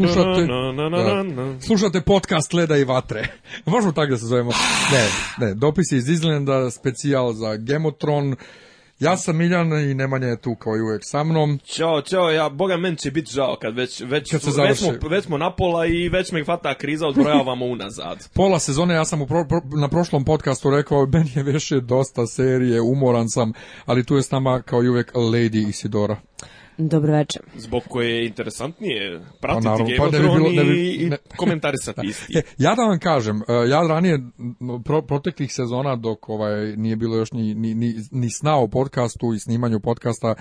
slušate, da, slušate podcast Leda i vatre. Možemo tako da se zovemo. Ne, ne, dopis iz Izlenda, specijal za Gemotron. Ja sam Miljan i Nemanja je tu kao i uvijek sa mnom. Ćao, ćao, ja, boga, meni će biti žao kad već, već, kad već, smo, već smo napola i već me hvata kriza, odbrojavamo unazad. Pola sezone, ja sam na prošlom podcastu rekao, meni je više dosta serije, umoran sam, ali tu je s nama kao i uvijek Lady Isidora. Dobro večer. Zbog koje je interesantnije pratiti pa, naravno, Game pa of Thrones i, bi, komentarisati e, ja da vam kažem, e, ja ranije proteklih sezona dok ovaj nije bilo još ni, ni, ni, ni sna o podcastu i snimanju podcasta,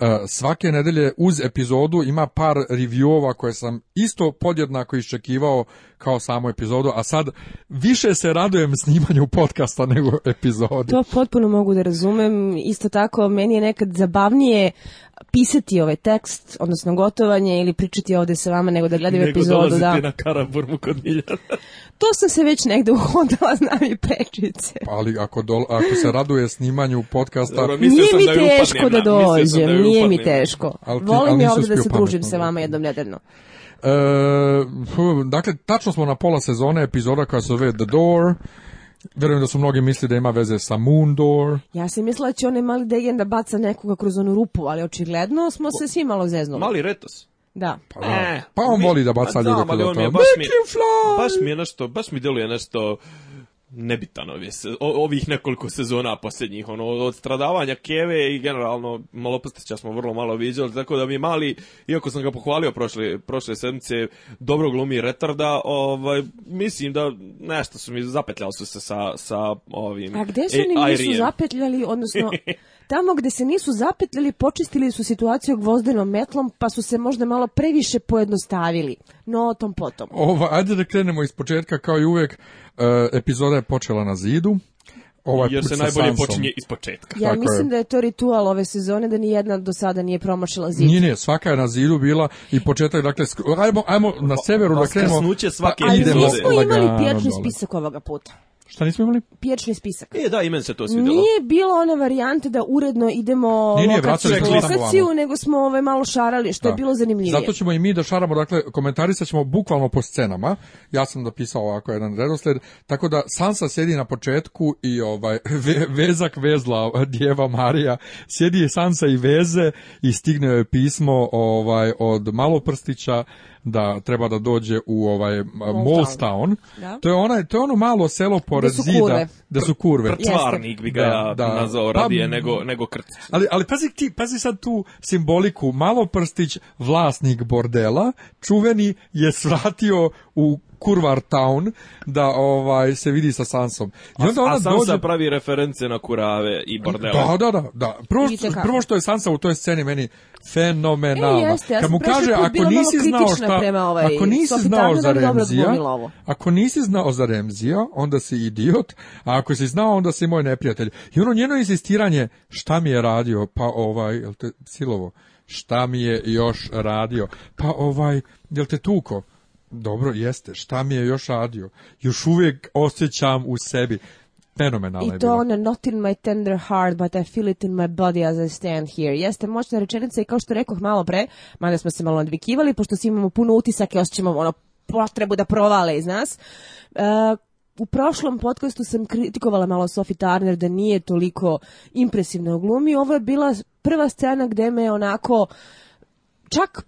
E, svake nedelje uz epizodu ima par reviewova koje sam isto podjednako iščekivao kao samo epizodu, a sad više se radujem snimanju podcasta nego epizodi. To potpuno mogu da razumem. Isto tako, meni je nekad zabavnije pisati ovaj tekst, odnosno gotovanje ili pričati ovdje sa vama nego da gledaju epizodu. Nego dolaziti da. na kod to sam se već negde uhodala, znam i prečice. Ali ako, ako se raduje snimanju podcasta... nije mi da teško da dođem, nije mi teško. Ali Volim ja ovdje da se družim sa vama znači. jednom nedeljno. E, dakle, tačno smo na pola sezone epizoda koja se zove The Door. Verujem da su mnogi misli da ima veze sa Door. Ja sam mislila da će onaj mali degen da baca nekoga kroz onu rupu, ali očigledno smo se svi malo zeznuli. Mali retos. Da. Pa, e. pa, on mi, voli da baca pa to... Baš mi, baš mi je nešto, baš mi deluje nešto nebitano. ovih nekoliko sezona posljednjih, ono, od stradavanja Keve i generalno Malopastića smo vrlo malo vidjeli. tako da mi mali, iako sam ga pohvalio prošle, prošle sedmice, dobro glumi retarda, ovaj, mislim da nešto su mi zapetljali su se sa, sa ovim... A gde su oni nisu zapetljali, odnosno... Tamo gde se nisu zapetljali, počistili su situaciju gvozdenom metlom, pa su se možda malo previše pojednostavili. No, o tom potom. Ova, ajde da krenemo iz početka, kao i uvek, e, epizoda je počela na zidu. Ova Jer se najbolje počinje iz početka. Ja mislim da je to ritual ove sezone, da jedna do sada nije promašila zidu. Nije, svaka je na zidu bila i početak, dakle, ajmo, ajmo na severu da krenemo. svake epizode. Pa Ali Mi imali pijačni spisak ovoga puta. Šta nismo imali? Pječni spisak. E, da, imen se to svidjelo. Nije bilo ona varijante da uredno idemo nije, lokaciju, ono. nego smo ove ovaj, malo šarali, što je bilo zanimljivije. Zato ćemo i mi da šaramo, dakle, komentarisat ćemo bukvalno po scenama. Ja sam napisao ovako jedan redosled, tako da Sansa sjedi na početku i ovaj vezak vezla djeva Marija. Sjedi je Sansa i veze i stigne joj pismo ovaj, od Maloprstića da treba da dođe u ovaj Molstown. To je onaj to je ono malo selo pored da zida da su kurve. Tvarnik bi ga da, nazvao pa, radije nego nego Ali ali pazi ti, pazi sad tu simboliku malo prstić vlasnik bordela, čuveni je svratio u Kurvar Town da ovaj se vidi sa Sansom. I onda ona a Sansa pravi reference na kurave i bordela. Da, da, da, da. prvo što je Sansa u toj sceni meni fenomenalna. E, Kad mu kaže ako nisi znao šta, ovaj ako nisi znao za Remzija, ako nisi znao za Remzija, onda si idiot, a ako si znao onda si moj neprijatelj. I ono njeno insistiranje šta mi je radio, pa ovaj jel te silovo, šta mi je još radio, pa ovaj jel te tuko dobro jeste, šta mi je još radio? Još uvijek osjećam u sebi. I to ono, not in my tender heart, but I feel it in my body as I stand here. Jeste moćna rečenica i kao što rekoh malo pre, mada smo se malo nadvikivali, pošto svi imamo puno utisaka i osjećamo ono potrebu da provale iz nas. E, u prošlom podcastu sam kritikovala malo Sophie Turner da nije toliko impresivno glumi. Ovo je bila prva scena gde me onako čak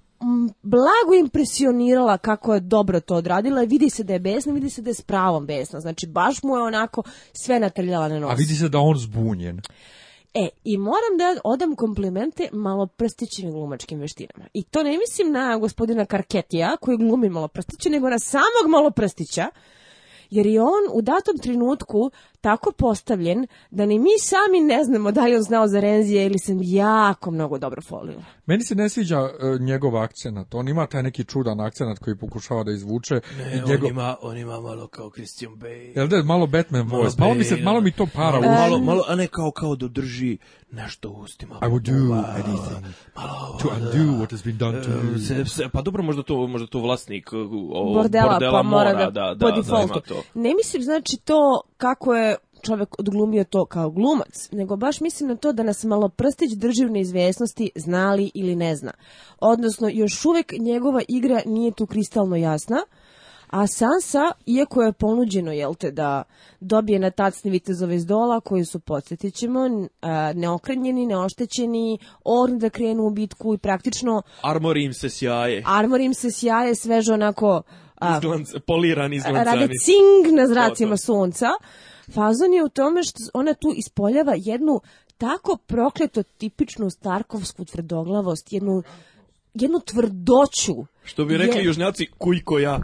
blago impresionirala kako je dobro to odradila. Vidi se da je besna, vidi se da je s pravom besna. Znači, baš mu je onako sve natrljala na nos. A vidi se da on zbunjen. E, i moram da odam komplimente malo prstićim glumačkim veštinama. I to ne mislim na gospodina Karketija, koji glumi malo prstiće, nego na samog malo prstića, jer je on u datom trenutku tako postavljen da ni mi sami ne znamo da li on znao za Renzija ili sam jako mnogo dobro folila. Meni se ne sviđa uh, njegov akcenat. On ima taj neki čudan akcenat koji pokušava da izvuče. Ne, njegov... on, ima, on ima malo kao Christian Bale. Jel da malo Batman malo voice? Malo, pa mi, se, malo mi to para. Malo, malo, malo, a ne kao, kao da drži nešto u ustima. I would do anything malo, to undo what has been done to you. E, se, se, pa dobro, možda to, možda to vlasnik e, o, bordela, pa bordela pa mora, da, da, po da, defaultu. To. Ne mislim, znači, to kako je čovjek odglumio to kao glumac, nego baš mislim na to da nas malo prstić drži u znali ili ne zna. Odnosno, još uvijek njegova igra nije tu kristalno jasna, a Sansa, iako je ponuđeno, jel te, da dobije na tacni vitezove iz dola, koji su, podsjetit ćemo, neokrenjeni, neoštećeni, orn da krenu u bitku i praktično... Armorim se sjaje. Armorim se sjaje, sveže onako... A, izglanc, poliran Rade cing na zracima sunca. Fazon je u tome što ona tu ispoljava jednu tako prokleto tipičnu starkovsku tvrdoglavost, jednu, jednu tvrdoću. Što bi rekli je... južnjaci, kujko ja.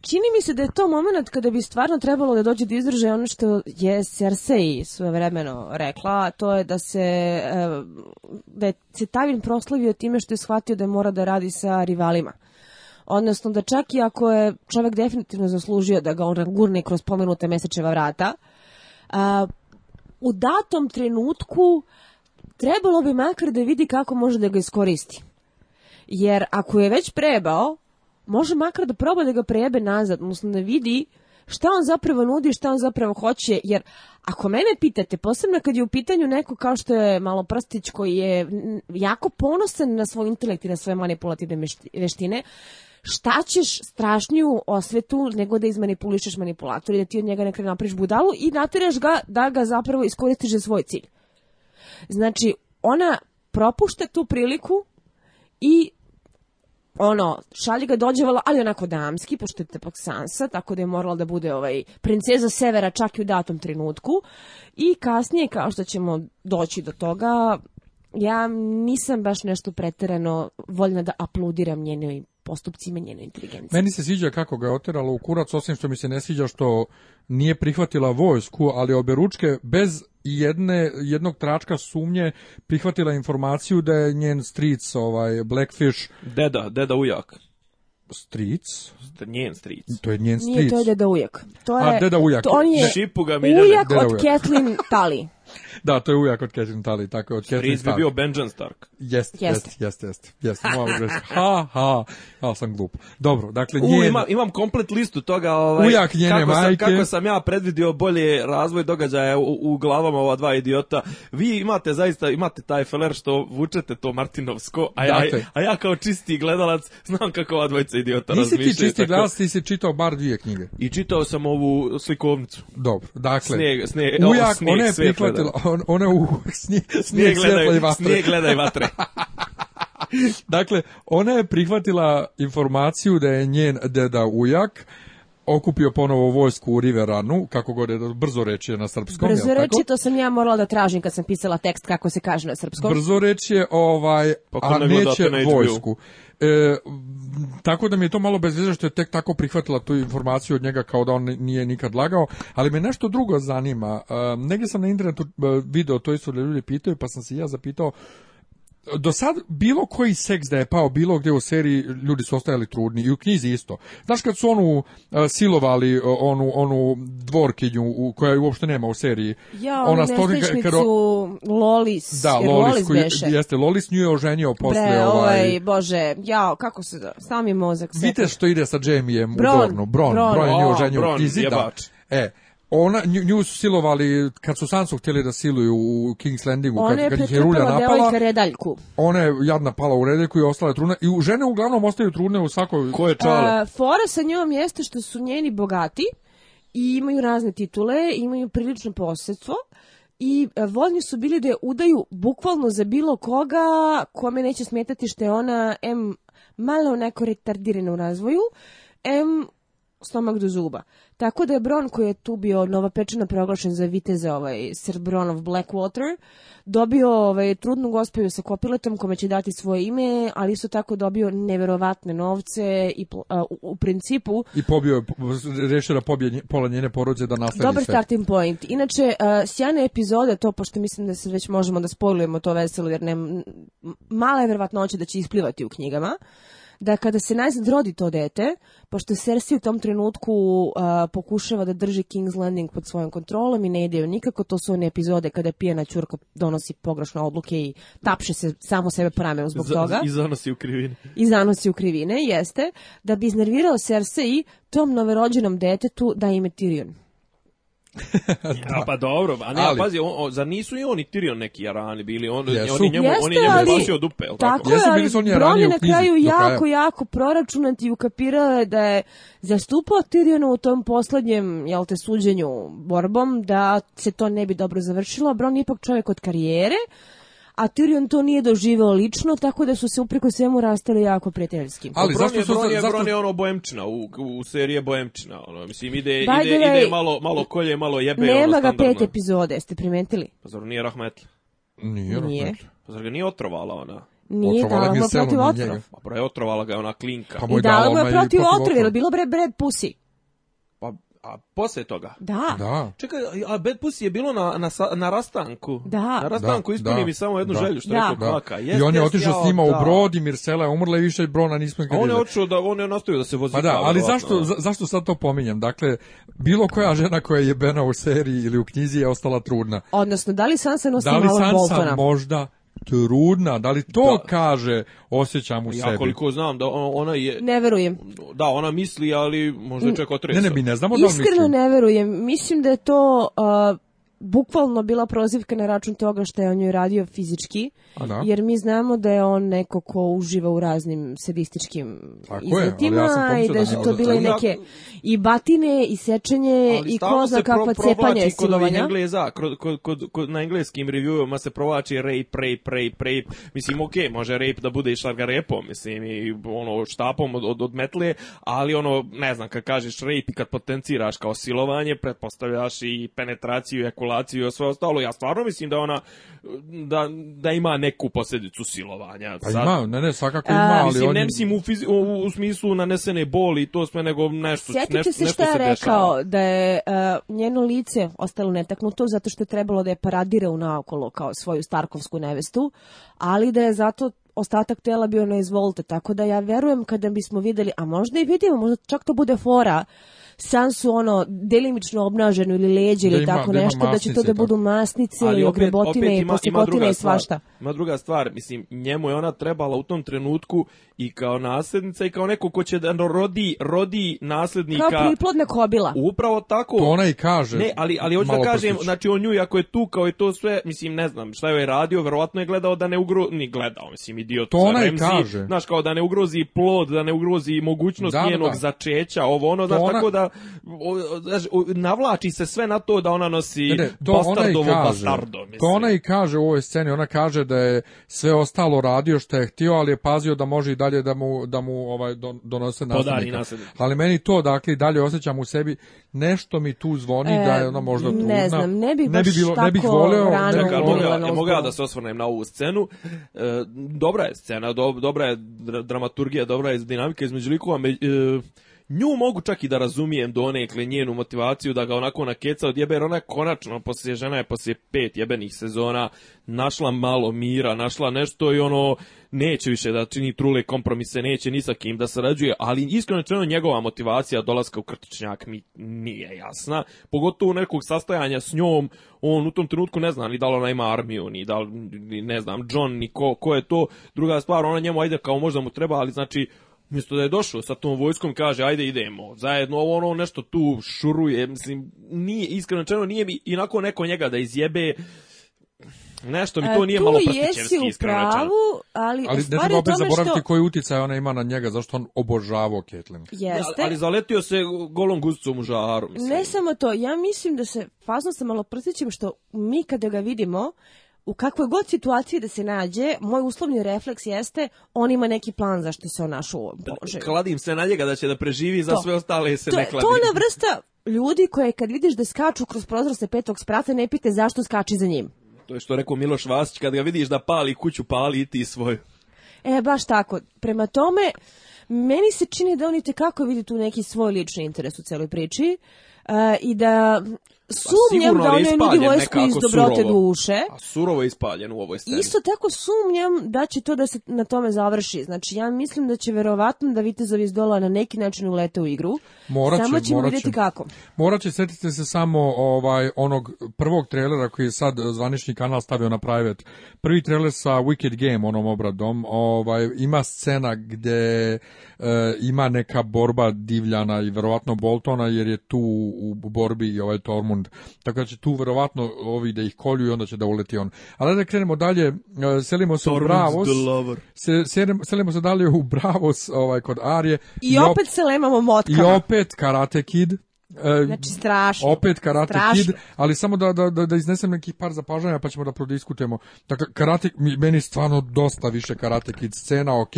Čini mi se da je to moment kada bi stvarno trebalo da dođe do izražaja ono što je Cersei svoje vremeno rekla, a to je da se, eh, da se proslavio time što je shvatio da mora da radi sa rivalima odnosno da čak i ako je čovjek definitivno zaslužio da ga on gurne kroz pomenute mesečeva vrata, u datom trenutku trebalo bi makar da vidi kako može da ga iskoristi. Jer ako je već prebao, može makar da proba da ga prebe nazad, odnosno da vidi šta on zapravo nudi, šta on zapravo hoće, jer ako mene pitate, posebno kad je u pitanju neko kao što je prstić koji je jako ponosan na svoj intelekt i na svoje manipulativne veštine, šta ćeš strašniju osvetu nego da izmanipulišeš manipulator i da ti od njega nekada napriš budalu i natiraš ga da ga zapravo iskoristiš za svoj cilj. Znači, ona propušta tu priliku i ono, šalje ga dođevala, ali onako damski, pošto je tepak Sansa, tako da je morala da bude ovaj, princeza Severa čak i u datom trenutku. I kasnije, kao što ćemo doći do toga, ja nisam baš nešto preterano voljna da aplaudiram njenoj postupcima njene inteligencije. Meni se sviđa kako ga je oteralo u kurac, osim što mi se ne sviđa što nije prihvatila vojsku, ali oberučke bez jedne, jednog tračka sumnje prihvatila informaciju da je njen stric, ovaj, Blackfish... Deda, deda ujak. Stric? Njen stric. To je njen stric. Nije, to je deda ujak. To je, A, deda ujak. To on je ujak od Kathleen da, to je uvijek od Catherine Tully, tako je od bi bio Benjen Stark. Jest, jest, jest, jest, jest, Ha, ha, ja sam glup. Dobro, dakle, njen... U, imam komplet listu toga, ovaj, ujak njene kako majke. Sam, kako sam ja predvidio bolje razvoj događaja u, u glavama ova dva idiota. Vi imate zaista, imate taj feler što vučete to Martinovsko, a ja, dakle. a ja kao čisti gledalac znam kako ova dvojica idiota razmišlja Nisi ti čisti tako... gledalac, ti si čitao bar dvije knjige. I čitao sam ovu slikovnicu. Dobro, dakle, snijeg, ujak, snijeg, gledala. On, ona u snijeg, snijeg, gledaj, i vatre. Snijeg gledaj vatre. dakle, ona je prihvatila informaciju da je njen deda ujak, okupio ponovo vojsku u Riveranu, kako god je brzo reći na srpskom. Brzo reći, to sam ja morala da tražim kad sam pisala tekst kako se kaže na srpskom. Brzo reći je, ovaj, pa a neće vojsku. E, tako da mi je to malo bez što je tek tako prihvatila tu informaciju od njega kao da on nije nikad lagao, ali me nešto drugo zanima. E, negdje sam na internetu e, video to isto da ljudi pitaju, pa sam se ja zapitao do sad bilo koji seks da je pao bilo gdje u seriji ljudi su ostajali trudni i u knjizi isto. Znaš kad su onu uh, silovali onu onu dvorkinju koja koja uopšte nema u seriji. Ja, ona stoji Lolis. Da, jer Lolis, Lolis koji, jeste Lolis nju je oženio posle Bre, ovaj. Oj, ovaj- bože, ja kako se da, sami mozak. Vidite što ide sa Jamiejem u Dornu, Bron, Bron, Bron, je nju oženio u knjizi, E, ona, nju, su silovali, kad su Sansu htjeli da siluju u King's Landingu, kad, je Rulja napala, ona je jadna pala u redaljku i ostala truna. I žene uglavnom ostaju trune u svakoj... Koje pa, čale? fora sa njom jeste što su njeni bogati i imaju razne titule, imaju prilično posjedstvo i e, voljni su bili da je udaju bukvalno za bilo koga kome neće smetati što je ona M malo neko retardirana u razvoju, M stomak do zuba. Tako da je Bron koji je tu bio Nova novopečeno proglašen za viteza ovaj Sir Bronov Blackwater, dobio ovaj, trudnu gospodinu sa kopiletom kome će dati svoje ime, ali isto tako dobio neverovatne novce i u, principu... I pobio, je pobije pola njene porodze da nastavi Dobar starting point. Inače, a, sjajna epizoda, to pošto mislim da se već možemo da spojlujemo to veselo, jer ne, mala je da će isplivati u knjigama da kada se najzad rodi to dete, pošto Cersei u tom trenutku uh, pokušava da drži King's Landing pod svojom kontrolom i ne ide joj nikako, to su one epizode kada pijena čurka donosi pogrešne odluke i tapše se samo sebe po zbog toga. I zanosi u krivine. I zanosi u krivine, jeste, da bi iznervirao Cersei tom novorođenom detetu da ime Tyrion da pa dobro, a ne, ali, pazi, on, zar nisu i oni Tyrion neki jarani bili? On, jesu. Oni njemu, Jeste, njemu ali, dupe, tako? tako jesu, bili su oni u na kraju jako, jako proračunati i ukapirala da je zastupao Tyrionu u tom poslednjem, jel te, suđenju borbom, da se to ne bi dobro završilo, a Bron je ipak čovjek od karijere, a Tyrion to nije doživeo lično, tako da su se upreko svemu rastali jako prijateljski. Ali zašto su je, zašto... ono bojemčina, u, u serije bojemčina, ono, mislim ide, ide, ide, malo, malo kolje, malo jebe, ono, Nema ga pet epizode, jeste primetili? Pa zar nije Rahmetli? Nije, nije. Pa zar ga nije otrovala ona? Nije, dala mu protiv otrova. Pa je otrovala ga ona klinka. Pa I dala mu protiv otrov, jel bilo bre Brad pusi? a posle toga? Da. da. Čekaj, a Bad Pussy je bilo na, na, na rastanku. Da. Na rastanku da, samo jednu želju, što da. rekao I on je otišao s njima u brod i Mirsela je umrla i više brona nismo nikad On je otišao da, on je nastavio da se vozi. Pa da, ali zašto, zašto sad to pominjem? Dakle, bilo koja žena koja je jebena u seriji ili u knjizi je ostala trudna. Odnosno, da li Sansa nosi malo Da li Sansa možda trudna, da li to kaže osjećam u ja, sebi. Ja koliko znam da ono, ona je Ne verujem. Da, ona misli, ali možda otresa. Ne, ne, mi ne znamo da Iskreno ne verujem. Mislim da je to bukvalno bila prozivka na račun toga što je on joj radio fizički, jer mi znamo da je on neko ko uživa u raznim sadističkim izletima i da su to bile neke i batine, i sečenje, i ko zna kakva cepanja i silovanja. Engleza, kod, na engleskim reviewima se provlači rape, rape, rape, rape. Mislim, ok, može rape da bude i šarga repom, mislim, i ono, štapom od, od, metle, ali ono, ne znam, kad kažeš rape i kad potenciraš kao silovanje, pretpostavljaš i penetraciju ejakulaciju i sve ostalo. Ja stvarno mislim da ona da, da ima neku posljedicu silovanja. Pa ima, ne, ne, svakako ima, ali mislim, Ne mislim u, fizi, u, u, smislu nanesene boli i to sve, nego nešto, Sjetit nešto, se šta je rekao, da je uh, njeno lice ostalo netaknuto zato što je trebalo da je paradira u naokolo kao svoju starkovsku nevestu, ali da je zato ostatak tela bio na izvolte, tako da ja verujem kada bismo videli, a možda i vidimo, možda čak to bude fora, su ono delimično obnaženo ili leđi ili tako nešto, da će to da budu masnice i ogrebotine i posjekotine i svašta. Ima druga stvar, mislim, njemu je ona trebala u tom trenutku i kao nasljednica i kao neko ko će da rodi, rodi nasljednika. Kao kobila. Upravo tako. To ona i kaže. Ne, ali, ali hoću da kažem, znači on nju, ako je tu kao i to sve, mislim, ne znam šta je radio, verovatno je gledao da ne ugrozi, ni gledao, mislim, idiot. To ona Znaš, kao da ne ugrozi plod, da ne ugrozi mogućnost da, njenog začeća, ovo ono, znaš, tako da znaš, navlači se sve na to da ona nosi to bastardovo ona bastardo. Mislim. To ona i kaže u ovoj sceni, ona kaže da je sve ostalo radio što je htio, ali je pazio da može i dalje da mu, da mu ovaj, donose nasljednika. Ali meni to, dakle, i dalje osjećam u sebi, nešto mi tu zvoni da je e, ona možda tu. Ne znam, ne bi baš ne bi bilo, tako ne bih voleo, rano ne, mogla, da se osvrnem na ovu scenu. E, dobra je scena, do, dobra je dramaturgija, dobra je dinamika između likova, me, e, nju mogu čak i da razumijem donekle njenu motivaciju da ga onako nakeca od jebe, ona je konačno, poslije, žena je poslije pet jebenih sezona našla malo mira, našla nešto i ono, neće više da čini trule kompromise, neće ni sa kim da sarađuje, ali iskreno rečeno njegova motivacija dolaska u krtičnjak mi nije jasna, pogotovo nekog sastajanja s njom, on u tom trenutku ne zna ni da li ona ima armiju, ni da li, ne znam, John, ni ko, ko je to, druga stvar, ona njemu ajde kao možda mu treba, ali znači Umjesto da je došao sa tom vojskom, kaže, ajde idemo, zajedno, ovo ono nešto tu šuruje, mislim, nije, iskreno čeno, nije mi inako neko njega da izjebe, Nešto mi to e, nije malo pratićevski, jesi ali, ali ne znam, opet zaboraviti koji uticaj ona ima na njega, zašto on obožavao Caitlyn. Jeste. ali zaletio se golom guzicom u žaru. Ne samo to, ja mislim da se fazno sa malo pratićem što mi kada ga vidimo, u kakvoj god situaciji da se nađe, moj uslovni refleks jeste on ima neki plan zašto se on našao. Kladim se na njega da će da preživi, za sve ostale se to, ne kladim. To ona vrsta ljudi koje kad vidiš da skaču kroz prozor sa petog sprata, ne pite zašto skači za njim. To je što rekao Miloš Vasić, kad ga vidiš da pali kuću, pali i ti svoju. E, baš tako. Prema tome, meni se čini da oni tekako vidi tu neki svoj lični interes u celoj priči e, i da pa sumnjam da on ne vojsku iz dobrote surovo, duše. A surovo je ispaljen u ovoj sceni. Isto tako sumnjam da će to da se na tome završi. Znači, ja mislim da će verovatno da Vitezovi iz dola na neki način ulete u igru. Morat će, samo ćemo morat vidjeti kako. Morat će, setite se samo ovaj, onog prvog trailera koji je sad zvanični kanal stavio na private. Prvi trailer sa Wicked Game, onom obradom, ovaj, ima scena gde e, ima neka borba Divljana i verovatno Boltona, jer je tu u borbi i ovaj Tormund tako da će tu verovatno ovi da ih kolju i onda će da uleti on. Ali da krenemo dalje, e, selimo se u Bravos. Se, selimo se dalje u Bravos ovaj, kod Arije. I, opet op, se lemamo motkama. I opet Karate Kid. E, znači strašno. Opet Karate Kid, ali samo da, da, da iznesem neki par zapažanja pa ćemo da prodiskutujemo. Dakle, Karate, meni stvarno dosta više Karate Kid scena, ok,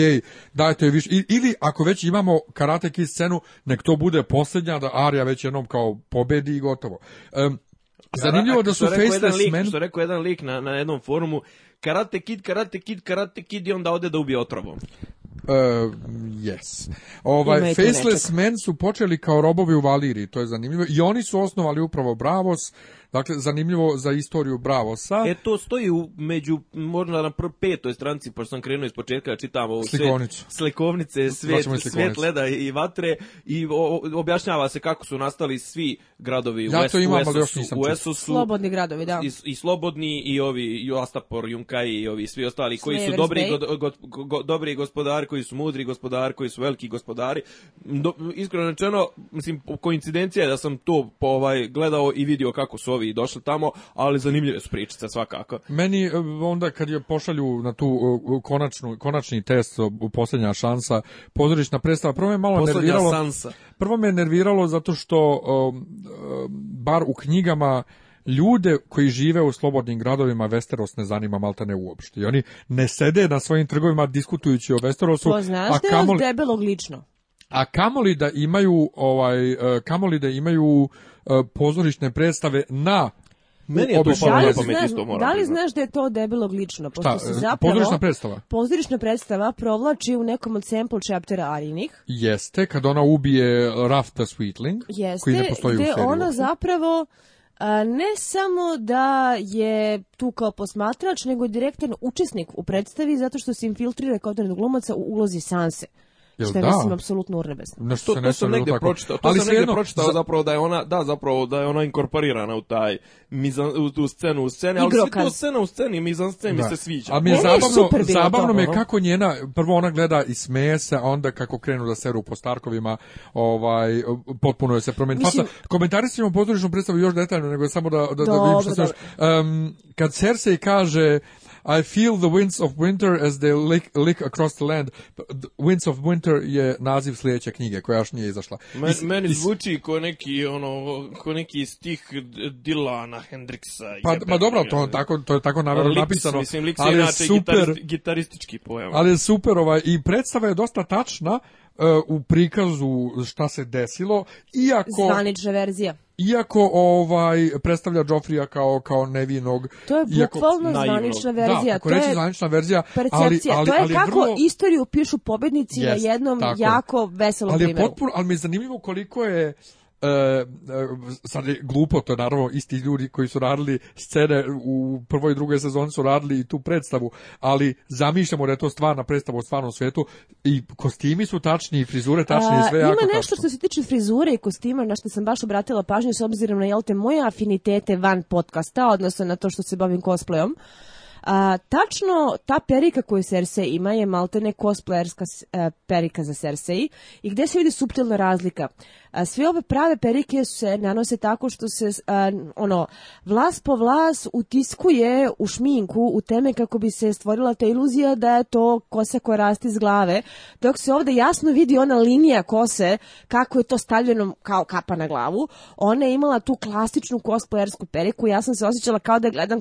dajte više, ili ako već imamo Karate Kid scenu, nek to bude posljednja, da Arya već jednom kao pobedi i gotovo. zanimljivo da su Faceless lik, men... Što rekao jedan lik na, na jednom forumu, Karate Kid, Karate Kid, Karate Kid i onda ode da ubije otrovom. Uh, yes. Ovaj, Faceless Men su počeli kao robovi u Valiri, to je zanimljivo. I oni su osnovali upravo Bravos Dakle, zanimljivo za istoriju Bravosa. E, to stoji u, među, možda na petoj stranci, pošto sam krenuo iz početka da čitam ovo sve slikovnice, svet leda i vatre i objašnjava se kako su nastali svi gradovi ja u, u, Slobodni gradovi, da. I, slobodni i ovi i Astapor, Junkaj i ovi svi ostali koji su dobri, go, gospodari, koji su mudri gospodari, koji su veliki gospodari. Do, iskreno rečeno, mislim, koincidencija je da sam to po, ovaj, gledao i vidio kako su ovi došli tamo, ali zanimljive su pričice svakako. Meni e, onda kad je pošalju na tu e, konačnu, konačni test, e, posljednja šansa, na predstava, prvo me malo posljednja Sansa. Prvo me nerviralo zato što bar u knjigama ljude koji žive u slobodnim gradovima Westeros ne zanima ne uopšte. I oni ne sede na svojim trgovima diskutujući o Westerosu. To znaš a debelog lično? a kamoli da imaju ovaj e, kamoli da imaju e, pozorišne predstave na meni je to Da li znaš da je to debelog lično? Pošto Šta, se e, zapravo, pozorišna predstava? Pozorišna predstava provlači u nekom od sample chaptera Arinih. Jeste, kad ona ubije Rafta Sweetling, Jeste, koji ne postoji u Jeste, ona zapravo ne samo da je tu kao posmatrač, nego je direktan učesnik u predstavi zato što se infiltrira kao jedan glumaca u ulozi Sanse. Jel, što je da. mislim apsolutno urnebesno. Na što to, to sam negdje pročitao, to ali sam negdje pročitao zapravo da je ona da zapravo da je ona inkorporirana u taj mizan, u tu scenu u sceni, ali svi to scena u sceni, mizan sceni mi se sviđa. A mi je zabavno, je zabavno mi je kako njena prvo ona gleda i smeje se, a onda kako krenu da seru po Starkovima, ovaj potpuno je se promeni fasa. imamo pozorišnu predstavu još detaljno, nego samo da da, da vidim što se još. Um, kad Cersei kaže i feel the winds of winter as they lick, across the land. winds of winter je naziv sljedeće knjige koja još nije izašla. Men, is, meni zvuči ko neki, ono, ko neki stih Dilana Hendrixa. Pa, ma pa dobro, to, tako, to je tako naravno napisano. Mislim, liks je super, gitaristički pojam. Ali je super ovaj, i predstava je dosta tačna, E, u prikazu šta se desilo, iako... Zvanična verzija. Iako ovaj predstavlja Joffrija kao kao nevinog, to je bukvalno iako, zvanična verzija, da, ako to reći je zvanična verzija, ali, ali, to je kako vrlo... istoriju pišu pobednici na jednom jako veselom ali primjeru. ali mi je zanimljivo koliko je E, e, sad je glupo, to naravno isti ljudi koji su radili scene u prvoj i drugoj sezoni su radili i tu predstavu, ali zamišljamo da je to stvarna predstava u stvarnom svijetu i kostimi su tačni i frizure tačni sve jako Ima nešto što se tiče frizure i kostima na što sam baš obratila pažnju s obzirom na jel te moje afinitete van podcasta, odnosno na to što se bavim cosplayom. A, tačno, ta perika koju Cersei ima je maltene cosplayerska e, perika za Cersei i gdje se vidi suptilna razlika. Sve ove prave perike se nanose tako što se ono vlas po vlas utiskuje u šminku, u teme kako bi se stvorila ta iluzija da je to kosa koja raste iz glave, dok se ovde jasno vidi ona linija kose kako je to stavljeno kao kapa na glavu. Ona je imala tu klasičnu cosplayersku periku, ja sam se osjećala kao da gledam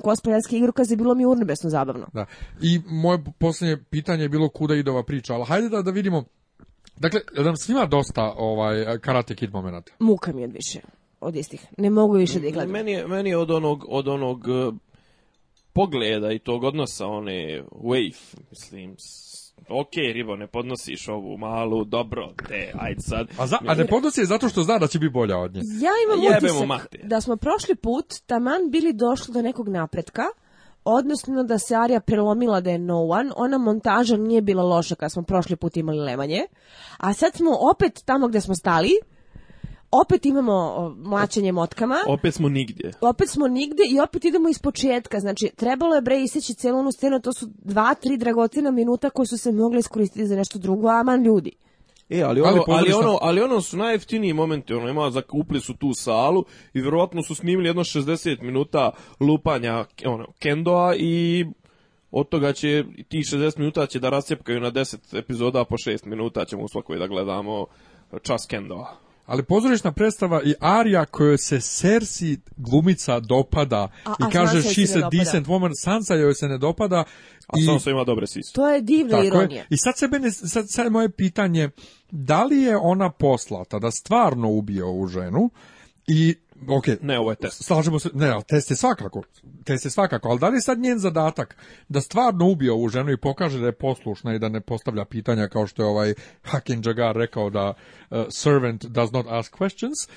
igru, kada je bilo mi urnebesno zabavno. Da. I moje posljednje pitanje je bilo kuda ide ova priča, ali hajde da, da vidimo Dakle, nam svima dosta ovaj, Karate Kid momenta? Muka mi je više, od istih. Ne mogu više da ih gledam. Meni je, meni je od onog, od onog e, pogleda i tog odnosa one wave, mislim, ok, ribo, ne podnosiš ovu malu, dobro, te, ajde sad. A, a ne podnosi je zato što zna da će biti bolja od nje. Ja imam utisak da smo prošli put taman bili došli do nekog napretka, odnosno da se Arija prelomila da je no one, ona montaža nije bila loša kad smo prošli put imali Lemanje, a sad smo opet tamo gdje smo stali, opet imamo mlačenje motkama. Opet smo nigdje. Opet smo nigdje i opet idemo iz početka. Znači, trebalo je bre iseći cijelu onu scenu, to su dva, tri dragocina minuta koje su se mogli iskoristiti za nešto drugo, aman ljudi. E, ali ono, ali, ono, su najjeftiniji momenti, ono ima zakupli su tu salu i vjerovatno su snimili jedno 60 minuta lupanja ono, kendoa i od toga će ti 60 minuta će da rascepkaju na 10 epizoda po 6 minuta ćemo u svakoj da gledamo čas kendoa ali pozorišna predstava i arija kojoj se Cersei glumica dopada i kaže she a decent woman, Sansa joj se ne dopada. A i, Sansa ima dobre sise. To je divna ironija. I sad, se sad, sad moje pitanje, da li je ona poslata da stvarno ubije ovu ženu i ok, ne, ovo je test. Slažemo se, ne, test je svakako, test je svakako, ali da li sad njen zadatak da stvarno ubije ovu ženu i pokaže da je poslušna i da ne postavlja pitanja kao što je ovaj Hakim Jagar rekao da uh, servant does not ask questions,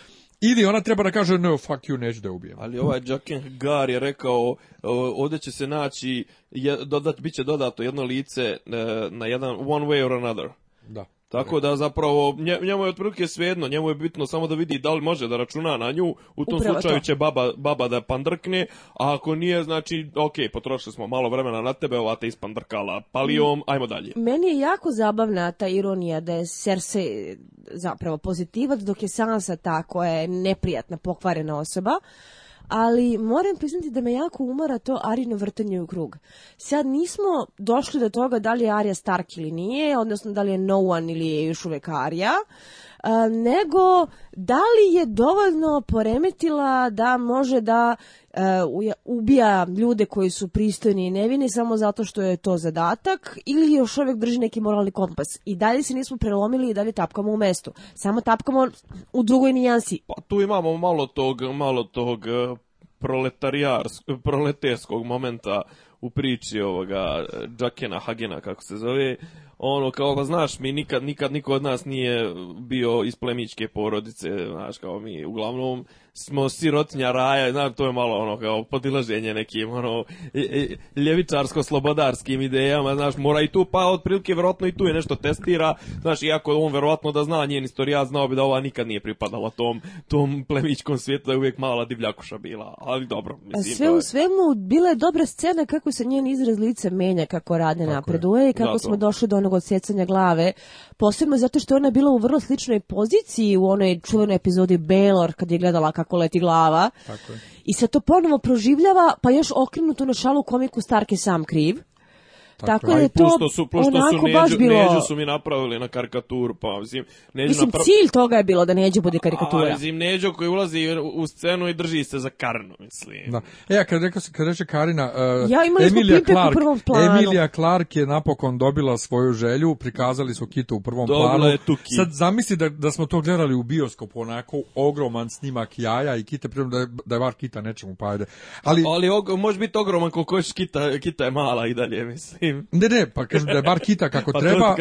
ili ona treba da kaže no fuck you neću da ubijem. Ali ovaj Jacken Gar je rekao eh, ovdje će se naći je, dodat biće dodato jedno lice eh, na jedan one way or another. Da. Tako da zapravo njemu je otprilike svejedno, njemu je bitno samo da vidi da li može da računa na nju, u tom slučaju će baba, baba da pandrkne, a ako nije, znači, ok, potrošili smo malo vremena na tebe, ova te ispandrkala palijom, ajmo dalje. Meni je jako zabavna ta ironija da je Cersei zapravo pozitivac, dok je Sansa ta koja je neprijatna, pokvarena osoba, ali moram priznati da me jako umara to Arino vrtanje u krug. Sad nismo došli do toga da li je Arija Stark ili nije, odnosno da li je No One ili je još uvijek Arija nego da li je dovoljno poremetila da može da e, ubija ljude koji su pristojni i nevini samo zato što je to zadatak ili još uvijek drži neki moralni kompas i dalje se nismo prelomili i dalje tapkamo u mestu. Samo tapkamo u drugoj nijansi. Pa tu imamo malo tog, malo tog e, proletarijarskog proleterskog momenta u priči ovoga Džakena e, Hagena kako se zove ono kao pa znaš mi nikad nikad niko od nas nije bio iz plemičke porodice znaš kao mi uglavnom smo sirotinja raja, znam, to je malo ono kao podilaženje nekim ono ljevičarsko-slobodarskim idejama, znaš, mora i tu, pa otprilike vjerojatno i tu je nešto testira, znaš, iako on vjerojatno da zna njen istorijat, znao bi da ova nikad nije pripadala tom, tom plemićkom svijetu, da je uvijek mala divljakuša bila, ali dobro. Mislim, Sve u svemu, bila je dobra scena kako se njen izraz lice menja, kako radne napreduje i kako smo došli do onog odsjecanja glave, posebno zato što ona bila u vrlo sličnoj poziciji u onoj čuvenoj epizodi Belor, kad je gledala kako kako leti glava. Tako je. I se to ponovo proživljava, pa još okrenuto na šalu komiku Starke sam kriv. Tako, da je to su, onako su bilo... su mi napravili na karikaturu, pa mislim... mislim, cilj toga je bilo da Neđo bude karikatura. A, mislim, Neđo koji ulazi u scenu i drži se za Karinu mislim. Da. E, ja, kad, rekao, kad reče Karina, uh, ja, Clark, Emilija Clark je napokon dobila svoju želju, prikazali su Kitu u prvom paru planu. tu Sad zamisli da, da smo to gledali u bioskopu, onako ogroman snimak jaja i Kite, prema da je, da je var Kita nečemu pa ide Ali, Ali može biti ogroman koliko je kita, kita je mala i dalje, mislim. Ne, ne, pa kažem da je bar kita kako treba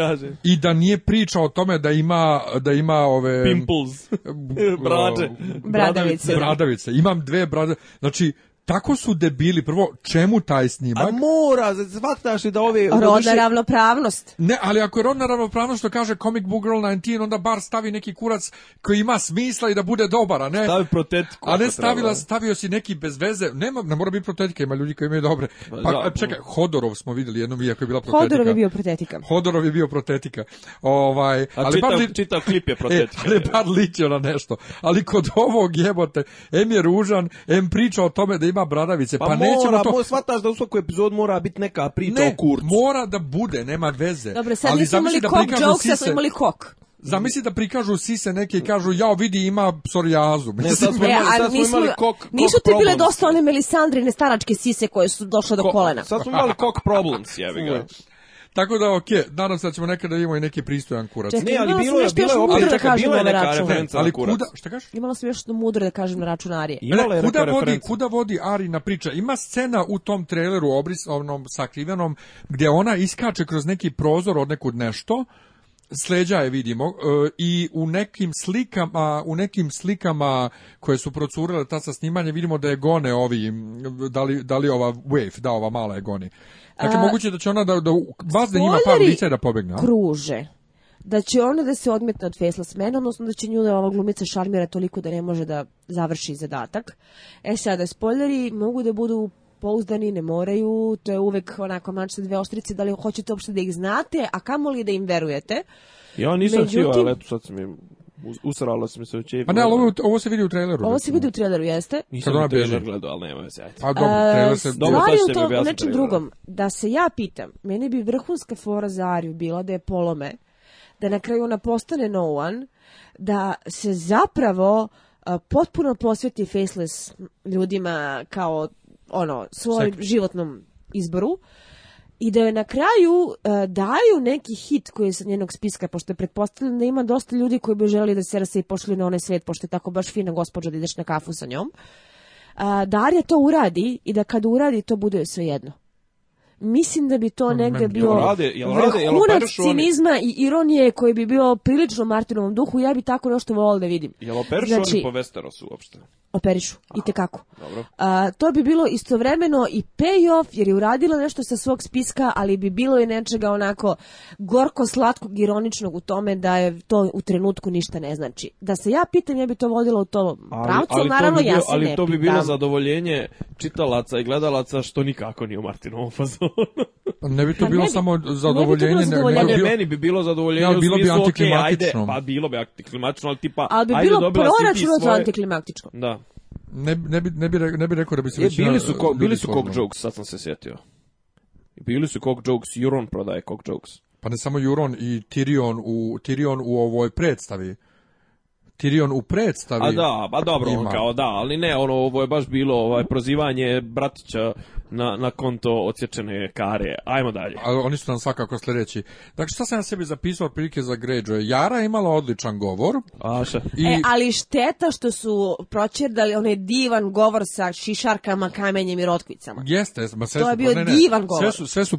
i da nije priča o tome da ima, da ima ove... Pimples, brađe, bradavice. bradavice. Imam dve brade, znači tako su debili, prvo, čemu taj snimak? A mora, zvat li da ove... Rodna ravnopravnost. Ne, ali ako je rodna ravnopravnost, to kaže Comic Book Girl 19, onda bar stavi neki kurac koji ima smisla i da bude dobar, a ne... Stavi protetku. A ne stavila, stavio si neki bez veze, nema, ne mora biti protetika, ima ljudi koji imaju dobre. Pa, pa čekaj, Hodorov smo vidjeli jednom, iako je bila protetika. Hodorov je bio protetika. Hodorov je bio protetika. Ovaj, ali čitav, li... čitav klip je e, protetika. ali bar ličio na nešto. Ali kod ovog jebote, em je ružan, em priča o tome da nema bradavice, pa, pa nećemo mora, to... shvataš da u svakoj epizod mora biti neka priča ne, o kurcu. mora da bude, nema veze. Dobro, sad Ali nismo imali da kok jokes, sad smo imali kok. Zamisli da prikažu sise neke i kažu ja vidi ima psorijazu. Ne, sad smo, e, imali, sad smo imali kok, kok Nisu ti bile dosta one melisandrine staračke sise koje su došle do ko, kolena. Sad smo imali kok problems, jevi ga. Tako da, ok, nadam se da ćemo nekada imamo i neki pristojan kurac. Čekaj, ne, ali bilo je, bilo je, opet, bilo je neka referenca ali kuda, šta kažeš? Imala sam još mudro da kažem na računarije. kuda vodi, kuda vodi Arina priča? Ima scena u tom traileru obrisovnom sakrivenom, gdje ona iskače kroz neki prozor od nekud nešto, sleđa vidimo e, i u nekim slikama u nekim slikama koje su procurile ta sa snimanje vidimo da je gone ovi da li, ova wave da ova mala je goni znači A, moguće da će ona da da vas da ima par da pobegne kruže da će ona da se odmetne od s menom, odnosno da će nju da ova glumica šarmira toliko da ne može da završi zadatak. E sada, spoileri mogu da budu pouzdani, ne moraju, to je uvek onako sa dve ostrice, da li hoćete uopšte da ih znate, a kamoli da im verujete. Ja nisam Međutim, čio, ali eto sad sam im usrala sam se očevi. Pa ne, ali ovo, se vidi u traileru. Ovo se vidi u traileru, jeste. Nisam u ona trailer gledao, ali nema ajte. Pa dobro, e, trailer se... Dobro, to, u nečem drugom, da se ja pitam, meni bi vrhunska fora za Ariju bila da je polome, da na kraju ona postane no one, da se zapravo potpuno posveti faceless ljudima kao ono, svojim životnom izboru i da joj na kraju e, daju neki hit koji je sa njenog spiska, pošto je da ima dosta ljudi koji bi želi da se i pošli na onaj svet, pošto je tako baš fina gospođa da ideš na kafu sa njom. Uh, Darja to uradi i da kad uradi to bude sve jedno. Mislim da bi to hm, negde bilo vrhunac cinizma i ironije koji bi bio prilično Martinovom duhu, ja bi tako nešto volao da vidim. Jel operšu znači, oni po uopšte? operišu i to bi bilo istovremeno i payoff jer je uradila nešto sa svog spiska, ali bi bilo i nečega onako gorko slatkog ironičnog u tome da je to u trenutku ništa ne znači. Da se ja pitam, ja bi to vodila u to pravcu, naravno jasno ali to bi bilo zadovoljenje čitalaca i gledalaca što nikako nije u Martinovom fazonu. Pa pa ne bi to bilo samo zadovoljenje, meni bi bilo zadovoljenje bilo bi antiklimatično. pa bilo bi antiklimatično ali tipa, ali bi bilo proračunato Da ne, ne, bi, ne, bi, ne bi rekao da bi se e, većina... Bili su, ko, bili su Jokes, sad sam se sjetio. Bili su kog Jokes, Juron prodaje kog Jokes. Pa ne samo Juron, i Tyrion u, Tyrion u ovoj predstavi. Tyrion u predstavi. A da, pa dobro, on kao da, ali ne, ono, ovo je baš bilo ovaj prozivanje bratića na, na konto odsječene kare. Ajmo dalje. A oni su nam svakako sljedeći. Dakle, šta sam ja sebi zapisao prilike za Greyjoy? Jara imala odličan govor. I... E, ali šteta što su pročerdali onaj divan govor sa šišarkama, kamenjem i rotkvicama. Jeste, ma sve to je bio divan govor. Sve su, sve su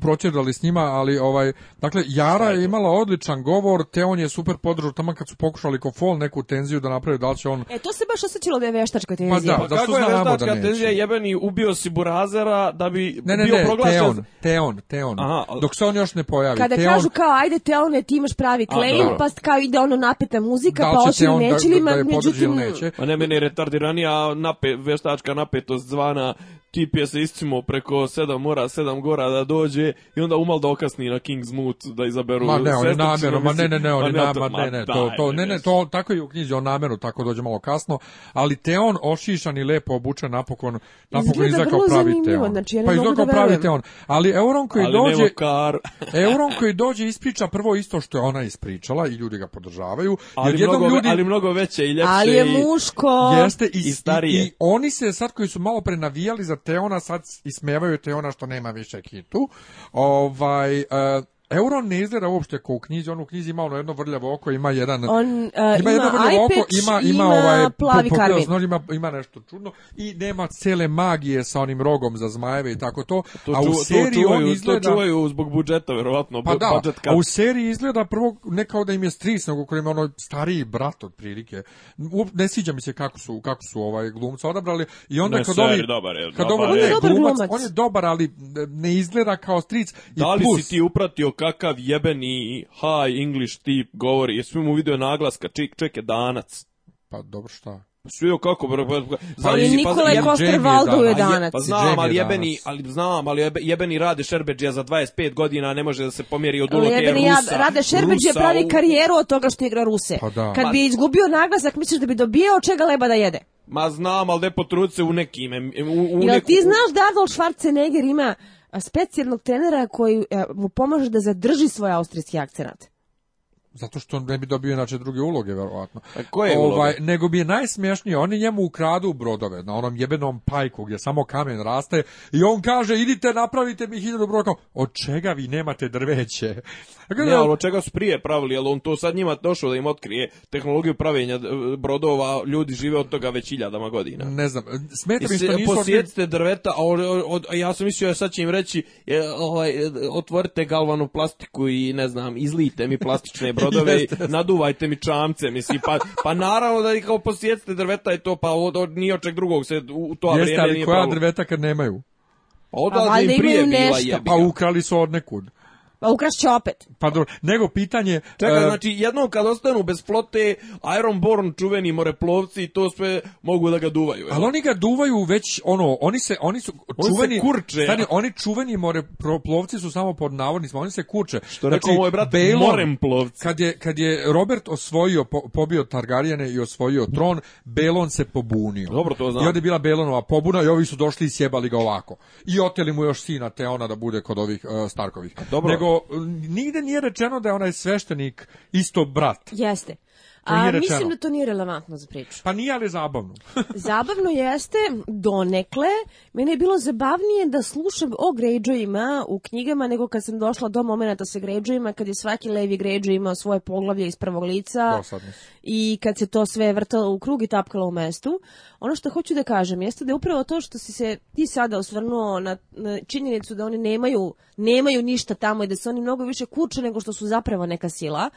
s njima, ali ovaj, dakle, Jara je imala odličan govor, te on je super podržao tamo kad su pokušali fol neku tenziju da napravi, da li će on... E, to se baš osjećalo da je veštačka tenzija. Pa da, da su je ubio si Burazera, da bi ne, ne, bio ne, proglašen... Teon, Teon, Teon. Aha, Dok se on još ne pojavi. Kada teon... kažu kao, ajde Teon, ti imaš pravi claim, pa kao ide ono napeta muzika, da pa ošli neće li međutim... Neće. Pa ne, meni je retardiranija nape, veštačka napetost zvana tip je se iscimo preko sedam mora, sedam gora da dođe i onda umal da okasni na King's da izaberu Ma ne, ma ne, ne, ne, oni ne, ne, to, to, ne, ne, to, tako je u knjizi on namjeru, tako dođe malo kasno, ali Teon ošišan i lepo obučen napokon, napokon izgleda kao pravi znači, pa izgleda pravi Teon, ali Euron koji ali dođe, Euron koji dođe ispriča prvo isto što je ona ispričala i ljudi ga podržavaju, ali jer mnogo, ljudi, ali mnogo veće i ljepše ali je muško, jeste i, i, i oni se sad koji su malo prenavijali za te ona sad ismevaju te ona što nema više kitu. Ovaj, e, Euro ne izgleda uopšte kao u knjizi, on u knjizi ima ono jedno vrljavo oko, ima jedan on, ima, e, ima jedno oko, ima ima, ima ovaj plavi karmin. ima, ima nešto čudno i nema cele magije sa onim rogom za zmajeve i tako to. to a u ču, seriji to čuvaju, on izgleda čuvaju zbog budžeta vjerovatno. pa da, A u seriji izgleda prvo ne kao da im je stris, nego kojim ima ono stariji brat otprilike. Ne sviđa mi se kako su kako su ovaj glumca odabrali i onda ne, kad ovi dobar je, kad dobar, on je dobar, ali e, ne izgleda kao stric Da li si ti upratio kakav jebeni high English tip govori, jer svi mu vidio naglaska, ček, ček je danac. Pa dobro šta? Sve kako bro, bro, bro. ali Nikola je Koster Valdo je danac. Pa znam, ali jebeni, ali znam, ali jebeni Rade Šerbeđija za 25 godina ne može da se pomjeri od uloge jebeni, Rade Šerbeđija pravi karijeru od toga što igra Ruse. Pa Kad bi izgubio naglasak, misliš da bi dobijao čega leba da jede? Ma znam, ali ne potruce u nekim. U, ti znaš da Adolf Schwarzenegger ima specijalnog trenera koji e, mu pomaže da zadrži svoj austrijski akcenat zato što on ne bi dobio inače druge uloge verovatno. A koje ovaj, uloge? nego bi je najsmješnije, oni njemu ukradu brodove na onom jebenom pajku gdje samo kamen raste i on kaže idite napravite mi hiljadu brodova. Od čega vi nemate drveće? ne, ali od čega su prije pravili, ali on to sad njima došao da im otkrije tehnologiju pravenja e, brodova, ljudi žive od toga već hiljadama godina. Ne znam, smeta mi što nisu... Posjetite drveta, a ja sam mislio, ja e, sad će im reći, e, ovaj, otvorite galvanu plastiku i ne znam, izlite mi plastične brodove i naduvajte mi čamce, mislim, pa, pa naravno da i kao posjecite drveta je to, pa od, od od čeg drugog se u, to Jeste, ali koja drveta kad nemaju? Pa odlazi im prije bila jebija. Pa ukrali su od nekud. Pa ukrašće opet. Pa dobro, nego pitanje... Čekaj, e, znači, jednom kad ostanu bez flote, Ironborn, čuveni moreplovci, to sve mogu da ga duvaju. Ali oni ga duvaju već, ono, oni se, oni su oni čuveni... Se kurče. Stani, oni čuveni moreplovci su samo pod navodnicima, oni se kurče. Što znači, rekao moj brat, Bailon, morem Kad je, Robert osvojio, po, pobio Targaryene i osvojio tron, Belon se pobunio. Dobro, to znam. I onda je bila Belonova pobuna i ovi su došli i sjebali ga ovako. I oteli mu još sina te ona da bude kod ovih uh, Starkovih. Dobro nigde nije rečeno da je onaj sveštenik isto brat. Jeste. A, mislim da to nije relevantno za priču. Pa nije, ali zabavno. zabavno jeste donekle. Mene je bilo zabavnije da slušam o Greyjoyima u knjigama nego kad sam došla do momenta sa Greyjoyima, kad je svaki levi Greyjoy imao svoje poglavlje iz prvog lica Dosadno. i kad se to sve vrtalo u krug i tapkalo u mestu. Ono što hoću da kažem jeste da je upravo to što si se ti sada osvrnuo na, činjenicu da oni nemaju, nemaju ništa tamo i da se oni mnogo više kuće nego što su zapravo neka sila.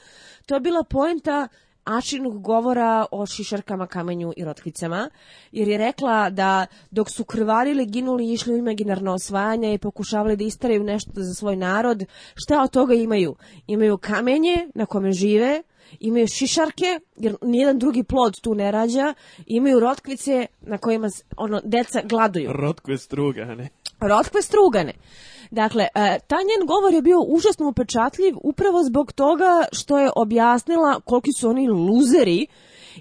To je bila poenta Ašinog govora o šišarkama, kamenju i rotkvicama, jer je rekla da dok su krvarili, ginuli i išli u imaginarno osvajanje i pokušavali da istaraju nešto za svoj narod, šta od toga imaju? Imaju kamenje na kome žive, imaju šišarke, jer nijedan drugi plod tu ne rađa, imaju rotkvice na kojima ono, deca gladuju. Rotkve strugane. Rotkve strugane. Dakle, e, taj njen govor je bio užasno upečatljiv upravo zbog toga što je objasnila koliki su oni luzeri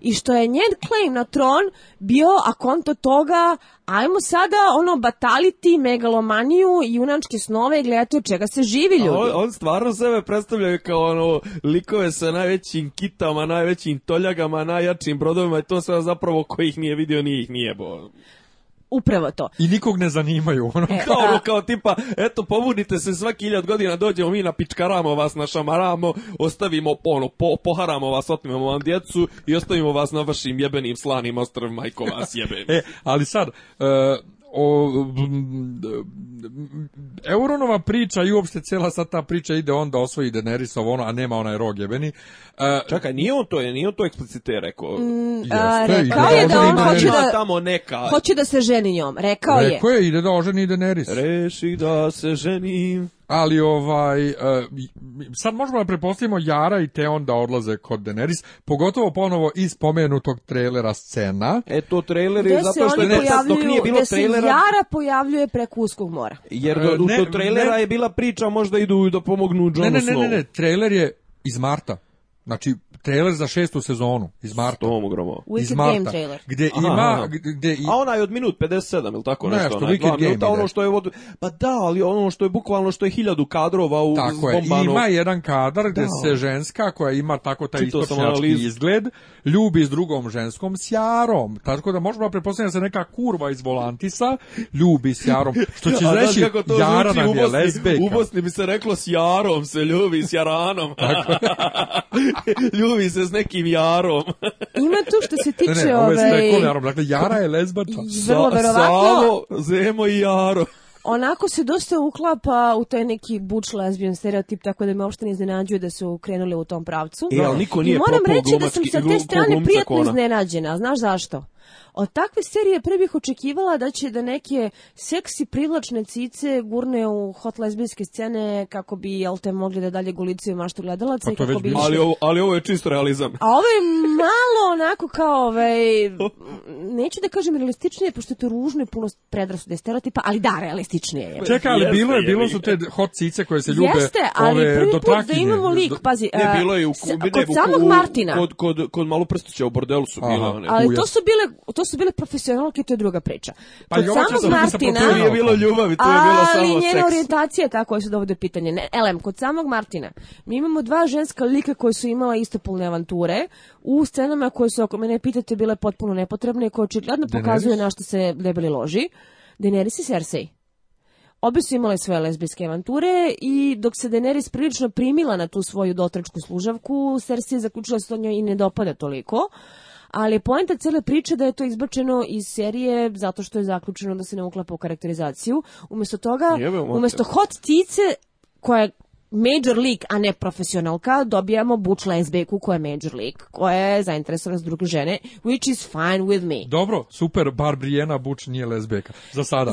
i što je njen claim na tron bio a konto toga ajmo sada ono bataliti megalomaniju i junačke snove i gledati od čega se živi ljudi. On, stvarno sebe predstavlja kao ono likove sa najvećim kitama, najvećim toljagama, najjačim brodovima i to sve zapravo kojih nije vidio nije ih nije bol upravo to. I nikog ne zanimaju, ono, e, kao, a... kao tipa, eto, pobudite se svaki iljad godina, dođemo mi na pičkaramo vas, na šamaramo, ostavimo, ono, poharamo vas, otmemo vam djecu i ostavimo vas na vašim jebenim slanim ostrovima i ko vas e, ali sad, uh, o, Euronova priča i uopšte cela sad ta priča ide onda osvoji ovo ono, a nema onaj rog jebeni. Uh, Čekaj, nije on to, nije on to eksplicite rekao. Mm, e, jeste, rekao je da on hoće da, tamo neka. hoće da se ženi njom, rekao, rekao je. Rekao je, ide da oženi Daenerys. Reši da se ženim ali ovaj e, sad možemo da prepostavimo Jara i te da odlaze kod Daenerys, pogotovo ponovo iz pomenutog trailera scena. E to trailer je zato što ne, dok nije bilo trailera... Jara pojavljuje preko uskog mora. Jer do, e, ne, je bila priča, možda idu da pomognu Jonu Ne, ne, ne, ne, ne, trailer je iz Marta. Znači, trailer za šestu sezonu iz marta. Iz marta. Game ima... Gde i... A ona je od minut 57 ili tako nešto. Nešto, ono što je od... Pa da, ali ono što je bukvalno što je hiljadu kadrova u Tako je, ima jedan kadar gde se ženska koja ima tako taj istočnjački izgled, ljubi s drugom ženskom s jarom Tako da možemo pretpostaviti da se neka kurva iz Volantisa ljubi jarom. Što će reći, Jara nam je U Bosni bi se reklo s jarom se ljubi, s jaranom. Tako. ljubi se s nekim jarom. Ima tu što se tiče ne, ne, ove... Ne, ovaj... jarom, dakle jara je lezbača. Vrlo verovatno. zemo i jaro. Onako se dosta uklapa u taj neki buč lesbijan stereotip, tako da me uopšte ne iznenađuje da su krenuli u tom pravcu. E, ali niko nije I moram reći da sam sa te strane prijatno iznenađena, znaš zašto? Od takve serije pre bih očekivala da će da neke seksi privlačne cice gurne u hot lesbijske scene kako bi jel te mogli da dalje i maštu gledalaca pa i kako bi ali ovo, ali ovo je čist realizam. A ovo je malo onako kao ovaj neću da kažem realističnije pošto je to ružno i puno predrasude stereotipa, ali da realističnije je. Čekaj, ali bilo je bilo su te hot cice koje se ljube. Jeste, ali prvi put da imamo lik, pazi. Ne e, bilo je kod samog Martina. Kod kod kod malo prstića u bordelu su bile Ali to su bile to su bile profesionalke, to je druga priča. Pa Kod samog Martina, bilo to je bilo samo Ali njena orijentacija je ta koja se dovode pitanje. Ne, elem, kod samog Martina, mi imamo dva ženska lika koje su imala istopolne avanture u scenama koje su, ako mene pitate, bile potpuno nepotrebne i koje očigledno pokazuje na što se debeli loži. Daenerys i Cersei. Obe su imale svoje lesbijske avanture i dok se Daenerys prilično primila na tu svoju dotračku služavku, Cersei je zaključila se to njoj i ne dopada toliko ali poenta cele priče da je to izbačeno iz serije zato što je zaključeno da se ne uklapa u karakterizaciju. Umesto toga, umesto hot tice koja je major league, a ne profesionalka, dobijamo buč lesbeku koja je major league, koja je zainteresovana s druge žene, which is fine with me. Dobro, super, bar Brijena buč nije lesbeka, za sada.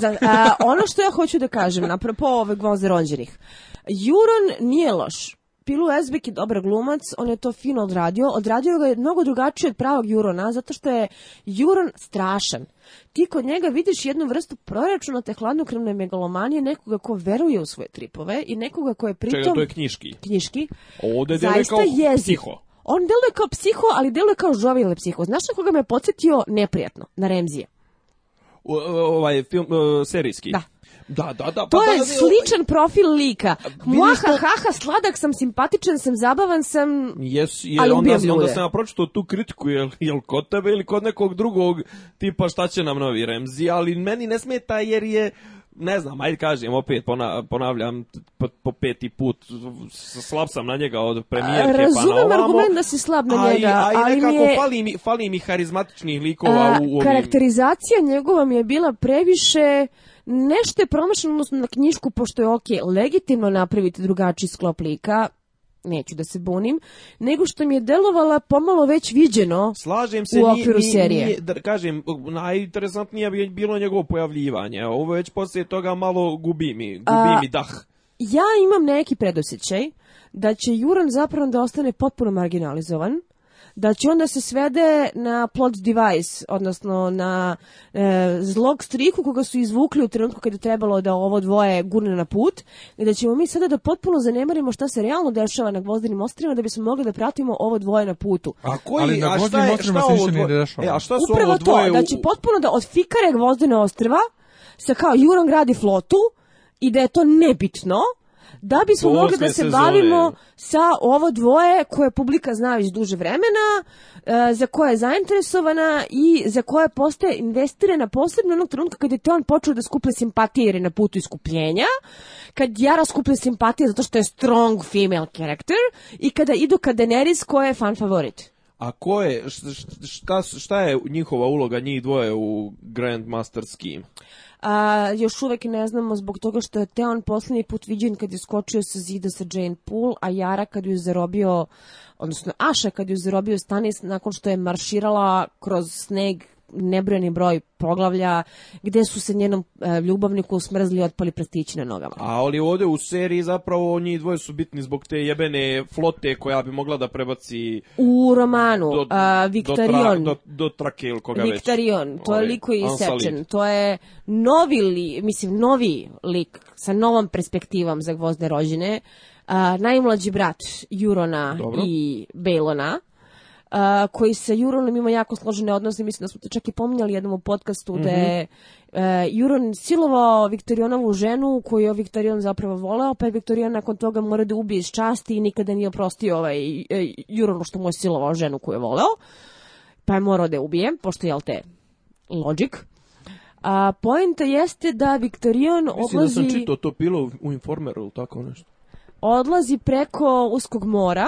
ono što ja hoću da kažem, napropo ove gvoze rođenih, Juron nije loš, Pilu Ezbek je dobar glumac, on je to fino odradio. Odradio ga je mnogo drugačije od pravog Jurona, zato što je Juron strašan. Ti kod njega vidiš jednu vrstu proračuna te hladnokrvne megalomanije, nekoga ko veruje u svoje tripove i nekoga ko je pritom... Čega, to je knjiški. Knjiški. je kao psiho. On deluje kao psiho, ali deluje kao žovile psiho. Znaš na koga me podsjetio neprijatno? Na Remzije. ovaj film, e, serijski? Da. Da, da, da. Pa to je profil lika. Mlaha, haha, sladak sam, simpatičan sam, zabavan sam, yes, je, ali onda, onda, onda sam ja tu kritiku, je li kod tebe ili kod nekog drugog tipa šta će nam novi Remzi, ali meni ne smeta jer je ne znam, ajde kažem, opet ponavljam po, po peti put, slab sam na njega od premijerke pa na Razumem argument da si slab na njega. A i, a i nekako fali, mi, fali mi harizmatičnih likova. karakterizacija njegova mi je bila previše nešto je promašeno odnosno na knjišku, pošto je ok, legitimno napraviti drugačiji sklop lika, neću da se bunim, nego što mi je delovala pomalo već viđeno Slažem se, u okviru serije. da kažem, najinteresantnije bi bilo njegovo pojavljivanje. Ovo već poslije toga malo gubi mi, gubi mi dah. Ja imam neki predosjećaj da će Juran zapravo da ostane potpuno marginalizovan, da će onda se svede na plot device, odnosno na e, zlog striku koga su izvukli u trenutku kada je trebalo da ovo dvoje gurne na put i da ćemo mi sada da potpuno zanemarimo šta se realno dešava na Gvozdenim ostrima da bismo mogli da pratimo ovo dvoje na putu. A Ali na se E, šta su Upravo ovo dvoje? to, znači potpuno da odfikare Gvozdene ostrva sa kao Juron gradi flotu i da je to nebitno da bismo mogli da se sezone. bavimo sa ovo dvoje koje publika zna već duže vremena, e, za koje je zainteresovana i za koje postaje investirana posebno onog trenutka kad je on počeo da skuplja simpatije jer je na putu iskupljenja, kad Jara skuplja simpatije zato što je strong female character i kada idu ka Daenerys koja je fan favorit. A ko je, šta, šta je njihova uloga njih dvoje u Grandmaster Scheme? A, još uvek ne znamo zbog toga što je Teon posljednji put viđen kad je skočio sa zida sa Jane Poole, a Jara kad ju zarobio, odnosno Aša kad ju zarobio Stanis nakon što je marširala kroz sneg nebrojeni broj poglavlja gdje su se njenom e, ljubavniku smrzli otpali prstići na nogama. A ali ovdje u seriji zapravo njih dvoje su bitni zbog te jebene flote koja bi mogla da prebaci u romanu do, a, Viktarion do, tra, koga Viktarion, već. to je liko i Sečen, to je novi li, mislim novi lik sa novom perspektivom za gvozde rođene. najmlađi brat Jurona i Belona uh, koji se Juronom ima jako složene odnose, mislim da smo to čak i pominjali jednom u podcastu, da je mhm. e, Juron silovao Viktorionovu ženu koju je Viktorion zapravo voleo, pa je Viktorion nakon toga mora da ubije iz časti i nikada nije oprostio ovaj, e, Juronu što mu je silovao ženu koju je voleo, pa je morao da je ubije, pošto je, te, logic. A poenta jeste da Viktorion odlazi... Mislim da u Informeru ili tako nešto odlazi preko Uskog mora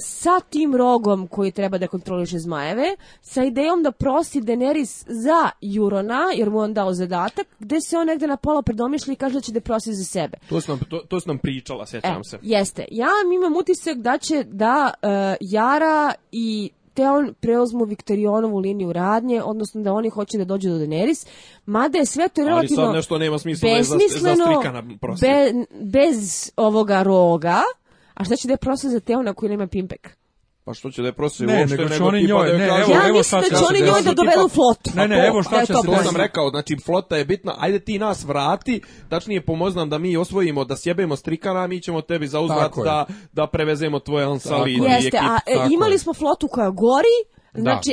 sa tim rogom koji treba da kontroliše zmajeve, sa idejom da prosi Daenerys za Jurona, jer mu on dao zadatak, gde se on negde na pola predomišlja i kaže da će da prosi za sebe. To su nam, to, to pričala, e, se. Jeste. Ja imam utisak da će da Jara e, i Teon preozmu Viktorionovu liniju radnje, odnosno da oni hoće da dođu do Daenerys, mada je sve to relativno Ali besmisleno, bez ovoga roga, a što će da je prosa za te ona koji nema pimpek? Pa što će da je prosi ne, nego, oni njoj, ne, evo, evo da će oni njoj da dovedu flotu. Ne, ne, evo šta će se To sam rekao, znači flota je bitna, ajde ti nas vrati, tačnije pomoz nam da mi osvojimo, da sjebemo strikana, mi ćemo tebi zauzvrat da, da prevezemo tvoje ansali i ekipu. a e, imali smo flotu koja gori, Znači,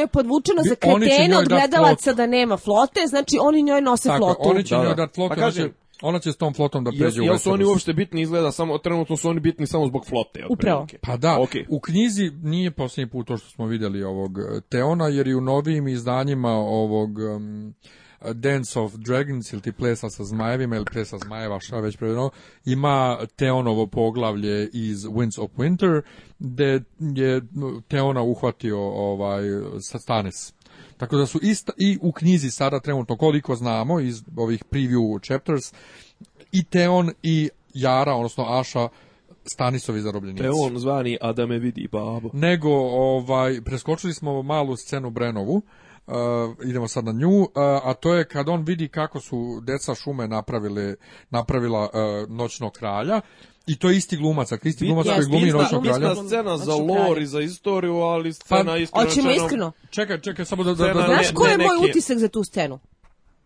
je podvučeno za kretene od gledalaca da nema flote, znači oni njoj nose flotu. Ona će s tom flotom da pređe u Jel su oni uopšte bitni izgleda samo trenutno su oni bitni samo zbog flote Upravo. Pa da, u knjizi nije posljednji put to što smo vidjeli ovog e, Teona jer i u novijim izdanjima ovog Dance of Dragons ili ti plesa sa zmajevima ili plesa zmajeva šta već prevedeno ima Teonovo poglavlje iz Winds of Winter gde je Teona uhvatio ovaj Satanis tako da su i u knjizi sada trenutno koliko znamo iz ovih preview chapters i Teon i Jara, odnosno Aša, Stanisovi zarobljenici. Te zvani, a da me vidi babo. Nego, ovaj, preskočili smo malu scenu Brenovu, uh, idemo sad na nju, uh, a to je kad on vidi kako su deca šume napravile, napravila uh, Noćnog kralja, i to je isti glumac, a isti glumac koji glumi Noćnog kralja. scena za lore i za istoriju, ali pa, scena pa, iskreno. Hoćemo iskreno. Čekaj, čekaj, samo da... da, da, da Znaš ko je moj utisak za tu scenu?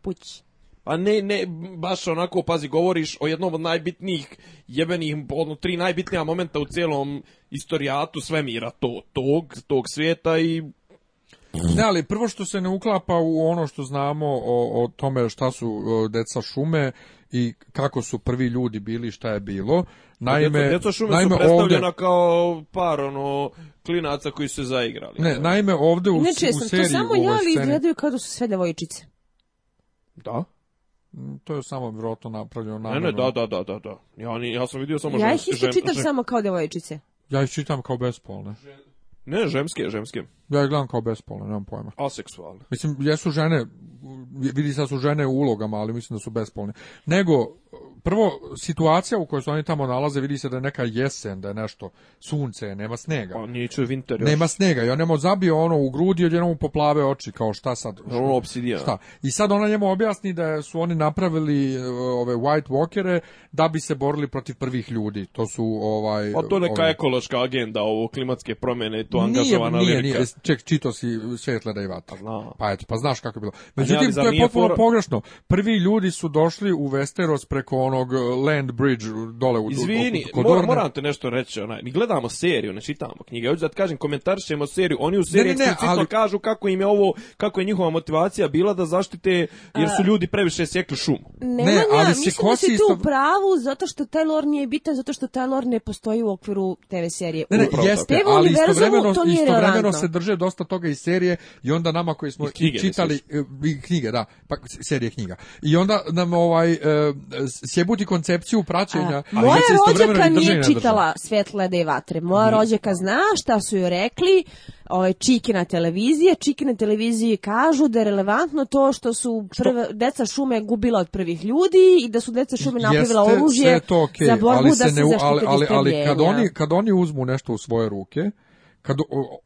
Puć. Pa ne, ne, baš onako, pazi, govoriš o jednom od najbitnijih jebenih, ono, tri najbitnija momenta u cijelom istorijatu svemira, to, tog, tog svijeta i ne, ali prvo što se ne uklapa u ono što znamo o, o tome šta su deca šume i kako su prvi ljudi bili, šta je bilo. Pa naime, djeca, djeca šume naime, su predstavljena kao par ono klinaca koji su se zaigrali. Ne, naime ovdje u, ne, seriji to samo ja li izgledaju kao su sve devojčice. Da. Mm, to je samo vjerojatno napravljeno na Ne, ne, da, da, da, da. Ja, ni, ja sam vidio samo Ja ih samo kao devojčice. Ja ih čitam kao bespolne. Ne, žemske žemske ja gledam kao bespolne, nemam pojma. Aseksualne. Mislim, jesu žene, vidi da su žene u ulogama, ali mislim da su bespolne. Nego, prvo, situacija u kojoj se oni tamo nalaze, vidi se da je neka jesen, da je nešto, sunce, nema snega. Pa nije vinter još. Nema snega, ja nemo zabio ono u grudi, od mu poplave oči, kao šta sad? Ono obsidija. Šta? I sad ona njemu objasni da su oni napravili ove White Walkere da bi se borili protiv prvih ljudi. To su ovaj... Pa to neka ekološka agenda, ovo klimatske promjene, to angažovana nije, ček, čito si da i vata. Pa, pa eto, pa znaš kako je bilo. Međutim, to je potpuno pogrešno. Prvi ljudi su došli u Westeros preko onog eh, Land Bridge dole u Izvini, u, mora, moram te nešto reći. Onaj, mi gledamo seriju, ne čitamo knjige. Ođe da ti kažem, komentarišemo seriju. Oni u seriji ne, ne, ne kažu kako im je ovo, kako je njihova motivacija bila da zaštite, jer su ljudi previše sjekli šumu. Ne, ne ali mislim da si tu pravu, zato što taj lore nije bitan, zato što taj lore ne postoji u okviru TV serije. Ne, jeste, ali istovremeno, se je dosta toga iz serije i onda nama koji smo knjige, čitali e, knjige, da, pa serije knjiga. I onda nam ovaj e, sjebuti koncepciju praćenja. A, moja rođaka nije čitala Svet leda i vatre. Moja rođaka zna šta su joj rekli ovaj na televizije, na televiziji kažu da je relevantno to što su prve, deca šume gubila od prvih ljudi i da su deca šume napravila oružje okay, za borbu da se ne, ali, ali, ali kad, oni, kad oni uzmu nešto u svoje ruke, kad,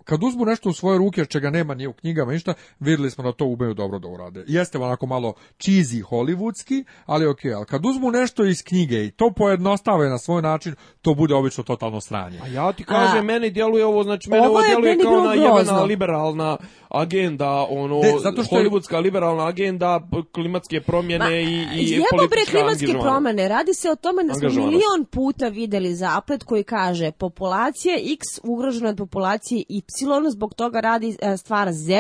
kad uzmu nešto u svoje ruke čega nema ni u knjigama ništa, vidjeli smo da to umeju dobro da urade. Jeste onako malo cheesy hollywoodski, ali ok, ali kad uzmu nešto iz knjige i to pojednostave na svoj način, to bude obično totalno sranje. A ja ti kažem, A... meni djeluje ovo, znači mene ovo, djeluje kao ona jebena liberalna agenda, ono, zato što hollywoodska je... liberalna agenda, klimatske promjene Ma, i, i politička klimatske radi se o tome da smo milion puta vidjeli zaplet koji kaže populacija X ugrožena od populacije Y zbog toga radi e, stvar Z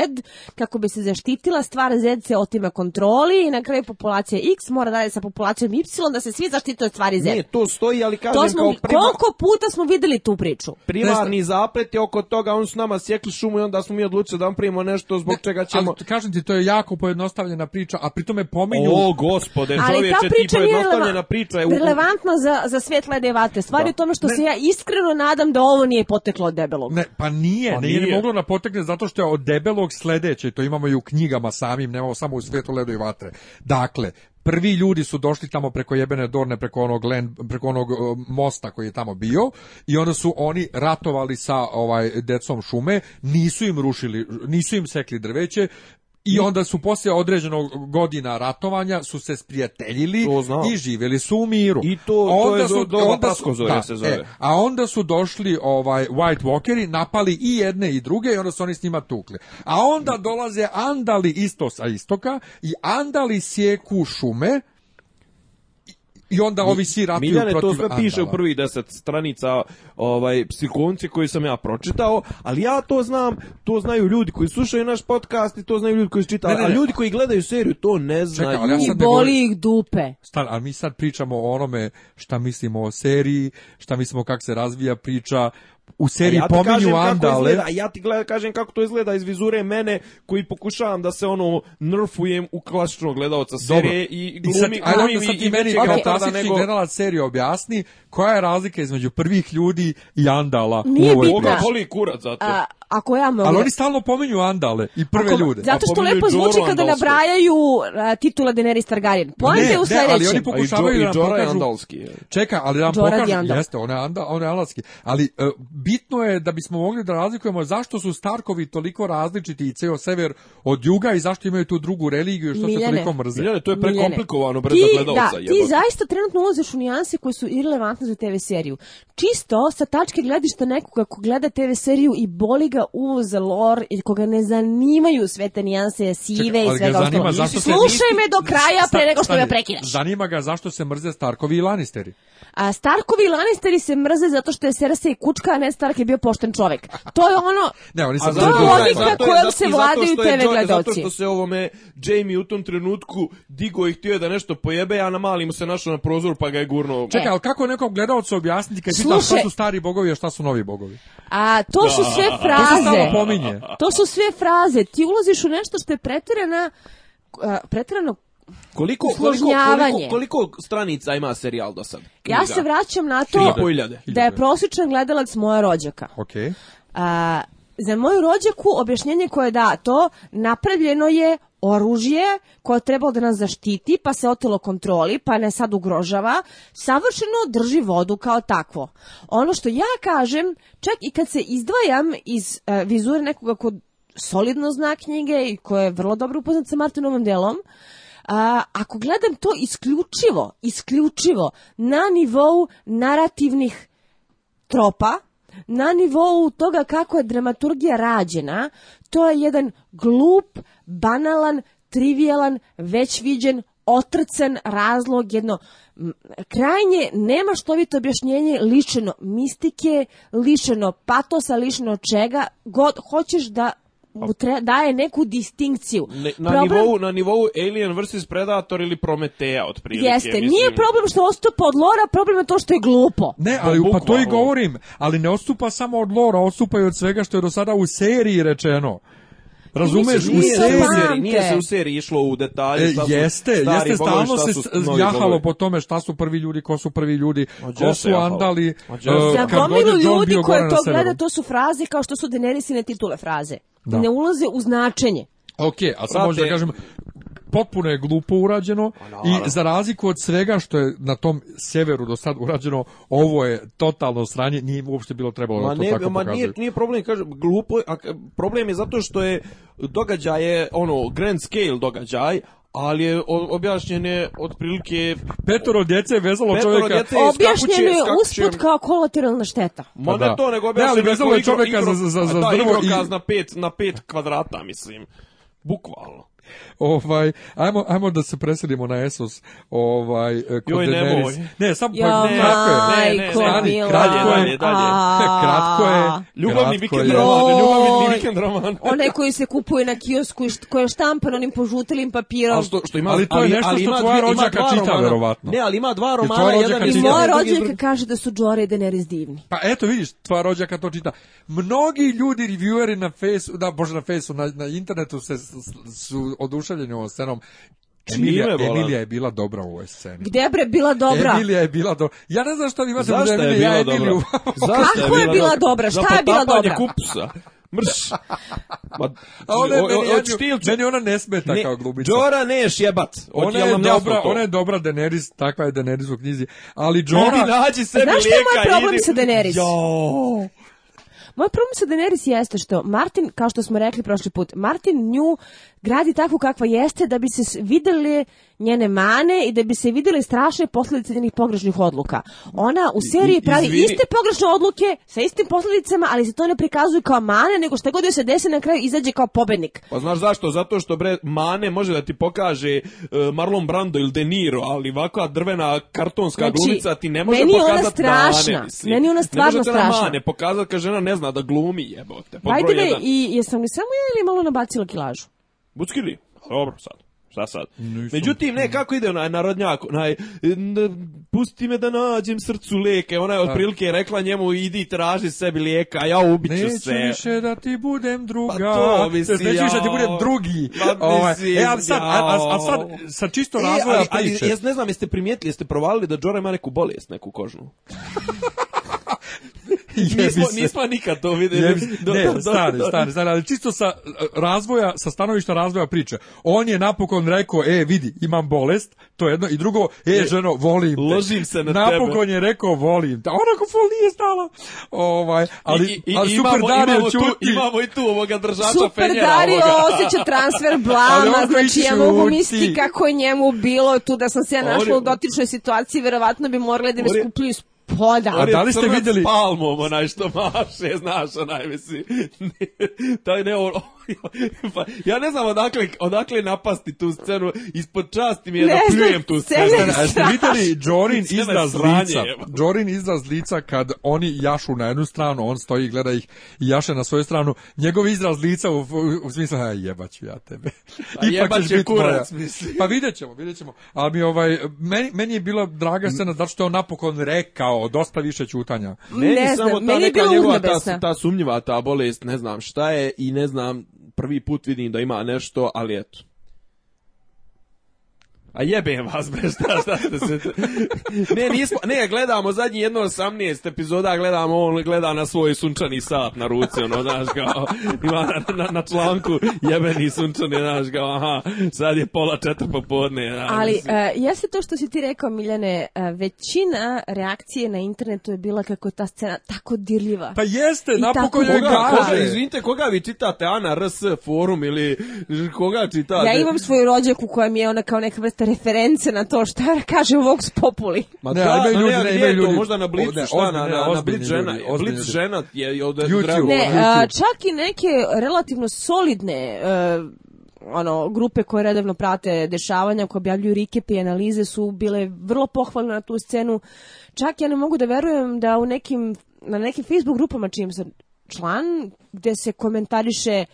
kako bi se zaštitila stvar Z se otima kontroli i na kraju populacija X mora dalje sa populacijom Y da se svi zaštite stvari Z. Ne, to stoji, ali kažem to smo, Koliko puta smo videli tu priču? Primarni zapret je oko toga, on su nama sjekli šumu i onda smo mi odlučili da primimo nešto zbog čega ćemo... Ali, kažem ti, to je jako pojednostavljena priča, a pritome pominju... O, gospode, čovječe, ti pojednostavljena priča je... Relevantna za, za svijet lede Stvar je tome što se ja iskreno nadam da ovo nije poteklo od debelog. Ne, pa nije, pa nije, moglo da potekne zato što je od debelog sledeće, to imamo i u knjigama samim, nemamo samo u svetu ledo i vatre. Dakle, prvi ljudi su došli tamo preko jebene Dorne, preko onog, len preko onog e, mosta koji je tamo bio i onda su oni ratovali sa ovaj decom šume, nisu im rušili, nisu im sekli drveće, i onda su poslije određenog godina ratovanja su se sprijateljili i živjeli su u miru. I to, to je do, e, zove, e, a onda su došli ovaj White Walkeri, napali i jedne i druge i onda su oni s njima tukli. A onda dolaze Andali isto sa istoka i Andali sjeku šume i onda ovi svi Miljane, to sve piše u prvih deset stranica ovaj, psikonci koji sam ja pročitao, ali ja to znam, to znaju ljudi koji slušaju naš podcast i to znaju ljudi koji čitaju, a ljudi koji gledaju seriju to ne znaju. sad boli ih dupe. ali mi sad pričamo o onome šta mislimo o seriji, šta mislimo kako se razvija priča, u seriji ja pominju andale. a ja ti gleda, kažem kako to izgleda iz vizure mene koji pokušavam da se ono nerfujem u klasičnog gledalca serije i glumi, I sad, ti i meni kao klasični nego... gledalac serije objasni koja je razlika između prvih ljudi i andala Nije u ovoj Nije kurac zato. Ako ja Ali oni stalno pominju Andale i prve Ako, ljude. Zato što lepo zvuči kada nabrajaju uh, e, titula Daenerys Targaryen. u sledećem. Ne, ali oni pokušavaju da nam pokažu... Andalski. Čeka, ali da nam Jorah pokažu... Jeste, on je, Anda, on je Ali e, bitno je da bismo mogli da razlikujemo zašto su Starkovi toliko različiti i ceo sever od juga i zašto imaju tu drugu religiju i što Miljane. se toliko mrze. Miljane, to je prekomplikovano bre gledalca. Da, ti zaista trenutno ulaziš u nijanse koje su irrelevantne za TV seriju. Čisto sa tačke gledišta nekoga ko gleda TV seriju i boli ga uz lor i koga ne zanimaju sve te nijanse sive Čekaj, i svega ostalo. Slušaj me do kraja pre nego što me prekidaš Zanima ga zašto se mrze Starkovi i Lannisteri. A Starkovi i Lannisteri se mrze zato što je Cersei kučka, a ne Stark je bio pošten čovek To je ono, ne, oni to je logika se vladaju TV gledoci. Zato što se ovome Jamie u tom trenutku digo i htio da nešto pojebe, a na mali se našao na prozoru pa ga je gurno Čekaj, e. ali kako nekom gledalcu objasniti kad pita su stari bogovi, a šta su novi bogovi? A to su sve fraze fraze. To su sve fraze. Ti ulaziš u nešto što je pretjerana pretjerano Koliko, koliko, koliko, koliko, stranica ima serijal do sad? Ja se vraćam na to da je prosječan gledalac moja rođaka. za moju rođaku objašnjenje koje je dato napravljeno je oružje koje je trebalo da nas zaštiti, pa se otelo kontroli, pa ne sad ugrožava, savršeno drži vodu kao takvo. Ono što ja kažem, čak i kad se izdvajam iz e, vizure nekoga ko solidno zna knjige i koje je vrlo dobro upoznat sa Martinovom delom, a, ako gledam to isključivo, isključivo na nivou narativnih tropa, na nivou toga kako je dramaturgija rađena, to je jedan glup, banalan, trivijalan, već viđen, otrcen razlog, jedno krajnje, nema što objašnjenje lišeno mistike, lišeno patosa, lišeno čega, god hoćeš da tre, daje neku distinkciju. na, nivou, na nivou Alien vs Predator ili Prometeja, otprilike. Jeste, nije problem što odstupa od lora, problem je to što je glupo. Ne, ali pa to i govorim, ali ne odstupa samo od lora, odstupa i od svega što je do sada u seriji rečeno razumeš, u seriji, nije se u seriji išlo u detalje, E, jeste, jeste, stalno se jahalo po tome šta su prvi ljudi, ko su prvi ljudi, ko su andali, Za gomilu e, ljudi koji to gleda, to su fraze kao što su Denerisine titule fraze. Ne ulaze u značenje. Ok, a sad možda kažem, potpuno je glupo urađeno pa i za razliku od svega što je na tom severu do sad urađeno, ovo je totalno sranje, nije uopšte bilo trebalo ma da to ne, tako ma nije, nije, problem, kažem, glupo, a problem je zato što je događaj je ono, grand scale događaj, ali je objašnjene otprilike petoro djece je vezalo čovjeka djece objašnjeno je usput kao kolateralna šteta ma pa ne to nego objašnjen ne, vezalo je čovjeka igro, za za za da, drvo i na pet na 5 kvadrata mislim bukvalno Ovaj, ajmo, ajmo da se presedimo na Esos. Ovaj, eh, kod Joj, Daenerys. Ne, samo ja, pa ne, kratko je. Ne, ne, Stani, ne, kratko je. Dalje, dalje. Kratko je. Ljubavni vikend roman. Ljubavni vikend roman. One koji se kupuju na kiosku i koje je štampan onim požutelim papirom. Ali, što, što ima, ali to je nešto što tvoja rođaka čita, verovatno. Ne, ali ima dva romana. Jedan I moja rođaka kaže da su Džore i Daenerys divni. Pa eto, vidiš, tvoja rođaka to čita. Mnogi ljudi, revieweri na Facebooku, da, bože, na Facebooku, na, na internetu se su oduševljen ovom scenom. Emilija, je Emilija je bila dobra u ovoj sceni. Gdje bre bila dobra? Emilija je bila dobra. Ja ne znam što imate Zašto je bila ja Zašto Kako je bila dobra? Šta je bila dobra? kupsa. Mrš. Ma, A je meni, meni ona ne smeta ne, kao glumica. ne je jebat. Ona je, dobra, ona je dobra Daenerys, takva je Daenerys u knjizi. Ali Dora... Ne nađi sebi Znaš što je moj problem sa Daenerys? Jo. Moj problem sa Daenerys jeste što Martin, kao što smo rekli prošli put, Martin nju gradi takvu kakva jeste da bi se videli njene mane i da bi se videli strašne posljedice njenih pogrešnih odluka. Ona u seriji pravi iste pogrešne odluke sa istim posljedicama, ali se to ne prikazuje kao mane, nego što god joj se desi na kraju izađe kao pobednik. Pa znaš zašto? Zato što bre, mane može da ti pokaže e, Marlon Brando ili De Niro, ali ovakva drvena kartonska znači, glumica ti ne može meni pokazati ona strašna. Mane, meni ona stvarno ne strašna. Ne mane pokazati kad žena ne zna da glumi jebote. Ajde i jesam li samo ja ili malo nabacila kilažu? Buckili. Dobro, sad. Šta sad? Međutim, ne, kako ide onaj narodnjak, onaj, pusti me da nađem srcu lijeke ona je otprilike rekla njemu, idi traži sebi lijeka, a ja ubiću se. Neću više da ti budem druga. Pa to Neću više da ti budem drugi. Pa ovaj, e, sad, a, a, sad, sa čisto razvoja e, ali, priče. ne znam, jeste primijetili, jeste provalili da Džora ima neku bolest, neku kožnu. nismo, nismo nikad to vidjeli. ne, stari, stari, stari, ali čisto sa razvoja, sa stanovišta razvoja priče. On je napokon rekao, e, vidi, imam bolest, to je jedno, i drugo, e, e ženo, volim te. Ložim se na napokon je rekao, volim te. Onako ful nije stala. Ovaj, ali, I, i, super imamo, Dario imamo i tu ovoga držača super Super Dario osjeća transfer blama, znači ja mogu misliti kako je njemu bilo tu da sam se ja našla u dotičnoj situaciji, verovatno bi morali da me skupljaju polja. A da li ste vidjeli... palmom, onaj što maše, znaš, onaj, Taj ne, pa, ja ne znam odakle, odakle napasti tu scenu, ispod časti mi je ne tu scenu. A ste vidjeli Jorin izraz lica? Jorin izraz lica kad oni jašu na jednu stranu, on stoji i gleda ih i jaše na svoju stranu. Njegov izraz lica u, u, smislu, jebaću ja tebe. je kurac, mislim. Pa vidjet ćemo, vidjet ćemo. Ali mi ovaj, meni, meni je bilo draga mm. scena, zato što je on napokon rekao kao dosta više ćutanja. ne samo znam, ta meni neka njegova ta, ta sumnjiva ta bolest, ne znam šta je i ne znam, prvi put vidim da ima nešto, ali eto. A jebem vas, bre, šta, šta se... Ne, nismo, ne, gledamo zadnji jedno 18 epizoda, gledamo, on gleda na svoj sunčani sat na ruci, ono, znaš, kao, ima na, na, na članku jebeni sunčani, znaš, kao, aha, sad je pola četiri popodne. Ali, uh, jeste to što si ti rekao, Miljane, e, većina reakcije na internetu je bila kako ta scena tako dirljiva. Pa jeste, napokon je koga, izvinite, koga vi čitate, Ana RS forum ili koga čitate? Ja imam svoju rođaku koja mi je ona kao neka vrsta reference na to šta kaže u Vox Populi. Ma da, imaju ljudi, ljudi. možda na Blitz, žena, žena je od YouTube. Ne, čak i neke relativno solidne e, ono, grupe koje redovno prate dešavanja, koje objavljuju recap i analize su bile vrlo pohvalne na tu scenu. Čak ja ne mogu da verujem da u nekim, na nekim Facebook grupama čijim sam član, gdje se komentariše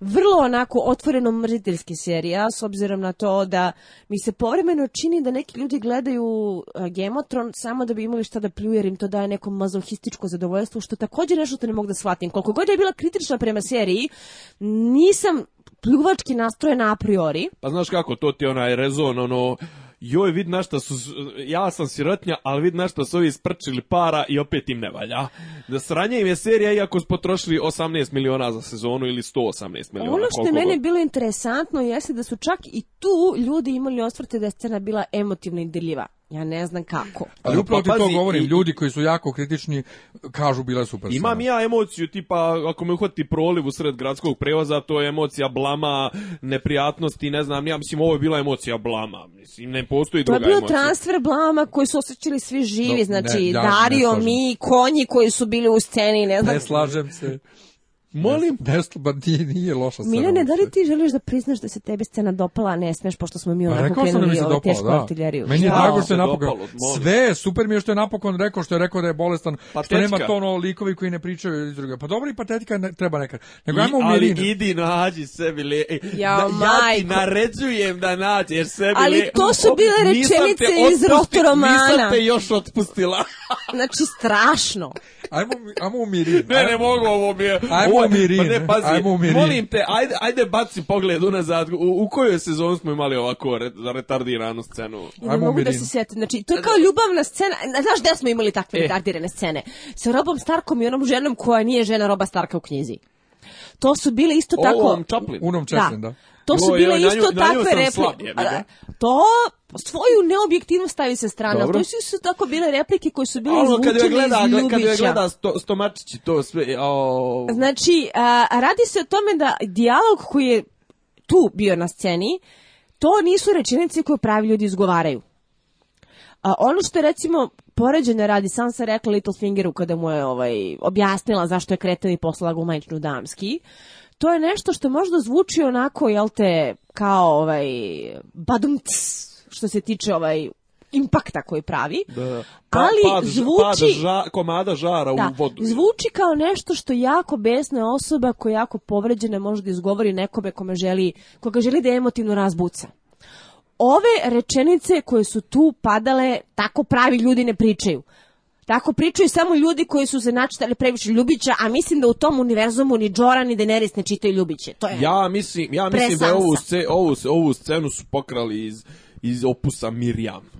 vrlo onako otvoreno mrziteljski serija, s obzirom na to da mi se povremeno čini da neki ljudi gledaju e, Gemotron samo da bi imali šta da pljuje jer im to daje neko mazohističko zadovoljstvo što također nešto te ne mogu da shvatim. Koliko god je bila kritična prema seriji, nisam pljuvački nastrojena a priori. Pa znaš kako, to ti je onaj rezon, ono, joj, vid na šta su, ja sam sirotnja, ali vid na šta su ovi isprčili para i opet im ne valja. Da sranje im je serija, iako su potrošili 18 miliona za sezonu ili 118 miliona. Ono što je meni bilo interesantno jeste da su čak i tu ljudi imali osvrte da je scena bila emotivna i deljiva. Ja ne znam kako. Ali upravo ti to govorim, ljudi koji su jako kritični kažu bila super ima Imam ja emociju tipa, ako me uhvati proliv u sred gradskog prevoza, to je emocija blama, neprijatnosti, ne znam, ja mislim ovo je bila emocija blama, mislim, ne postoji druga emocija. To je bio transfer blama koji su osjećali svi živi, znači Dario, mi, konji koji su bili u sceni, ne znam. Ne slažem se. Molim, Beslo Bandije nije loša scena. Miljane, da li ti želiš da priznaš da se tebi scena dopala, ne smeš, pošto smo mi pa onako krenuli o tešku artiljeriju? Meni je drago što je napokon. Sve, super mi je što je napokon rekao što je rekao da je bolestan, patetika. što nema to ono likovi koji ne pričaju iz druga. Pa dobro i patetika ne, treba nekad. Nego ajmo Ali idi nađi sebi le... Ja, da, ja ti naređujem da nađeš sebi Ali le... to su bile rečenice iz rotoromana. Nisam te još otpustila. znači strašno. Ajmo, ajmo umiri. Ne, ne mogu ovo mi je. Ajmo Pa ne, pazi, Molim te, ajde, ajde baci pogled unazad. U, u kojoj sezoni smo imali ovako retardiranu scenu? Ajmo ne mogu da se sjetim. Znači, to je kao ljubavna scena. Znaš gde smo imali takve e. retardirane scene? Sa Robom Starkom i onom ženom koja nije žena Roba Starka u knjizi. To su bile isto tako... Ovom Chaplin. Unom Chaplin, da. da to su bile isto takve replike. To svoju neobjektivnost stavi se strana, to su tako bile replike koje su bile izvučene iz ljubića. Kad joj gleda stomačići, to sve... Znači, radi se o tome da dijalog koji je tu bio na sceni, to nisu rečenice koje pravi ljudi izgovaraju. A, ono što je recimo poređenje radi, sam se rekla Fingeru kada mu je ovaj, objasnila zašto je kretan i poslala gumajčnu damski, to je nešto što možda zvuči onako, jel te, kao ovaj, badumc, što se tiče ovaj impakta koji pravi, da. Pa, ali zvuči... komada žara da, u vodu. Zvuči kao nešto što jako besna osoba koja je jako povređena može izgovori nekome kome želi, koga želi da emotivno razbuca. Ove rečenice koje su tu padale, tako pravi ljudi ne pričaju. Tako pričaju samo ljudi koji su se načitali previše Ljubića, a mislim da u tom univerzumu ni Džora ni Daenerys ne čitaju Ljubiće. To je ja mislim, ja mislim da ovu, ovu, ovu scenu su pokrali iz, iz opusa Mirjam.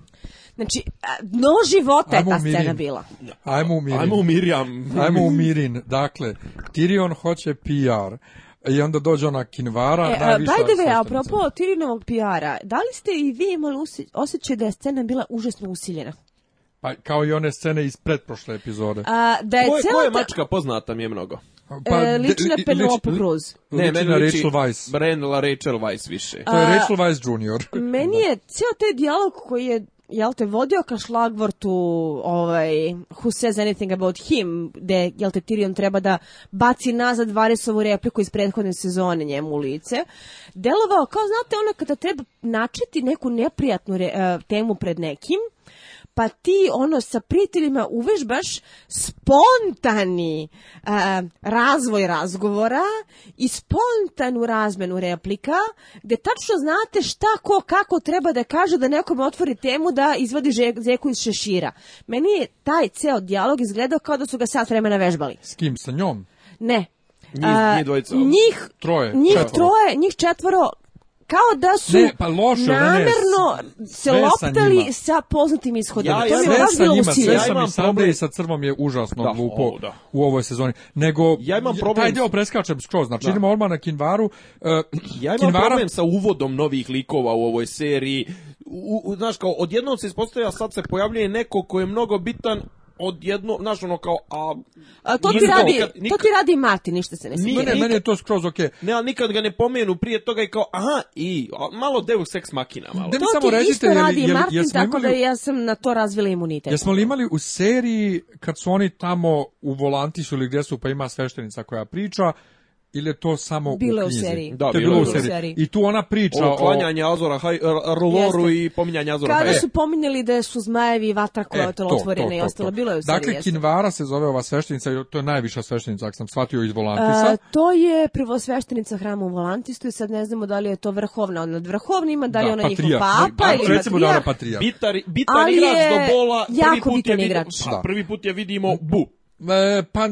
Znači, no života je ta scena bila. Ajmo u Mirin. Ajmo u Mirjam. Ajmo u Mirin. Dakle, Tyrion hoće PR. I onda dođe ona kinvara. E, da a ve, PR-a, da li ste i vi imali osjećaj da je scena bila užasno usiljena? Pa kao i one scene iz pretprošle epizode. A, da je Koje, koja mačka poznata mi je mnogo? E, pa, e, liči na Penelope Cruz. Ne, meni na Rachel Weiss. Brenla Rachel Weiss više. To je Rachel Weiss junior. Meni je cijel taj dijalog koji je jel te vodio ka šlagvortu ovaj, who says anything about him gde jel te Tyrion treba da baci nazad Varesovu repliku iz prethodne sezone njemu u lice delovao kao znate ono kada treba načeti neku neprijatnu re, e, temu pred nekim pa ti ono sa prijateljima uvežbaš spontani e, razvoj razgovora i spontanu razmenu replika gde tačno znate šta ko kako treba da kaže da nekom otvori temu da izvadi zeku iz šešira. Meni je taj ceo dijalog izgledao kao da su ga sad vremena vežbali. S kim? Sa njom? Ne, Njih, dvojica. Njih troje. Njih troje, njih četvoro kao da su ne, pa namerno se loptali sa, poznatim ishodima. Ja, ja, to mi baš sam Ja imam problem sa crvom je užasno da, glupo u ovoj sezoni. Nego ja imam problem taj deo preskačem skroz. Znači da. idemo odmah na Kinvaru. E, ja imam Kinvara... problem sa uvodom novih likova u ovoj seriji. U, u, znaš kao odjednom se ispostavlja sad se pojavljuje neko ko je mnogo bitan odjedno, znaš, ono kao, a... a to, ti radi, kad, nikad, to ti radi mati, ništa se ne smije. Ne, meni je to skroz okej. Okay. Ne, nikad ga ne pomenu prije toga i kao, aha, i, malo devu seks makina, malo. Da samo ti isto radi Martin, tako da ja sam na to razvila imunitet. Jesmo li imali u seriji, kad su oni tamo u volantisu ili gdje su, pa ima sveštenica koja priča, ili je to samo u knjizi? U seriji. Da, to je bilo, bilo u, seriji. u seriji. I tu ona priča o... Klanjanja Azora, haj, Roloru i pominjanje Azora. Kada su pominjali da su zmajevi vatra koja je e, otvorena i ostalo, bilo je u dakle, seriji. Dakle, Kinvara se zove ova sveštenica, to je najviša sveštenica, ako sam shvatio iz Volantisa. to je prvo sveštenica hrama u Volantistu i sad ne znamo da li je to vrhovna, ona ima, da li da, ona njihov papa ili da patrija. Bitar igrač do bola, pa, prvi put je vidimo, prvi put je vidimo bu. E, pa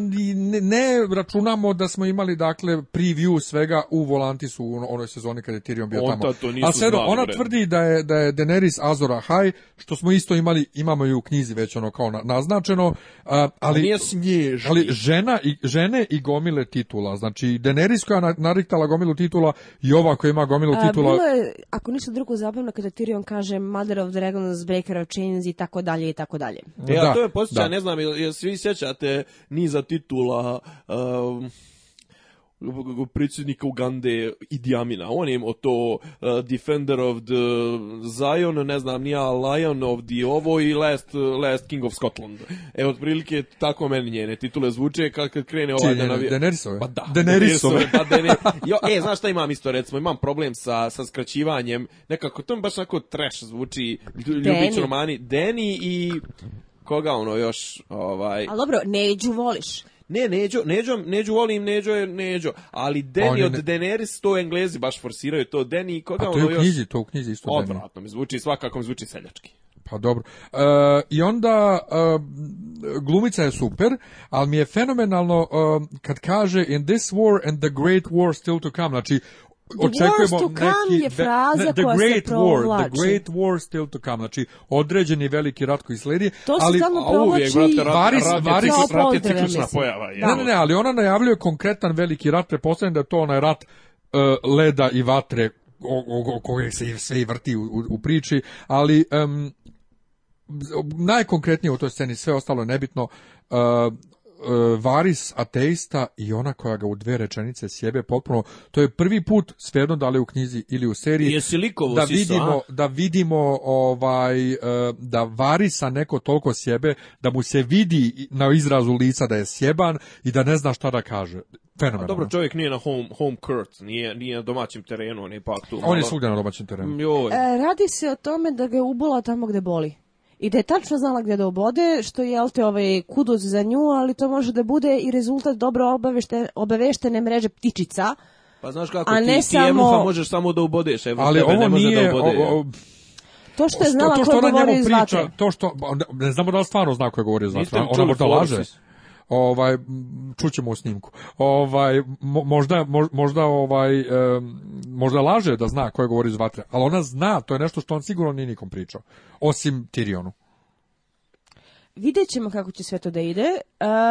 ne računamo da smo imali dakle preview svega u Volantisu u ono, onoj sezoni kad je Tyrion bio tamo. A sve ona tvrdi da je da je Daenerys Azora High što smo isto imali imamo i u knjizi već ono kao naznačeno, ali nije žena i žene i gomile titula. Znači Daenerys koja nariktala gomilu titula i ova koja ima gomilu titula. A, je, ako nisu drugo zabavno kada Tyrion kaže Mother of Dragons, Breaker of Chains i tako dalje i tako dalje. ja e, to je ne znam, jel svi sjećate niza titula uh, predsjednika Ugande i On je imao to uh, Defender of the Zion, ne znam, nija Lion of the ovo i Last, last King of Scotland. E, otprilike tako meni njene titule zvuče kad, kad krene ovaj da navi... Denerisove? Pa da. Denerisove. Pa jo, e, znaš šta imam isto, recimo, imam problem sa, sa skraćivanjem, nekako, to mi baš tako trash zvuči, ljubić Deni i koga ono još ovaj A dobro, Neđu voliš. Ne, Neđo, Neđo, Neđo volim, Neđo je Neđo, ali Deni ne... od Daenerys, to Englezi baš forsiraju to Deni i koga pa to je ono u knjizi, to u knjizi isto Odvratno mi zvuči, svakako mi zvuči seljački. Pa dobro. E, I onda e, glumica je super, ali mi je fenomenalno e, kad kaže in this war and the great war still to come. Znači, očekujemo the to come neki... je fraza ne, the koja great se provlači. War, the great war still to come. Znači, određeni veliki rat koji slijedi, to ali... se stalno provlači. Uvijek, Varis, Varis, rat je ciklična pojava. Ne, ne, ne, ali ona najavljuje konkretan veliki rat, prepostavljam da je to onaj rat e, leda i vatre o, o, se sve vrti u, u, priči, ali najkonkretnije u toj sceni, sve ostalo je nebitno, e, E, varis ateista i ona koja ga u dve rečenice sjebe potpuno. To je prvi put, svejedno da li u knjizi ili u seriji, Jesi da vidimo, da vidimo ovaj, e, da varisa neko toliko sjebe, da mu se vidi na izrazu lica da je sjeban i da ne zna šta da kaže. Fenomenalno. dobro, čovjek nije na home, home court, nije, nije na domaćem terenu, on je pa tu. On je svugdje na domaćem terenu. E, radi se o tome da ga je ubola tamo gdje boli i da je tačno znala gdje da obode, što je, te, ovaj, kudos za nju, ali to može da bude i rezultat dobro obavešte, obaveštene mreže ptičica, pa znaš kako, a ne ti, samo... ti možeš samo da ubodeš, Evo, ali ovo ne može nije, da obode. O, o, to što je znala to, to što ona njemu priča, to što ne znamo da li stvarno zna ko je govorio iz vatre, ona možda laže ovaj čućemo u snimku. Ovaj možda možda ovaj možda laže da zna ko je govori iz vatre, ali ona zna, to je nešto što on sigurno nije nikom pričao, osim Tirionu. Vidjet ćemo kako će sve to da ide. E,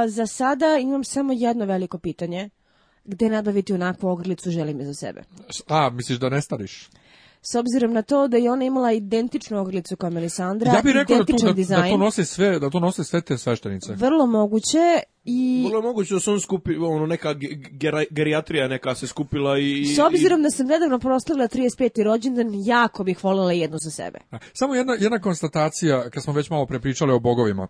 za sada imam samo jedno veliko pitanje. Gde nabaviti onakvu ogrlicu želim je za sebe? A, misliš da nestariš? s obzirom na to da je ona imala identičnu oglicu kao Melisandra, ja bih rekao da, to nose sve, da to nose sve te sveštenice. Vrlo moguće i... je moguće da se on skupi, ono, neka gerijatrija neka se skupila i... S obzirom i... da sam nedavno proslavila 35. rođendan, jako bih voljela jednu za sebe. Samo jedna, jedna konstatacija, kad smo već malo prepričali o bogovima.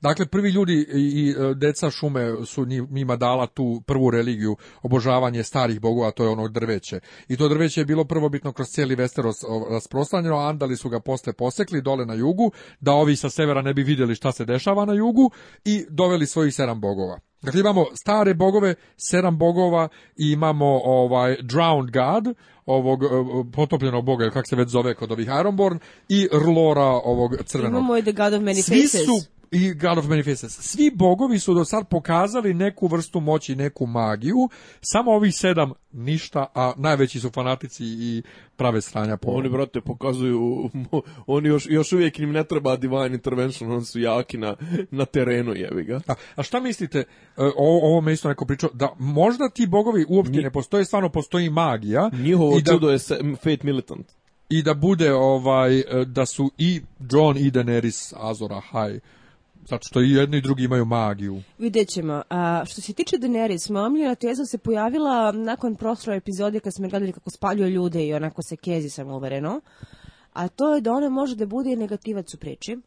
Dakle, prvi ljudi i e, deca šume su njima dala tu prvu religiju, obožavanje starih bogova, to je ono drveće. I to drveće je bilo prvobitno kroz cijeli Westeros rasprostranjeno, andali su ga posle posekli dole na jugu, da ovi sa severa ne bi vidjeli šta se dešava na jugu i doveli svojih sedam bogova bogova. Dakle, imamo stare bogove, sedam bogova i imamo ovaj Drowned God, ovog e, potopljenog boga, ili kako se već zove kod ovih Ironborn, i Rlora ovog crvenog. Imamo i The God of Many Faces i God of Manifestas. Svi bogovi su do sad pokazali neku vrstu moći, neku magiju, samo ovih sedam ništa, a najveći su fanatici i prave stranja po... Oni, brate, pokazuju, oni još, još uvijek im ne treba Divine Intervention, oni su jaki na, na terenu, jevi ga. A, a šta mislite, e, o, ovo me isto neko pričao, da možda ti bogovi uopće ne postoje, stvarno postoji magija. Njihovo čudo je Fate Militant i da bude ovaj e, da su i John i Daenerys Azora High zato što i jedni i drugi imaju magiju. Vidjet ćemo. A, što se tiče Daenerys, moja teza se pojavila nakon prošle epizode kad smo gledali kako spaljuje ljude i onako se kezi, sam uvereno. A to je da ona može da bude negativac u priči.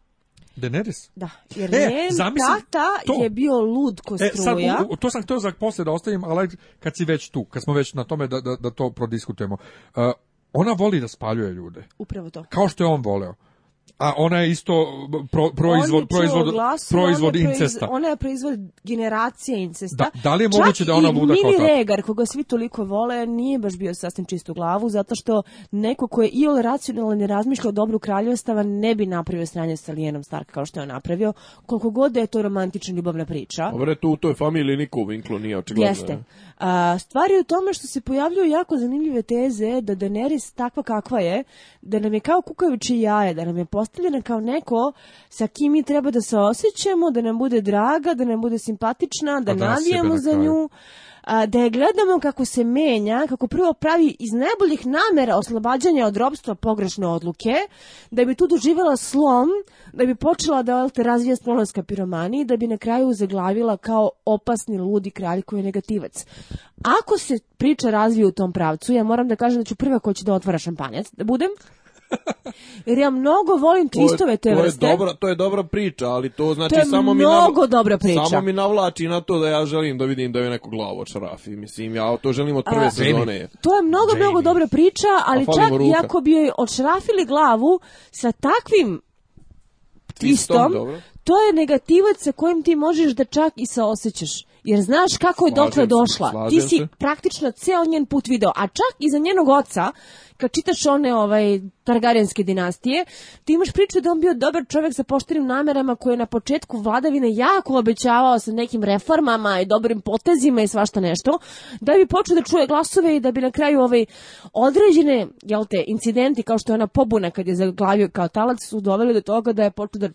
Daenerys? Da, jer e, njen tata to. je bio lud ko e, struja. to sam htio za poslije da ostavim, ali kad si već tu, kad smo već na tome da, da, da to prodiskutujemo. E, ona voli da spaljuje ljude. Upravo to. Kao što je on voleo a ona je isto pro, proizvod, proizvod, glasu, proizvod ona incesta. ona je proizvod generacije incesta. Da, da li je moguće da ona bude kao tako? Regar, koga svi toliko vole, nije baš bio sasvim čist u glavu, zato što neko ko je ol racionalno ne razmišlja o dobru kraljevstava ne bi napravio sranje sa Lijenom Stark kao što je on napravio, koliko god je to romantična ljubavna priča. Dobre, tu u toj familiji niko u vinklu nije očigledno. Jeste. A, stvari u tome što se pojavljuju jako zanimljive teze da Daenerys takva kakva je, da nam je kao kukavići jaje, da nam je postavljena kao neko sa kim mi treba da se osjećamo, da nam bude draga, da nam bude simpatična, da, pa da navijamo za nju da je gledamo kako se menja, kako prvo pravi iz najboljih namera oslobađanja od robstva pogrešne odluke, da bi tu doživjela slom, da bi počela da te razvija piromani i da bi na kraju zaglavila kao opasni ludi kralj koji je negativac. Ako se priča razvija u tom pravcu, ja moram da kažem da ću prva koja će da otvara šampanjac, da budem. Jer ja mnogo volim twistove te to vrste. dobra, to je dobra priča, ali to znači to samo mi mnogo dobra priča. Samo mi navlači na to da ja želim da vidim da je neko glavo od Mislim, ja to želim od prve A, sezone. To je mnogo, mnogo dobra priča, ali čak i ako bi joj odšrafili glavu sa takvim twistom, to je negativac sa kojim ti možeš da čak i saosećaš. Jer znaš kako je dokle došla. Ti si praktično ceo njen put video. A čak i za njenog oca, kad čitaš one ovaj Targaryenske dinastije, ti imaš priču da on bio dobar čovjek sa poštenim namerama koji je na početku vladavine jako obećavao sa nekim reformama i dobrim potezima i svašta nešto, da bi počeo da čuje glasove i da bi na kraju ovaj određene jel te, incidenti kao što je ona pobuna kad je zaglavio kao talac su doveli do toga da je počeo da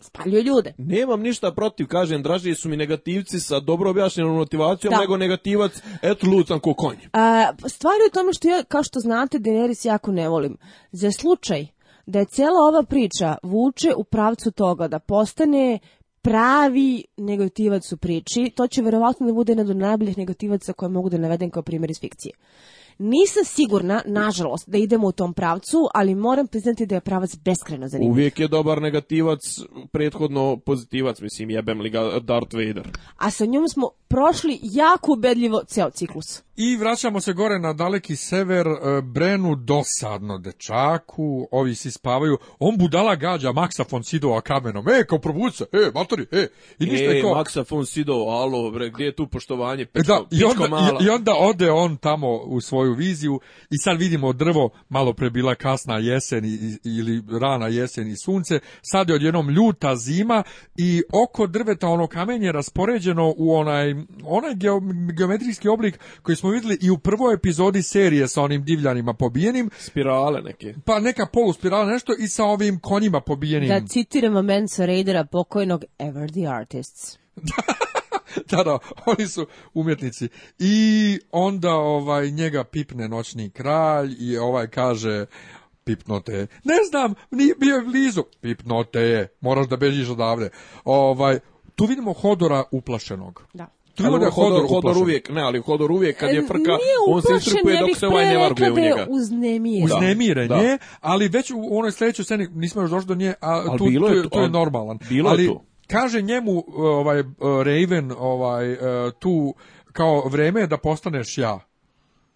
spaljuje ljude. Nemam ništa protiv, kažem, draži su mi negativci sa dobro objašnjenom motivacijom da. nego negativac, eto lucan ko konj. Uh, stvar je u tome što ja, kao što znate, Daenerys jako ne volim. Za slučaj da je cijela ova priča vuče u pravcu toga da postane pravi negativac u priči, to će verovatno da bude jedan od najboljih negativaca koje mogu da navedem kao primjer iz fikcije. Nisam sigurna, nažalost, da idemo u tom pravcu, ali moram priznati da je pravac beskreno zanimljiv. Uvijek je dobar negativac, prethodno pozitivac, mislim, jebem li ga Darth Vader. A sa njom smo prošli jako ubedljivo ceo ciklus. I vraćamo se gore na daleki sever, e, Brenu dosadno dečaku, ovi si spavaju, on budala gađa Maksa von Sidova kamenom, e, kao probuca, e, matori, e, i ništa e, je Maksa von Sidova, alo, bre, gdje je tu poštovanje, e, da, i onda, I, onda ode on tamo u svoju viziju i sad vidimo drvo, malo pre bila kasna jesen ili rana jesen i sunce, sad je odjednom ljuta zima i oko drveta ono kamenje raspoređeno u onaj onaj geometrijski oblik koji smo vidjeli i u prvoj epizodi serije sa onim divljanima pobijenim. Spirale neke. Pa neka spirala nešto i sa ovim konjima pobijenim. Da citiramo Mensa Raidera pokojnog Ever the Artists. da, da, oni su umjetnici. I onda ovaj njega pipne noćni kralj i ovaj kaže pipnote Ne znam, nije bio blizu. Pipnote je, moraš da bežiš odavde. Ovaj, tu vidimo Hodora uplašenog. Da. Hodor, Hodor uvijek, ne, ali Hodor uvijek kad e, je frka, on se srpuje dok se ovaj ne varguje u njega. Uznemiren. Uznemiren ne, ali već u onoj sljedećoj sceni nismo još došli do nje, a tu, je, tu, je normalan. Bilo ali, je tu. Kaže njemu ovaj Raven ovaj e, tu kao vrijeme je da postaneš ja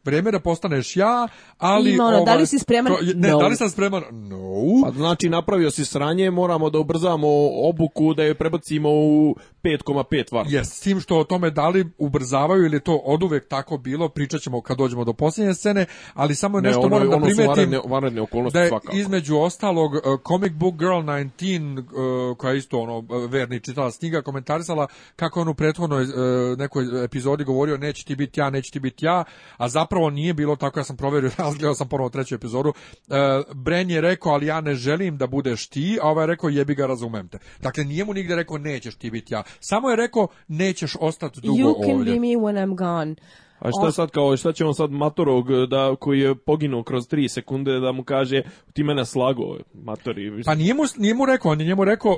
vreme da postaneš ja, ali Ima ono, da li ovaj, si spreman? ne, no. da li sam spreman? No. Pa znači napravio si sranje, moramo da ubrzamo obuku da je prebacimo u 5,5 var. Jes, s tim što o tome da li ubrzavaju ili to oduvek tako bilo, pričat ćemo kad dođemo do posljednje scene, ali samo ne, nešto ono, moram ono da primetim su vanredne okolnosti da između ostalog e, Comic Book Girl 19 e, koja je isto ono e, verni čitala sniga komentarisala kako on u prethodnoj nekoj epizodi govorio neće ti biti ja, neće ti biti ja, a zapravo nije bilo tako, ja sam provjerio, razgledao sam ponovo treću epizodu, e, Bren je rekao, ali ja ne želim da budeš ti, a ovaj je rekao, jebi ga, razumem te. Dakle, nije mu nigde rekao, nećeš ti biti ja. Samo je rekao, nećeš ostati dugo ovdje. You can ovdje. me when I'm gone. A šta sad kao, šta će on sad Matorog e, da, koji je poginuo kroz tri sekunde da mu kaže ti mene slago Matori? Pa nije mu, nije mu rekao, on je njemu rekao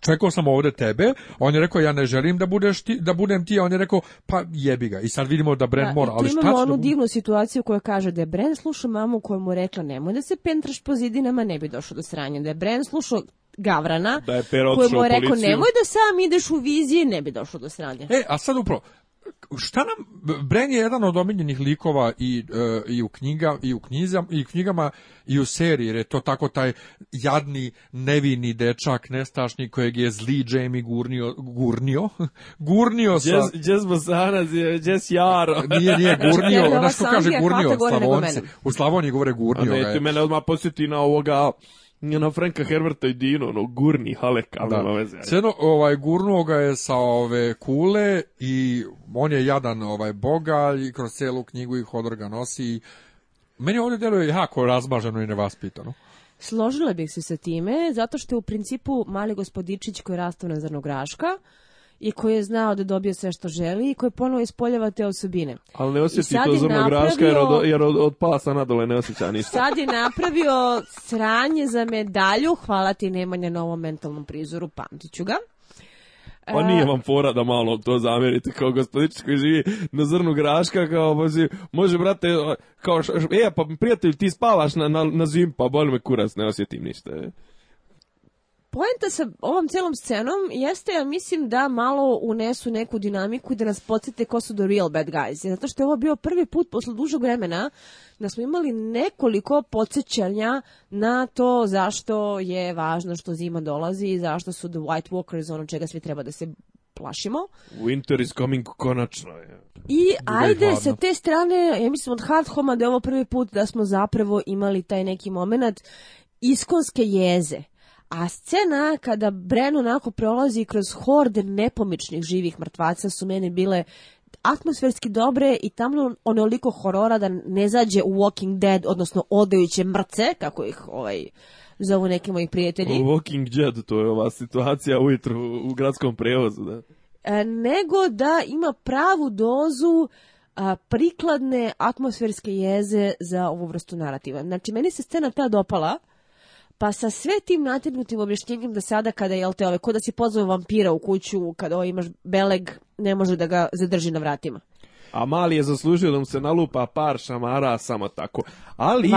čekao sam ovdje tebe, on je rekao ja ne želim da, budeš ti, da budem ti, a on je rekao pa jebi ga i sad vidimo da Bren mora. Ali imamo onu da... divnu situaciju koja kaže da je Bren slušao mamu koja mu rekla nemoj da se pentraš po zidinama, ne bi došao do sranja. Da je Bren slušao Gavrana, da je je rekao nemoj da sam ideš u vizije, ne bi došao do sranja. E, a sad upravo, šta nam Bren je jedan od omiljenih likova i e, i u knjiga i u knjizama i u knjigama i u seriji jer je to tako taj jadni nevini dečak nestašni kojeg je zli Jamie gurnio gurnio gurnio sa Jess Bosanac je Jaro nije nije gurnio ona što kaže gurnio Slavonci u Slavoniji govore gurnio a ne ti mene odmah posjeti na ovoga na Franka Herberta i Dino, ono, gurni Haleka, da. nema veze. ovaj, gurnuo ga je sa ove kule i on je jadan ovaj boga i kroz celu knjigu i Hodor ga nosi. meni ovdje djeluje jako razmaženo i nevaspitano. Složila bih se sa time, zato što je u principu mali gospodičić koji je rastao na zrnograška, i koji je znao da dobije sve što želi i koji ponovo ispoljava te osobine. Ali ne osjeti to zrno graška jer, od, jer od, od pasa nadole ne osjeća ništa. Sad je napravio sranje za medalju, hvala ti Nemanja na ovom mentalnom prizoru, pamtit ću ga. Pa e, nije vam fora da malo to zamjerite kao gospodin koji živi na zrnu graška kao može, pa može brate kao e pa prijatelj ti spavaš na na, zim pa boli me kurac ne osjetim ništa. Je. Poenta sa ovom celom scenom jeste, ja mislim, da malo unesu neku dinamiku i da nas podsjete ko su the real bad guys. Zato što je ovo bio prvi put posle dužog vremena da smo imali nekoliko podsjećanja na to zašto je važno što zima dolazi i zašto su the White Walkers ono čega svi treba da se plašimo. Winter is coming konačno. Je. I ajde, sa te strane, ja mislim od Hard Homa da je ovo prvi put da smo zapravo imali taj neki moment iskonske jeze a scena kada Bren onako prolazi kroz horde nepomičnih živih mrtvaca su meni bile atmosferski dobre i tamo onoliko horora da ne zađe u Walking Dead, odnosno odajuće mrce, kako ih ovaj zovu neki moji prijatelji. U Walking Dead, to je ova situacija ujutru u gradskom prevozu, da. E, nego da ima pravu dozu prikladne atmosferske jeze za ovu vrstu narativa. Znači, meni se scena ta dopala, pa sa sve tim nategnutim objašnjenjem da sada kada je te ove, ko da si pozvao vampira u kuću, kada ovo ovaj imaš beleg, ne može da ga zadrži na vratima. A mali je zaslužio da mu se nalupa par šamara samo tako. Ali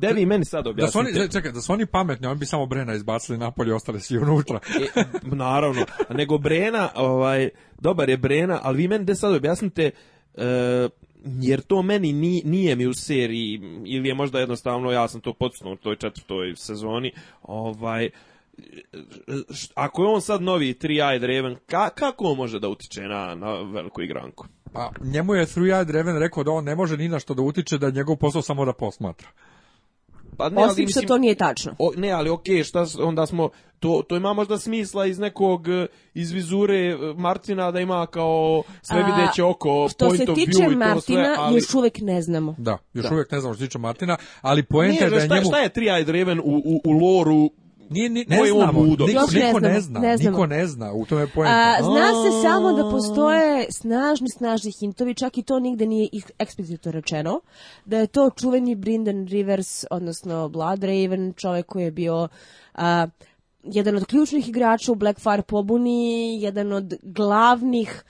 devi, meni sad objasnite. Da su oni, čekaj, da su oni pametni, oni bi samo Brena izbacili napolje i ostali svi unutra. E, naravno, nego Brena, ovaj, dobar je Brena, ali vi meni sada sad objasnite, e, jer to meni nije, nije mi u seriji ili je možda jednostavno ja sam to podsnuo u toj četvrtoj sezoni ovaj ako je on sad novi 3 eyed Raven, kako on može da utiče na, na veliku igranku? Pa njemu je 3 eyed Raven rekao da on ne može ni na što da utiče, da je njegov posao samo da posmatra. Pa ne, Osim što to nije tačno. O, ne, ali okej, okay, šta onda smo to to ima možda smisla iz nekog e, iz vizure e, Martina da ima kao sve videće oko point of view i to sve. Što se tiče Martina, ali... još uvek ne znamo. Da, još da. uvek ne znamo što se tiče Martina, ali poenta je da je njemu Šta je Tri Eyed Raven u u, u loru nije, ne znamo, niko, ne zna, niko ne zna, u tome zna se oh. samo da postoje snažni, snažni hintovi, čak i to nigde nije eksplicitno rečeno, da je to čuveni Brinden Rivers, odnosno Blood Raven, čovjek koji je bio... jedan od ključnih igrača u Blackfire pobuni, jedan od glavnih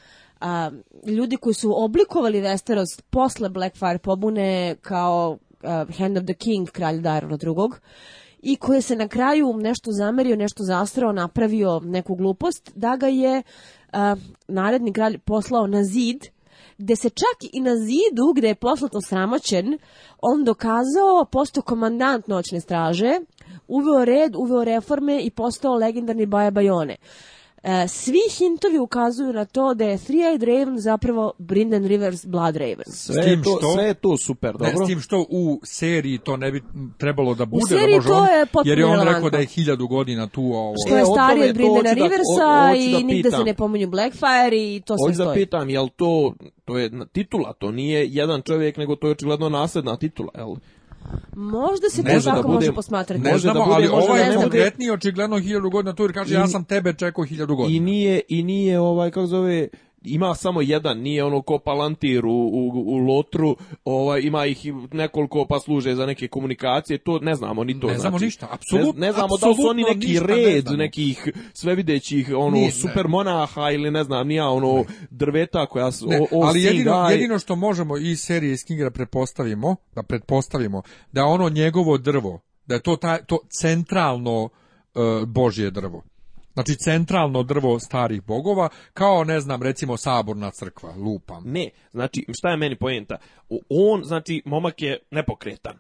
ljudi koji su oblikovali Westeros posle Blackfire pobune kao Hand of the King, kralj Darona drugog i koji se na kraju nešto zamerio, nešto zastrao, napravio neku glupost, da ga je naredni kralj poslao na zid, gde se čak i na zidu, gde je poslato sramoćen, on dokazao, postao komandant noćne straže, uveo red, uveo reforme i postao legendarni Baja Bajone. E, svi hintovi ukazuju na to da je Three Eyed Raven zapravo Brinden Rivers Blood Raven. Sve, je to, sve je to super, dobro. Ne, s tim što u seriji to ne bi trebalo da bude. da je Jer je on rekao da je hiljadu godina tu. Ovo. Što je e, starije od Brindena Riversa i da nigde se ne pominju Blackfire i to sve stoji. Hoću da pitam, jel to, to je titula, to nije jedan čovjek, nego to je očigledno nasledna titula, jel? Možda se to tako može posmatrati. Ovaj ne znamo, ali ovo je konkretniji očigledno hiljadu godina tu jer kaže ja sam tebe čekao hiljadu godina. I nije, i nije ovaj, kako zove, ima samo jedan, nije ono ko palantir u, u, u lotru, ovaj, ima ih nekoliko pa služe za neke komunikacije, to ne znamo ni to. Ne znamo znači. ništa, apsolutno. Ne, ne, znamo da su oni neki red, ne nekih svevidećih ono, nije, super monaha ili ne znam, nija ono drveta koja su... ali jedino, jedino što možemo iz serije Skingera prepostavimo, da pretpostavimo, da ono njegovo drvo, da je to, to centralno e, Božje drvo Znači centralno drvo starih bogova, kao ne znam, recimo saborna crkva, lupam. Ne, znači šta je meni poenta? On, znači, momak je nepokretan.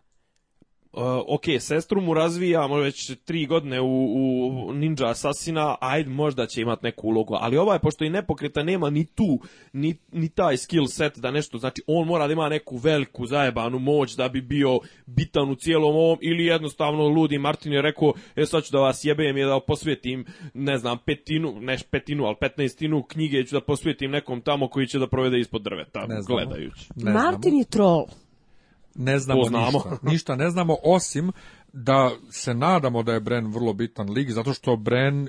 Eh, ok, sestru mu razvijamo već tri godine u, u Ninja Assassina, ajde možda će imat neku ulogu, ali ovaj, pošto je nepokreta nema ni tu, ni, ni taj skill set da nešto, znači on mora da ima neku veliku zajebanu moć da bi bio bitan u cijelom ovom, ili jednostavno ludi Martin je rekao, e sad ću da vas jebem je da posvetim, ne znam, petinu, ne petinu, ali petnaestinu knjige ću da posvetim nekom tamo koji će da provede ispod drveta, ne gledajući. Martin je troll ne znamo ništa. Ništa ne znamo osim da se nadamo da je Bren vrlo bitan lik, zato što Bren, e,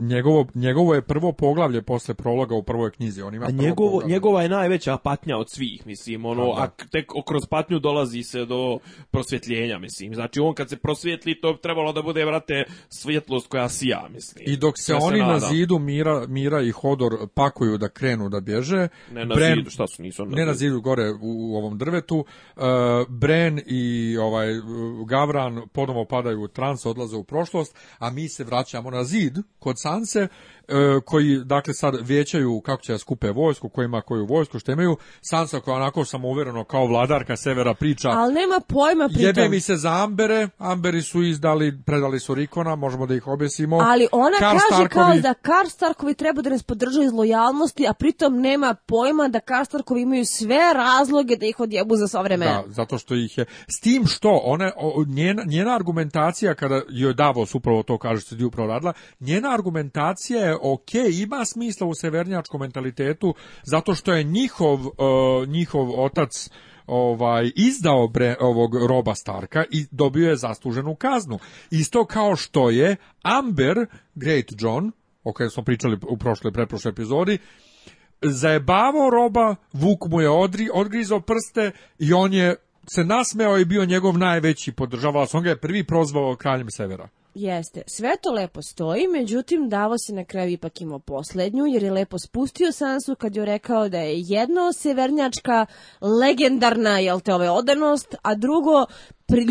njegovo, njegovo je prvo poglavlje posle prologa u prvoj knjizi. On ima njegovo, njegova je najveća patnja od svih, mislim, ono, a, tek kroz patnju dolazi se do prosvjetljenja, mislim. Znači, on kad se prosvjetli, to trebalo da bude, vrate, svjetlost koja sija, mislim. I dok se oni na zidu Mira, Mira i Hodor pakuju da krenu da bježe, ne na zidu, šta su, nisu Ne na zidu, gore u, ovom drvetu, e, Bren i ovaj Gavran ponovo padaju u trans, odlaze u prošlost, a mi se vraćamo na zid kod Sanse E, koji dakle sad vjećaju kako će da skupe vojsku, kojima koju vojsku imaju Sansa koja onako uvjereno kao vladarka severa priča. Ali nema pojma pritom. Jebe mi se za Ambere, Amberi su izdali, predali su Rikona, možemo da ih obesimo. Ali ona kaže kao da Karstarkovi treba da nas podržaju iz lojalnosti, a pritom nema pojma da Karstarkovi imaju sve razloge da ih odjebu za savremena. Da, zato što ih je. S tim što ona, njena, njena argumentacija, kada joj Davos upravo to kaže, što je upravo radila, njena argumentacija je ok, ima smisla u severnjačkom mentalitetu zato što je njihov e, njihov otac ovaj izdao ovog roba Starka i dobio je zasluženu kaznu. Isto kao što je Amber Great John, o kojem smo pričali u prošloj preprošloj epizodi, zajebavao roba, Vuk mu je odri, odgrizao prste i on je se nasmeo i bio njegov najveći podržavalac. On ga je prvi prozvao kraljem Severa. Jeste, sve to lepo stoji, međutim Davos se na kraju ipak imao poslednju jer je lepo spustio Sansu kad je rekao da je jedno severnjačka legendarna jel te ove ovaj, odanost, a drugo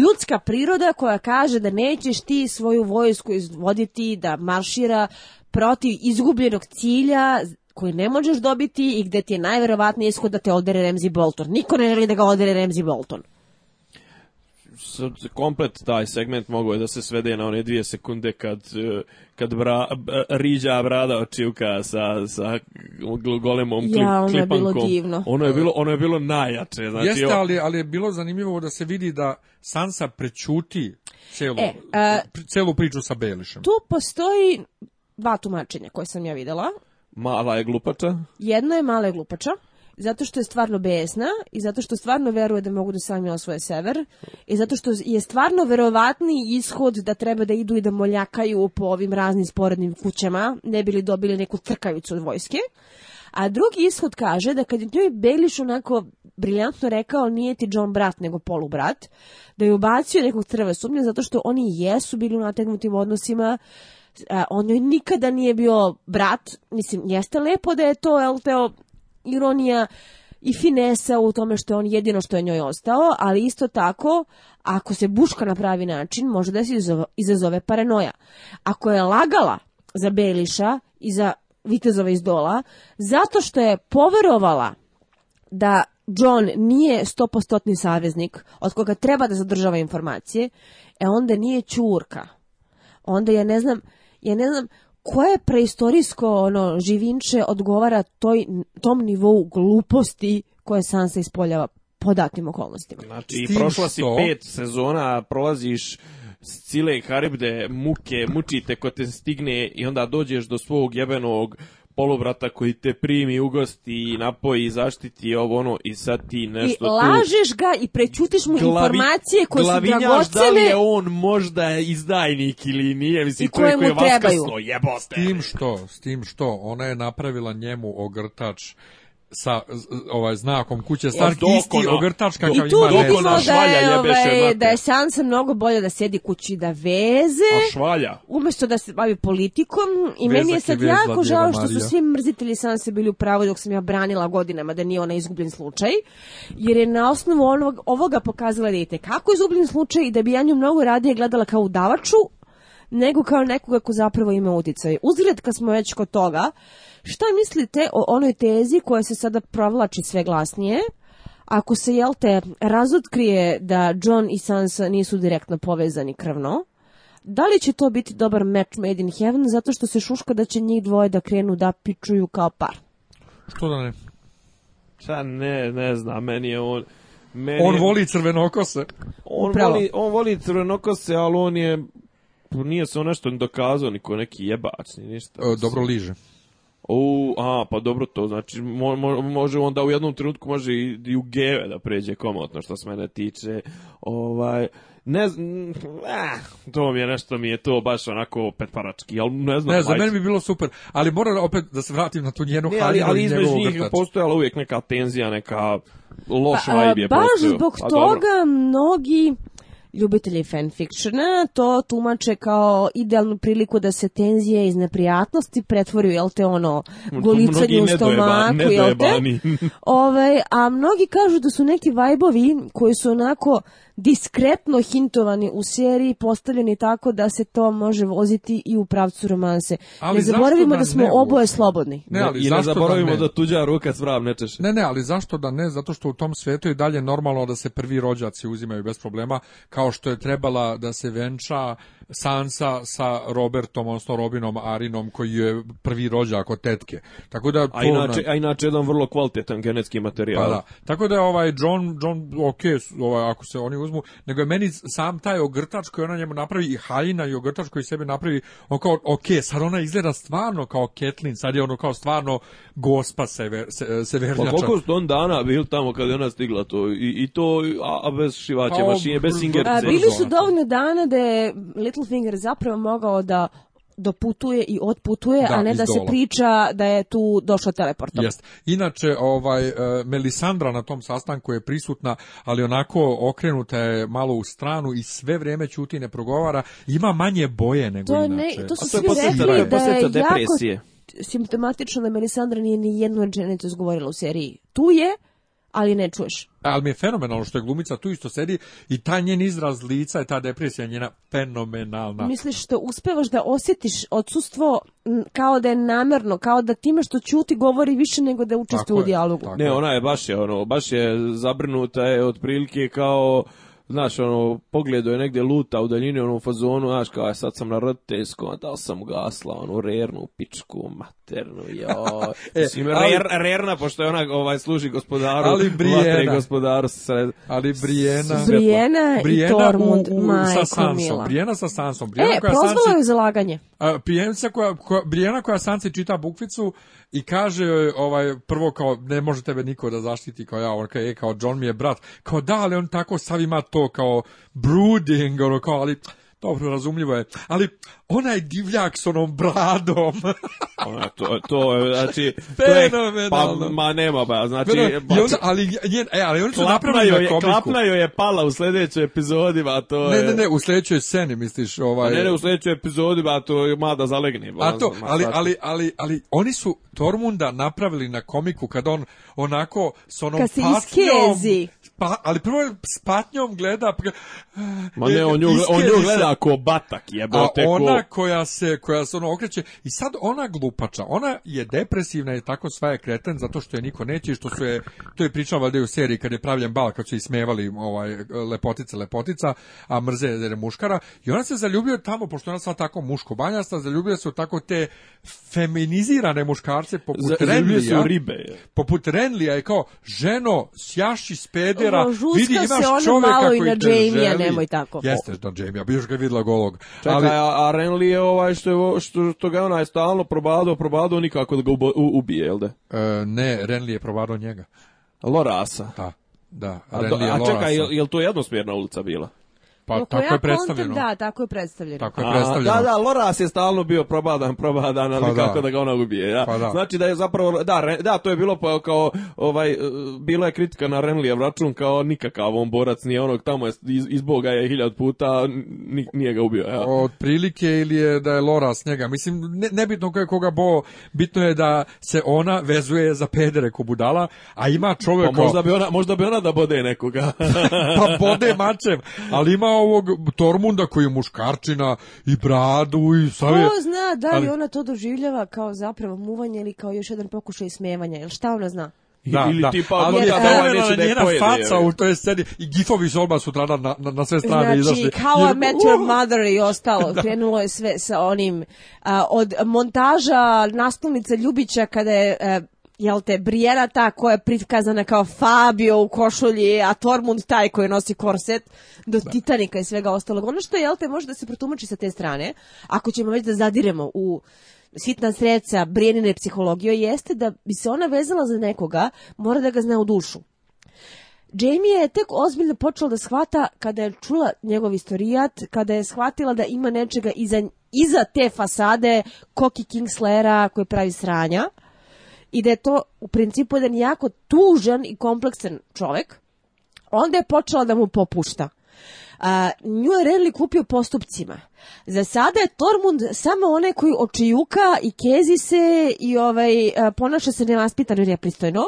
ljudska priroda koja kaže da nećeš ti svoju vojsku izvoditi da maršira protiv izgubljenog cilja koji ne možeš dobiti i gdje ti je najverovatnije ishod da te odere Remzi Bolton. Niko ne želi da ga odere Remzi Bolton komplet taj segment mogu je da se svede na one dvije sekunde kad, e, kad riđa brada očivka sa, sa golemom ja, ono klipankom. Je bilo Ono je bilo, ono je bilo najjače. Znači, Jeste, ali, ali je bilo zanimljivo da se vidi da Sansa prečuti celu, e, a, e, priču sa Belišem. Tu postoji dva tumačenja koje sam ja videla. Mala je glupača? Jedna je mala je glupača, zato što je stvarno besna i zato što stvarno veruje da mogu da sami osvoje sever i zato što je stvarno verovatni ishod da treba da idu i da moljakaju po ovim raznim sporednim kućama, ne bili dobili neku trkavicu od vojske. A drugi ishod kaže da kad je njoj Beliš onako briljantno rekao nije ti John brat nego polubrat, da je ubacio nekog crve sumnje zato što oni jesu bili u nategnutim odnosima, on joj nikada nije bio brat, mislim, jeste lepo da je to, jel ironija i finesa u tome što je on jedino što je njoj ostao, ali isto tako, ako se buška na pravi način, može da se izazove paranoja. Ako je lagala za Beliša i za Vitezova iz dola, zato što je poverovala da John nije stopostotni saveznik od koga treba da zadržava informacije, e onda nije čurka. Onda ja ne znam, ja ne znam koje preistorijsko ono živinče odgovara toj, tom nivou gluposti koje Sansa ispoljava po datim okolnostima. Znači, prošla si pet sezona, prolaziš s i Haribde, muke, mučite ko te stigne i onda dođeš do svog jebenog polubrata koji te primi, ugosti, napoji, zaštiti, ovo ono, i sad ti nešto I lažeš ga i prećutiš mu Glavi... informacije koje su dragocene. da li je on možda izdajnik ili nije, mislim, I koje mu trebaju. s tim što, s tim što, ona je napravila njemu ogrtač sa ovaj znakom kuće star isti ono- ogrtač kakav ima. I tu vidimo da je, ovaj, mnogo bolje da sjedi kući da veze. A Umjesto da se bavi politikom. I meni je sad jako žao što su svi mrzitelji Sanse bili u pravu dok sam ja branila godinama da nije ona izgubljen slučaj. Jer je na osnovu onog, ovoga pokazala da je kako izgubljen slučaj i da bi ja nju mnogo radije gledala kao udavaču nego kao nekoga ko zapravo ima utjecaj. Uzgled kad smo već kod toga, Šta mislite o onoj tezi koja se sada provlači sve glasnije? Ako se, jel te, razotkrije da John i Sansa nisu direktno povezani krvno, da li će to biti dobar match made in heaven zato što se šuška da će njih dvoje da krenu da pičuju kao par? Što da ne? ne, ne znam, meni je on... Meni on voli crvenokose. On voli, on voli crvenokose, ali on je... Nije se on nešto dokazao, niko neki je ni ništa. E, dobro liže o a, pa dobro to, znači mo, mo, može onda u jednom trenutku može i, u geve da pređe komotno što se mene tiče. Ovaj ne znam, to mi je nešto mi je to baš onako petparački, al ne znam. Ne znam, meni bi bilo super, ali moram opet da se vratim na tu njenu ne, ali, ali između njih postojala uvijek neka tenzija, neka loš pa, je Baš zbog toga dobro. mnogi Ljubitelji fanfictiona to tumače kao idealnu priliku da se tenzije iz neprijatnosti pretvorju, jel te ono, golicanje u stomaku, jel te? Ove, ovaj, a mnogi kažu da su neki vajbovi koji su onako diskretno hintovani u seriji postavljeni tako da se to može voziti i u pravcu romanse. Ali ne zaboravimo da smo oboje slobodni. Ne, ali ne zaboravimo da, tuđa ruka ne Ne, ne, ali zašto da ne? Zato što u tom svetu je dalje normalno da se prvi rođaci uzimaju bez problema, kao što je trebala da se venča Sansa sa Robertom, odnosno Robinom Arinom, koji je prvi rođak od tetke. Tako da, a, inače, a inače jedan vrlo kvalitetan genetski materijal. Pa Tako da ovaj John, John ok, ovaj, ako se oni uzmu, nego je meni sam taj ogrtač koji ona njemu napravi i haljina i ogrtač koji sebi napravi, on kao, ok, sad ona izgleda stvarno kao Ketlin, sad je ono kao stvarno gospa sever, se, severnjača. Pa koliko su on dana bil tamo kad je ona stigla to i, i to, a, a bez šivaće pa mašine, bez singerce. Bili su dovoljno dana da je Littlefinger zapravo mogao da doputuje i otputuje, a ne da se priča da je tu došao teleportom. Jest. Inače, ovaj, e, Melisandra na tom sastanku je prisutna, ali onako okrenuta je malo u stranu i sve vrijeme ćuti ne progovara. Ima manje boje nego to inače. Ne, to su a svi rekli da, je jako simptomatično da Melisandra nije ni jednu rečenicu izgovorila u seriji. Tu je, ali ne čuješ. Ali mi je fenomenalno što je glumica tu isto sedi i ta njen izraz lica je ta depresija njena fenomenalna. Misliš što uspevaš da osjetiš odsustvo kao da je namerno, kao da time što čuti govori više nego da učestvuje u dijalogu. Ne, ona je baš je, ono, baš je zabrnuta je otprilike kao znaš, ono, pogledu je negdje luta u daljini, ono, u fazonu, znaš, kao, sad sam na a da sam gasla, ono, rernu pičku, mat joj. e, rerna, pošto je ona ovaj, služi gospodaru, ali Brijena, gospodaru ali Brijena, Brijena, i Tormund, majko sa Mila. Brijena sa Sansom. Brijena e, koja prozvala je Brijena koja Sansi čita bukvicu i kaže joj, ovaj, prvo kao, ne može tebe niko da zaštiti kao ja, on kao, je, e, kao, John mi je brat. Kao, da, ali on tako sav ima to, kao, brooding, ono, kao, ali dobro, razumljivo je. Ali onaj divljak s onom bradom. Ona, to, to, znači... Fenomenalno. Pa, ma nema ba, znači... ali, e, ali oni su napravili na komiku. Klapna joj je pala u sljedećoj epizodi, ba, to ne, je... Ne, ne, ne, u sljedećoj sceni, misliš, ovaj... Pa ne, ne, u sljedećoj epizodi, ba, to je mada zalegni. Ba, A to, ali, ali, ali, ali, oni su Tormunda napravili na komiku kad on onako s onom Kad ali prvo s patnjom gleda... Eh, Ma ne, on nju, gleda ako batak, jebote. A ona koja se, koja se ono okreće, i sad ona glupača, ona je depresivna i tako sva je kreten zato što je niko neće što su je, to je pričala valjda u seriji kad je pravljen bal, kad su ismevali ovaj, lepotice, lepotica, a mrze je muškara, i ona se zaljubio tamo, pošto ona sva tako muško banjasta, zaljubio se u tako te feminizirane muškarce poput Renlija. Poput Renlija je kao, ženo, sjaši speder, trenera, vidi imaš se koji te želi. malo i na nemoj tako. Jeste na Jamie, bi još ga videla golog. Čekaj, ali... a, a Renly je ovaj što, što, što ga ona stalno probadao, probadao nikako da ga ubije, jel da? E, ne, Renly je probadao njega. Lorasa. Da, da. Renly a, je a čekaj, je, je li to jednosmjerna ulica bila? Pa tako je predstavljeno. da, tako je predstavljeno. Tako je A, da, da, Loras je stalno bio probadan, probadan, ali pa kako da. ga ona ubije. ja Pa da. Znači da je zapravo, da, da, to je bilo pa kao, ovaj, e, bila je kritika na Renlijev račun kao nikakav on borac nije onog tamo, iz, izboga je hiljad puta, n, nije ga ubio. Ja. Od prilike ili je da je Loras njega, mislim, ne, nebitno ko je koga bo, bitno je da se ona vezuje za pedere ko budala, a ima čovjek... Pa možda bi ona, možda bi ona da bode nekoga. pa bode mačem, ali ima ovog Tormunda koji je muškarčina i bradu i sve. Ko zna da li ali... ona to doživljava kao zapravo muvanje ili kao još jedan pokušaj smevanja, ili šta ona zna? Da, ili da. tipa ali ono je neće da njena pojede, faca u toj sceni i gifovi su odmah na, na, na sve strane znači, izašli. Znači, How I Met Your uh! Mother i ostalo. da. Krenulo je sve sa onim uh, od montaža nastupnice Ljubića kada je uh, jel te, brijera ta koja je prikazana kao Fabio u košulji, a Tormund taj koji nosi korset do Titanika i svega ostalog. Ono što, jel te, može da se protumači sa te strane, ako ćemo već da zadiremo u sitna sredca Brijenine psihologije, jeste da bi se ona vezala za nekoga, mora da ga zna u dušu. Jamie je tek ozbiljno počela da shvata kada je čula njegov istorijat, kada je shvatila da ima nečega iza, iza te fasade Koki Kingslera koji pravi sranja i da je to u principu jedan jako tužan i kompleksan čovjek. onda je počela da mu popušta. nju je Renly kupio postupcima. Za sada je Tormund samo onaj koji očijuka i kezi se i ovaj, ponaša se nevaspitano je pristojno.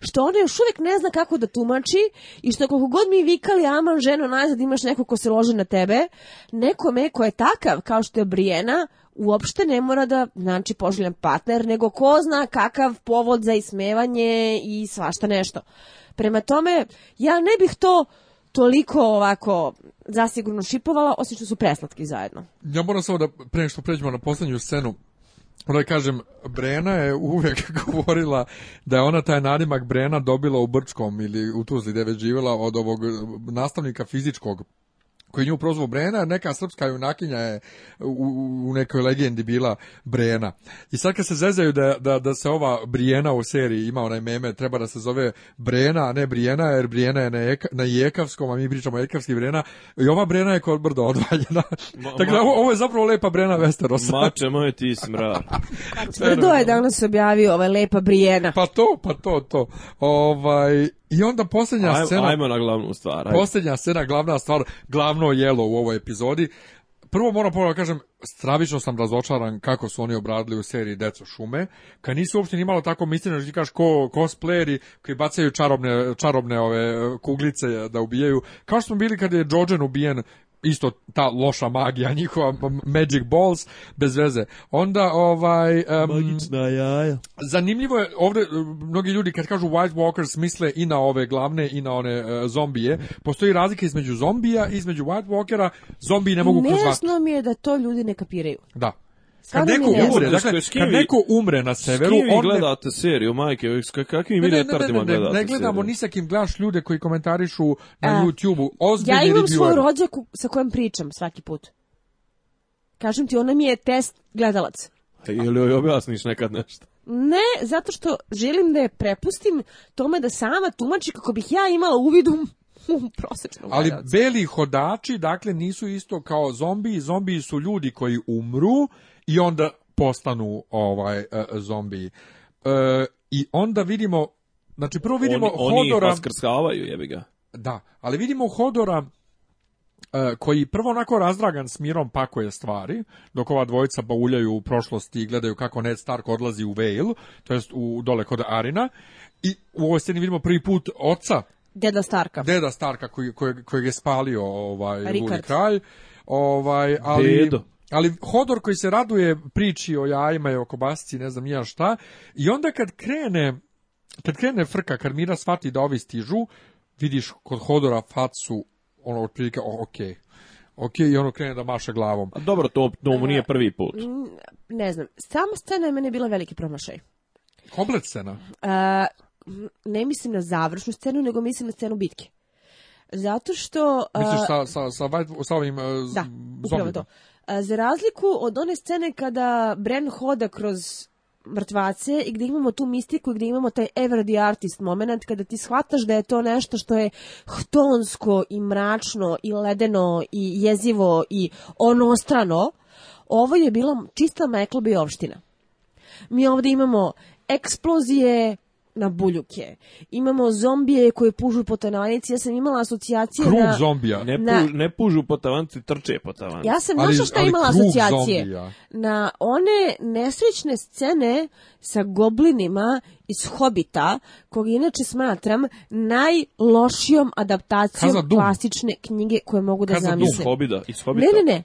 što ona još uvijek ne zna kako da tumači i što koliko god mi vikali aman ženo nazad imaš neko ko se lože na tebe, nekome ko je takav kao što je Brijena, uopšte ne mora da znači poželjan partner, nego ko zna kakav povod za ismevanje i svašta nešto. Prema tome, ja ne bih to toliko ovako zasigurno šipovala, osim što su preslatki zajedno. Ja moram samo da, pre što pređemo na poslednju scenu, da kažem, Brena je uvek govorila da je ona taj nadimak Brena dobila u Brčkom ili u Tuzli gde je već živjela od ovog nastavnika fizičkog koji nju prozvao Brena, neka srpska junakinja je u, nekoj legendi bila Brena. I sad kad se zezaju da, da, da se ova Brijena u seriji ima onaj meme, treba da se zove Brena, a ne Brijena, jer Brijena je na, na Jekavskom, a mi pričamo Jekavski Brena, i ova Brena je kod brdo odvaljena. dakle, ovo, je zapravo lepa Brena Westeros. Mače moje, ti smra. brdo je danas objavio ova lepa Brijena. Pa to, pa to, to. Ovaj, i onda posljednja scena... Ajmo na glavnu stvar. Ajmo. Posljednja scena, glavna stvar, glavno jelo u ovoj epizodi. Prvo moram ponovno kažem, stravično sam razočaran kako su oni obradili u seriji Deco šume, kad nisu uopšte ni tako mislili, ti kaš ko cosplayeri koji bacaju čarobne, čarobne ove e, kuglice da ubijaju, kao što smo bili kad je Jojen ubijen isto ta loša magija njihova Magic Balls bez veze. Onda ovaj Magična jaja. Zanimljivo je ovdje eh, mnogi ljudi kad kažu White Walkers misle i na ove glavne i na one eh, zombije. Postoji razlika između zombija i između White Walkera. Zombiji ne mogu kroz vatru. mi je da to ljudi ne kapiraju. Da. Kad neko umre, dakle, kad neko umre na severu, on gledate seriju majke, kakvi mi ne, ne, ne, gledamo ni sa kim ljude koji komentarišu na e, YouTube-u. Ja imam svoju rođaku sa kojom pričam svaki put. Kažem ti, ona mi je test gledalac. E, ili joj objasniš nekad nešto? Ne, zato što želim da je prepustim tome da sama tumači kako bih ja imala uvidu prosječno Ali beli hodači, dakle, nisu isto kao zombi. Zombiji su ljudi koji umru, i onda postanu ovaj e, zombiji. E, I onda vidimo, znači prvo vidimo On, oni Hodora... Oni jebi ga. Da, ali vidimo Hodora e, koji prvo onako razdragan s mirom pakuje stvari, dok ova dvojica bauljaju u prošlosti i gledaju kako Ned Stark odlazi u Vale, to jest u dole kod Arina, i u ovoj sceni vidimo prvi put oca Deda Starka. Deda Starka koji, kojeg, je spalio ovaj kraj. kralj. Ovaj, ali, Dedo. Ali Hodor koji se raduje priči o jajima i o kobasici, ne znam ja šta, i onda kad krene, kad krene frka, kad Mira shvati da ovi stižu, vidiš kod Hodora facu, ono, otprilike, ok, ok, i ono krene da maša glavom. A dobro, to, mu nije prvi put. Ne znam, sama scena je meni bila veliki promašaj. Komplet scena? ne mislim na završnu scenu, nego mislim na scenu bitke. Zato što... Misliš sa, ovim e, Za razliku od one scene kada Bren hoda kroz mrtvace i gdje imamo tu mistiku i gdje imamo taj ever the artist moment kada ti shvataš da je to nešto što je htonsko i mračno i ledeno i jezivo i onostrano, ovo je bila čista meklobi opština. Mi ovdje imamo eksplozije, na buljuke. Imamo zombije koje pužu po tavanici. Ja sam imala asocijacije krug zombija. Ne, na... ne pužu po tavanici, trče po tavanci. Ja sam našla šta imala asocijacije. Na one nesrećne scene sa goblinima iz Hobita, kog inače smatram najlošijom adaptacijom klasične knjige koje mogu da Kaza zamislim. Hobita. Ne, ne, ne.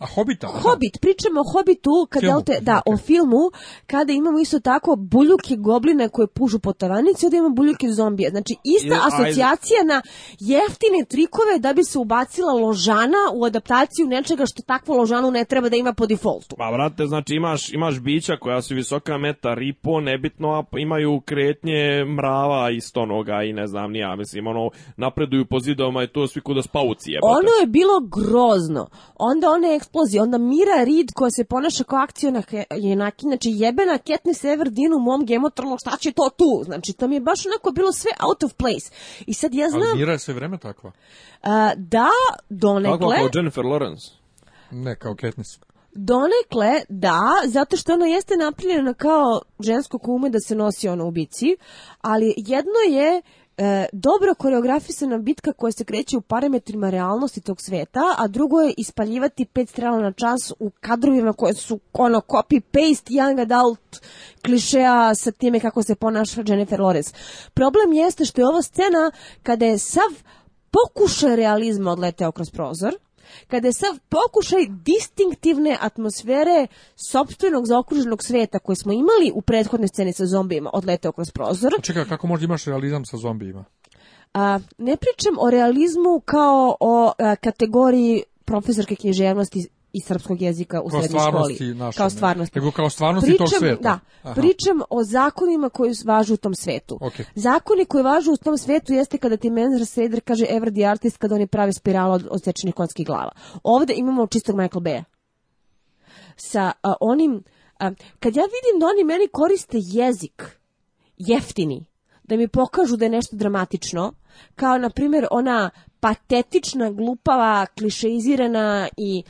A Hobita? Hobbit, pričamo o Hobbitu, kad da, o filmu, kada imamo isto tako buljuke gobline koje pužu po tavanici, onda imamo buljuke zombije. Znači, ista asocijacija na jeftine trikove da bi se ubacila ložana u adaptaciju nečega što takvo ložanu ne treba da ima po defaultu. Pa, vrate, znači, imaš, imaš bića koja su visoka meta, ripo, nebitno, a imaju kretnje mrava i stonoga i ne znam, nija, mislim, ono, napreduju po zidovima i to svi kuda spavuci Ono je bilo grozno. Onda one eksplozija onda Mira Reed koja se ponaša kao akcijona jenaki, znači jebena Katniss Everdeen u mom gemotronu šta će to tu? Znači, to mi je baš onako bilo sve out of place. I sad ja znam... Ali Mira je sve vreme takva. A, da, donekle... Takva kao Jennifer Lawrence. Ne, kao Katniss. Donekle, da, zato što ona jeste napravljena kao žensko kume da se nosi ono u bici, ali jedno je E, dobro koreografisana bitka koja se kreće u parametrima realnosti tog sveta, a drugo je ispaljivati pet strana na čas u kadrovima koje su ono copy-paste young adult klišeja sa time kako se ponaša Jennifer Lawrence. Problem jeste što je ova scena kada je sav pokušaj realizma odleteo kroz prozor, kada je sav pokušaj distinktivne atmosfere sopstvenog zaokruženog sveta koji smo imali u prethodnoj sceni sa zombijima odleteo kroz prozor. Čekaj, kako možda imaš realizam sa zombijima? A, ne pričam o realizmu kao o kategoriji profesorke književnosti i srpskog jezika u srednjoj školi. kao stvarnosti. Nego kao stvarnosti pričam, tog sveta. Da, pričam o zakonima koji važu u tom svetu. Zakoni koji važu u tom svetu jeste kada ti Menzer Sreder kaže ever the artist kada oni prave spirala od osječenih konskih glava. Ovde imamo čistog Michael Bay. Sa onim, a, kad ja vidim da oni meni koriste jezik jeftini, da mi pokažu da je nešto dramatično, kao na primjer ona patetična, glupava, klišeizirana i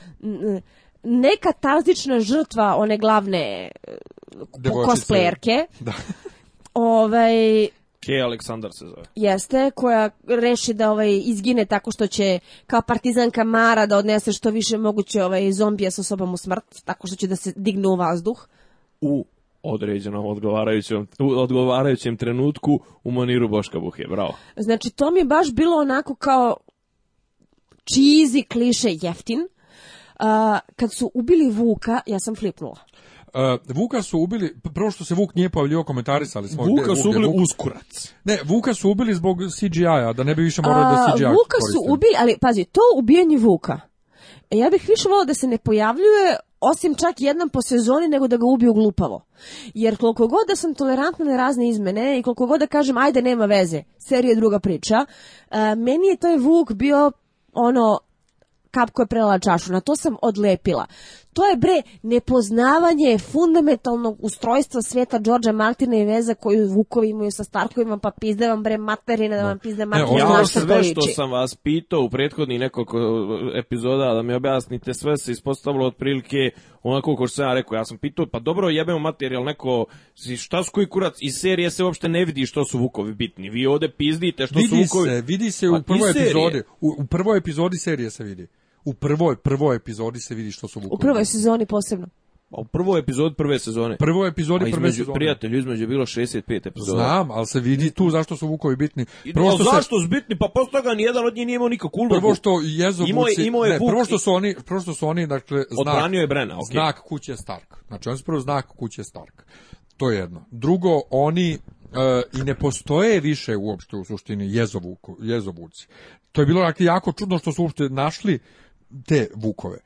nekatazična žrtva one glavne e, cosplayerke. Da. ovaj, Aleksandar se zove. Jeste, koja reši da ovaj izgine tako što će kao partizanka Mara da odnese što više moguće ovaj zombija sa sobom u smrt, tako što će da se dignu u vazduh. U određenom odgovarajućem, odgovarajućem trenutku u maniru Boška Buhe. Bravo. Znači, to mi je baš bilo onako kao čizi kliše jeftin. Uh, kad su ubili Vuka, ja sam flipnula. Uh, Vuka su ubili, prvo što se Vuk nije pojavljio, komentarisali smo. Vuka su ubili Vuk... uskurac. Ne, Vuka su ubili zbog CGI-a, da ne bi više morali uh, da CGI Vuka su ubili, ali pazi, to ubijanje Vuka, e, ja bih više volao da se ne pojavljuje osim čak jednom po sezoni, nego da ga ubiju glupavo. Jer koliko god da sam tolerantna na razne izmene i koliko god da kažem, ajde, nema veze, serija je druga priča, e, meni je taj Vuk bio ono kap koja je prelala čašu. Na to sam odlepila. To je bre nepoznavanje fundamentalnog ustrojstva svijeta Đorđa Martina i veza koju Vukovi imaju sa Starkovima, pa pizde vam bre materina, da vam pizde e, materina. Ono ja, sve što sam vas pitao u prethodnih nekoliko e, epizoda da mi objasnite sve se ispostavilo otprilike onako koliko što sam ja rekao. Ja sam pitao, pa dobro jebemo materijal neko, šta su koji kurac iz serije se uopšte ne vidi što su Vukovi bitni. Vi ovde pizdite što vidi su Vukovi. Vidi se, vidi se u pa prvoj epizodi. U, u prvoj epizodi serije se vidi u prvoj, prvoj epizodi se vidi što su Vukovi. U prvoj sezoni posebno. A u prvoj epizodi prve sezone. Prvoj epizodi između, prve sezone. Prijatelju, između je bilo 65 epizoda. Znam, ali se vidi tu zašto su Vukovi bitni. Prosto I, zašto su bitni? Pa posto toga nijedan od njih nije imao nikakvu ulogu. Prvo što jezo imao je, imao ne, prvo što su oni, prvo su oni, dakle, znak, Odbranio je Brena, okay. znak kuće Stark. Znači, on je prvo znak kuće Stark. To je jedno. Drugo, oni eh, i ne postoje više uopšte u suštini jezovuci. To je bilo dakle, jako čudno što su uopšte našli te vukove.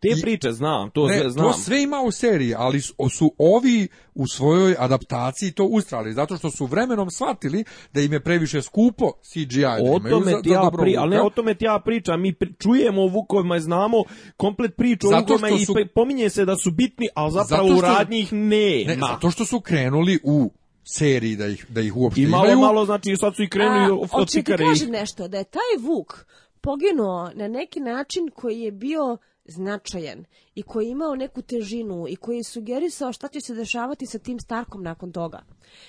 Te I, priče znam, to ne, sve znam. To sve ima u seriji, ali su ovi u svojoj adaptaciji to ustrali, zato što su vremenom shvatili da im je previše skupo CGI. O tome ti ja pri, ali ne, o tome ti ja pričam, mi pri, čujemo o vukovima, znamo komplet priču zato o vukovima i pominje se da su bitni, ali zapravo u u radnjih ne. ne zato što su krenuli u seriji da ih, da ih uopšte I malo, imaju. malo, znači sad su i krenuli A, cikare. A, ti kažem nešto, da je taj vuk poginuo na neki način koji je bio značajan i koji je imao neku težinu i koji je sugerisao šta će se dešavati sa tim Starkom nakon toga.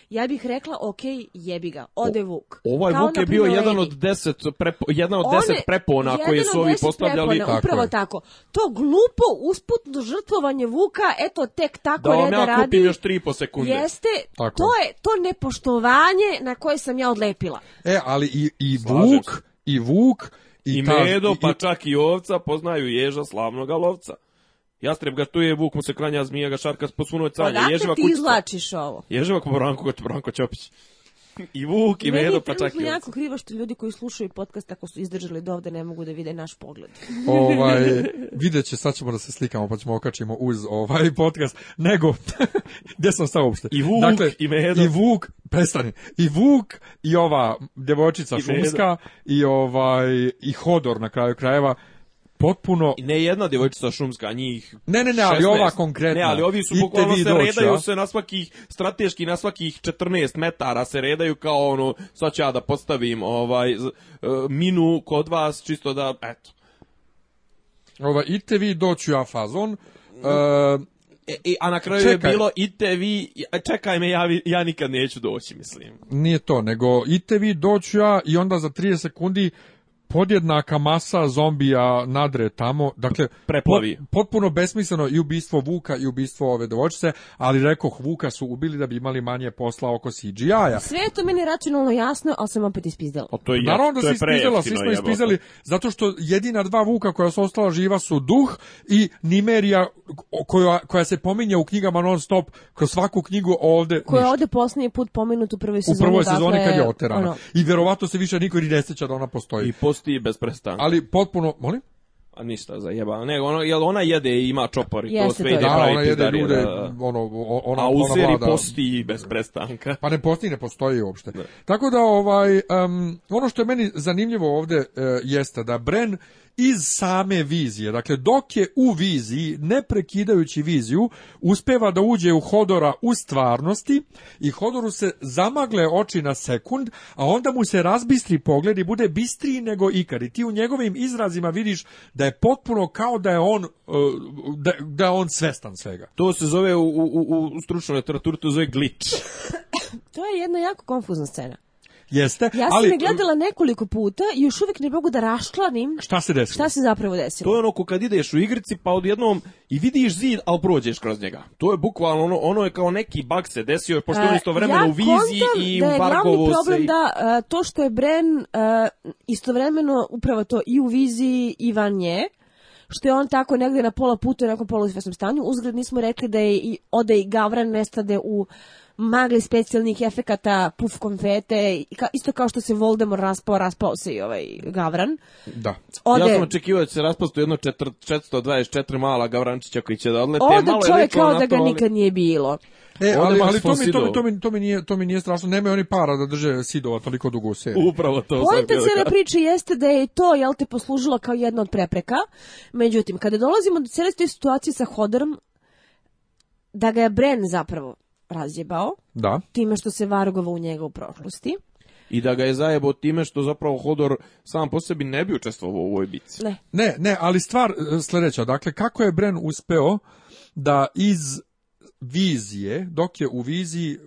Ja bih rekla, ok, jebi ga, ode Vuk. Ovaj Kao Vuk je bio jedan od deset, jedan od prepona koje su ovi postavljali. upravo tako. To glupo, usputno žrtvovanje Vuka, eto, tek tako da, reda radi. još tri po sekunde. Jeste, to je to nepoštovanje na koje sam ja odlepila. E, ali i, i Vuk, i Vuk i, medo, i, pa čak i ovca, poznaju ježa slavnoga lovca. Jastreb ga tuje, vuk mu se klanja, zmija ga šarka, ježeva kućica. Odakle ti izlačiš ovo? Ježevak po Branko, Branko I Vuk i Medo, pa čak i jako krivo što ljudi koji slušaju podcast ako su izdržali do ovde ne mogu da vide naš pogled. ovaj, vidjet će, sad ćemo da se slikamo pa ćemo okačimo uz ovaj podcast. Nego, gdje sam stao uopšte? I Vuk dakle, i Medo. I Vuk, prestani, i Vuk i ova devojčica I šumska i, ovaj, i Hodor na kraju krajeva potpuno... Ne jedna djevojčica šumska, njih Ne, ne, ne, ali 16. ova konkretna. Ne, ali ovi su bukvalno se redaju se na svakih, strateški na svakih 14 metara se redaju kao ono, sad ću ja da postavim ovaj, e, minu kod vas, čisto da, eto. Ova, ite vi doću ja fazon, mhm. e, e, e, a na kraju je bilo ite vi, čekaj me, ja, ja nikad neću doći, mislim. Nije to, nego ite vi doću ja i onda za 30 sekundi podjednaka masa zombija nadre tamo, dakle preplavi. potpuno besmisleno i ubistvo Vuka i ubistvo ove devojčice, ali rekoh Vuka su ubili da bi imali manje posla oko CGI-a. Sve je to meni racionalno jasno, ali sam opet ispizdala. to je Naravno da to si ispizdala, svi smo ispizali zato što jedina dva Vuka koja su ostala živa su Duh i Nimerija koja, koja se pominje u knjigama non stop, kroz svaku knjigu ovde. Koja je ovde posljednji put pomenut u prvoj sezoni. U prvoj sezoni dakle, kad je oterana. Ono. I vjerovato se više niko ni ne seća da ona postoji. I bez prestanka. Ali potpuno, molim? A ništa jebano. Ne, ono, jel ona jede i ima čopori, to sve ide pravi ona jede ljude, ono, ona, A u ona seri posti bez prestanka. Pa ne posti, ne postoji uopšte. Tako da, ovaj, ono što je meni zanimljivo ovde uh, jeste da Bren iz same vizije. Dakle, dok je u viziji, ne prekidajući viziju, uspeva da uđe u Hodora u stvarnosti i Hodoru se zamagle oči na sekund, a onda mu se razbistri pogled i bude bistriji nego ikad. I ti u njegovim izrazima vidiš da je potpuno kao da je on, e, da, da je on svestan svega. To se zove u, u, u stručnoj literaturi, to zove glitch. to je jedna jako konfuzna scena. Jeste. Ja sam ali, je gledala nekoliko puta i još uvijek ne mogu da raščlanim šta se desilo. Šta se zapravo desilo. To je ono kad ideš u igrici pa odjednom i vidiš zid, ali prođeš kroz njega. To je bukvalno ono, ono je kao neki bug se desio, pošto e, je vremeno ja u viziji i da je u problem i... da e, to što je Bren e, istovremeno upravo to i u viziji i van nje, što je on tako negdje na pola puta u nekom polusvesnom stanju. Uzgled nismo rekli da je i ode i Gavran nestade u Magli specijalnih efekata, puf konfete, isto kao što se Voldemort raspao, raspao se i ovaj Gavran. Da. Ode... Ja sam očekivao da će se raspasti jedno 424 mala Gavrančića koji će da odlete. Ode Malo čovjek kao da ga nikad nije bilo. E, ali, ali to, mi, to, to, mi, to, mi nije, to mi nije strašno, nemaju oni para da drže Sidova toliko dugo u seriji. Upravo to. se cijele priče jeste da je to, jel te, poslužilo kao jedna od prepreka. Međutim, kada dolazimo do cijele situacije sa Hodorom, da ga je Bren zapravo razjebao. Da. Time što se vargovao u njega u prošlosti. I da ga je zajebao time što zapravo Hodor sam po sebi ne bi učestvovao u ovoj bitci. Ne. Ne, ne, ali stvar e, sljedeća. Dakle, kako je Bren uspeo da iz vizije, dok je u viziji,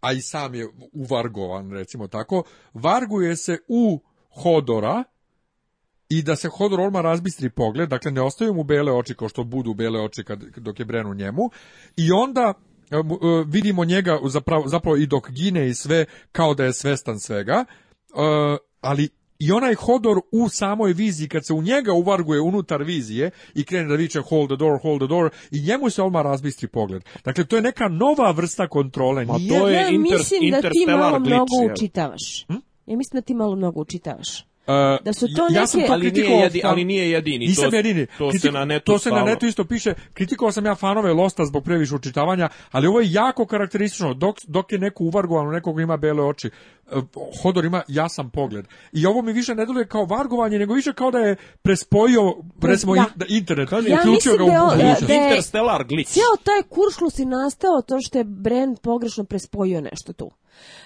a i sam je uvargovan, recimo tako, varguje se u Hodora, i da se Hodor Olma razbistri pogled, dakle ne ostaju mu bele oči kao što budu bele oči kad, dok je Bren u njemu, i onda E, vidimo njega zapravo, i dok gine i sve, kao da je svestan svega, e, ali i onaj hodor u samoj viziji, kad se u njega uvarguje unutar vizije i krene da viče hold the door, hold the door, i njemu se odmah razbistri pogled. Dakle, to je neka nova vrsta kontrole. Ma to je ja, inter, mislim da ti malo mnogo učitavaš. Hm? Ja mislim da ti malo mnogo učitavaš. Uh, da su to ja sam to ali nije, jedini, ali nije jedini. Nisam to, jedini. To, se na netu to se na isto piše. Kritikovao sam ja fanove Losta zbog previše učitavanja, ali ovo je jako karakteristično. Dok, dok je neko uvargovan, nekog ima bele oči, Hodor ima jasan pogled. I ovo mi više ne deluje kao vargovanje, nego više kao da je prespojio, recimo, da. internet. Ja uključio ga u glitch. Cijel taj kuršlus i nastao to što je Brand pogrešno prespojio nešto tu.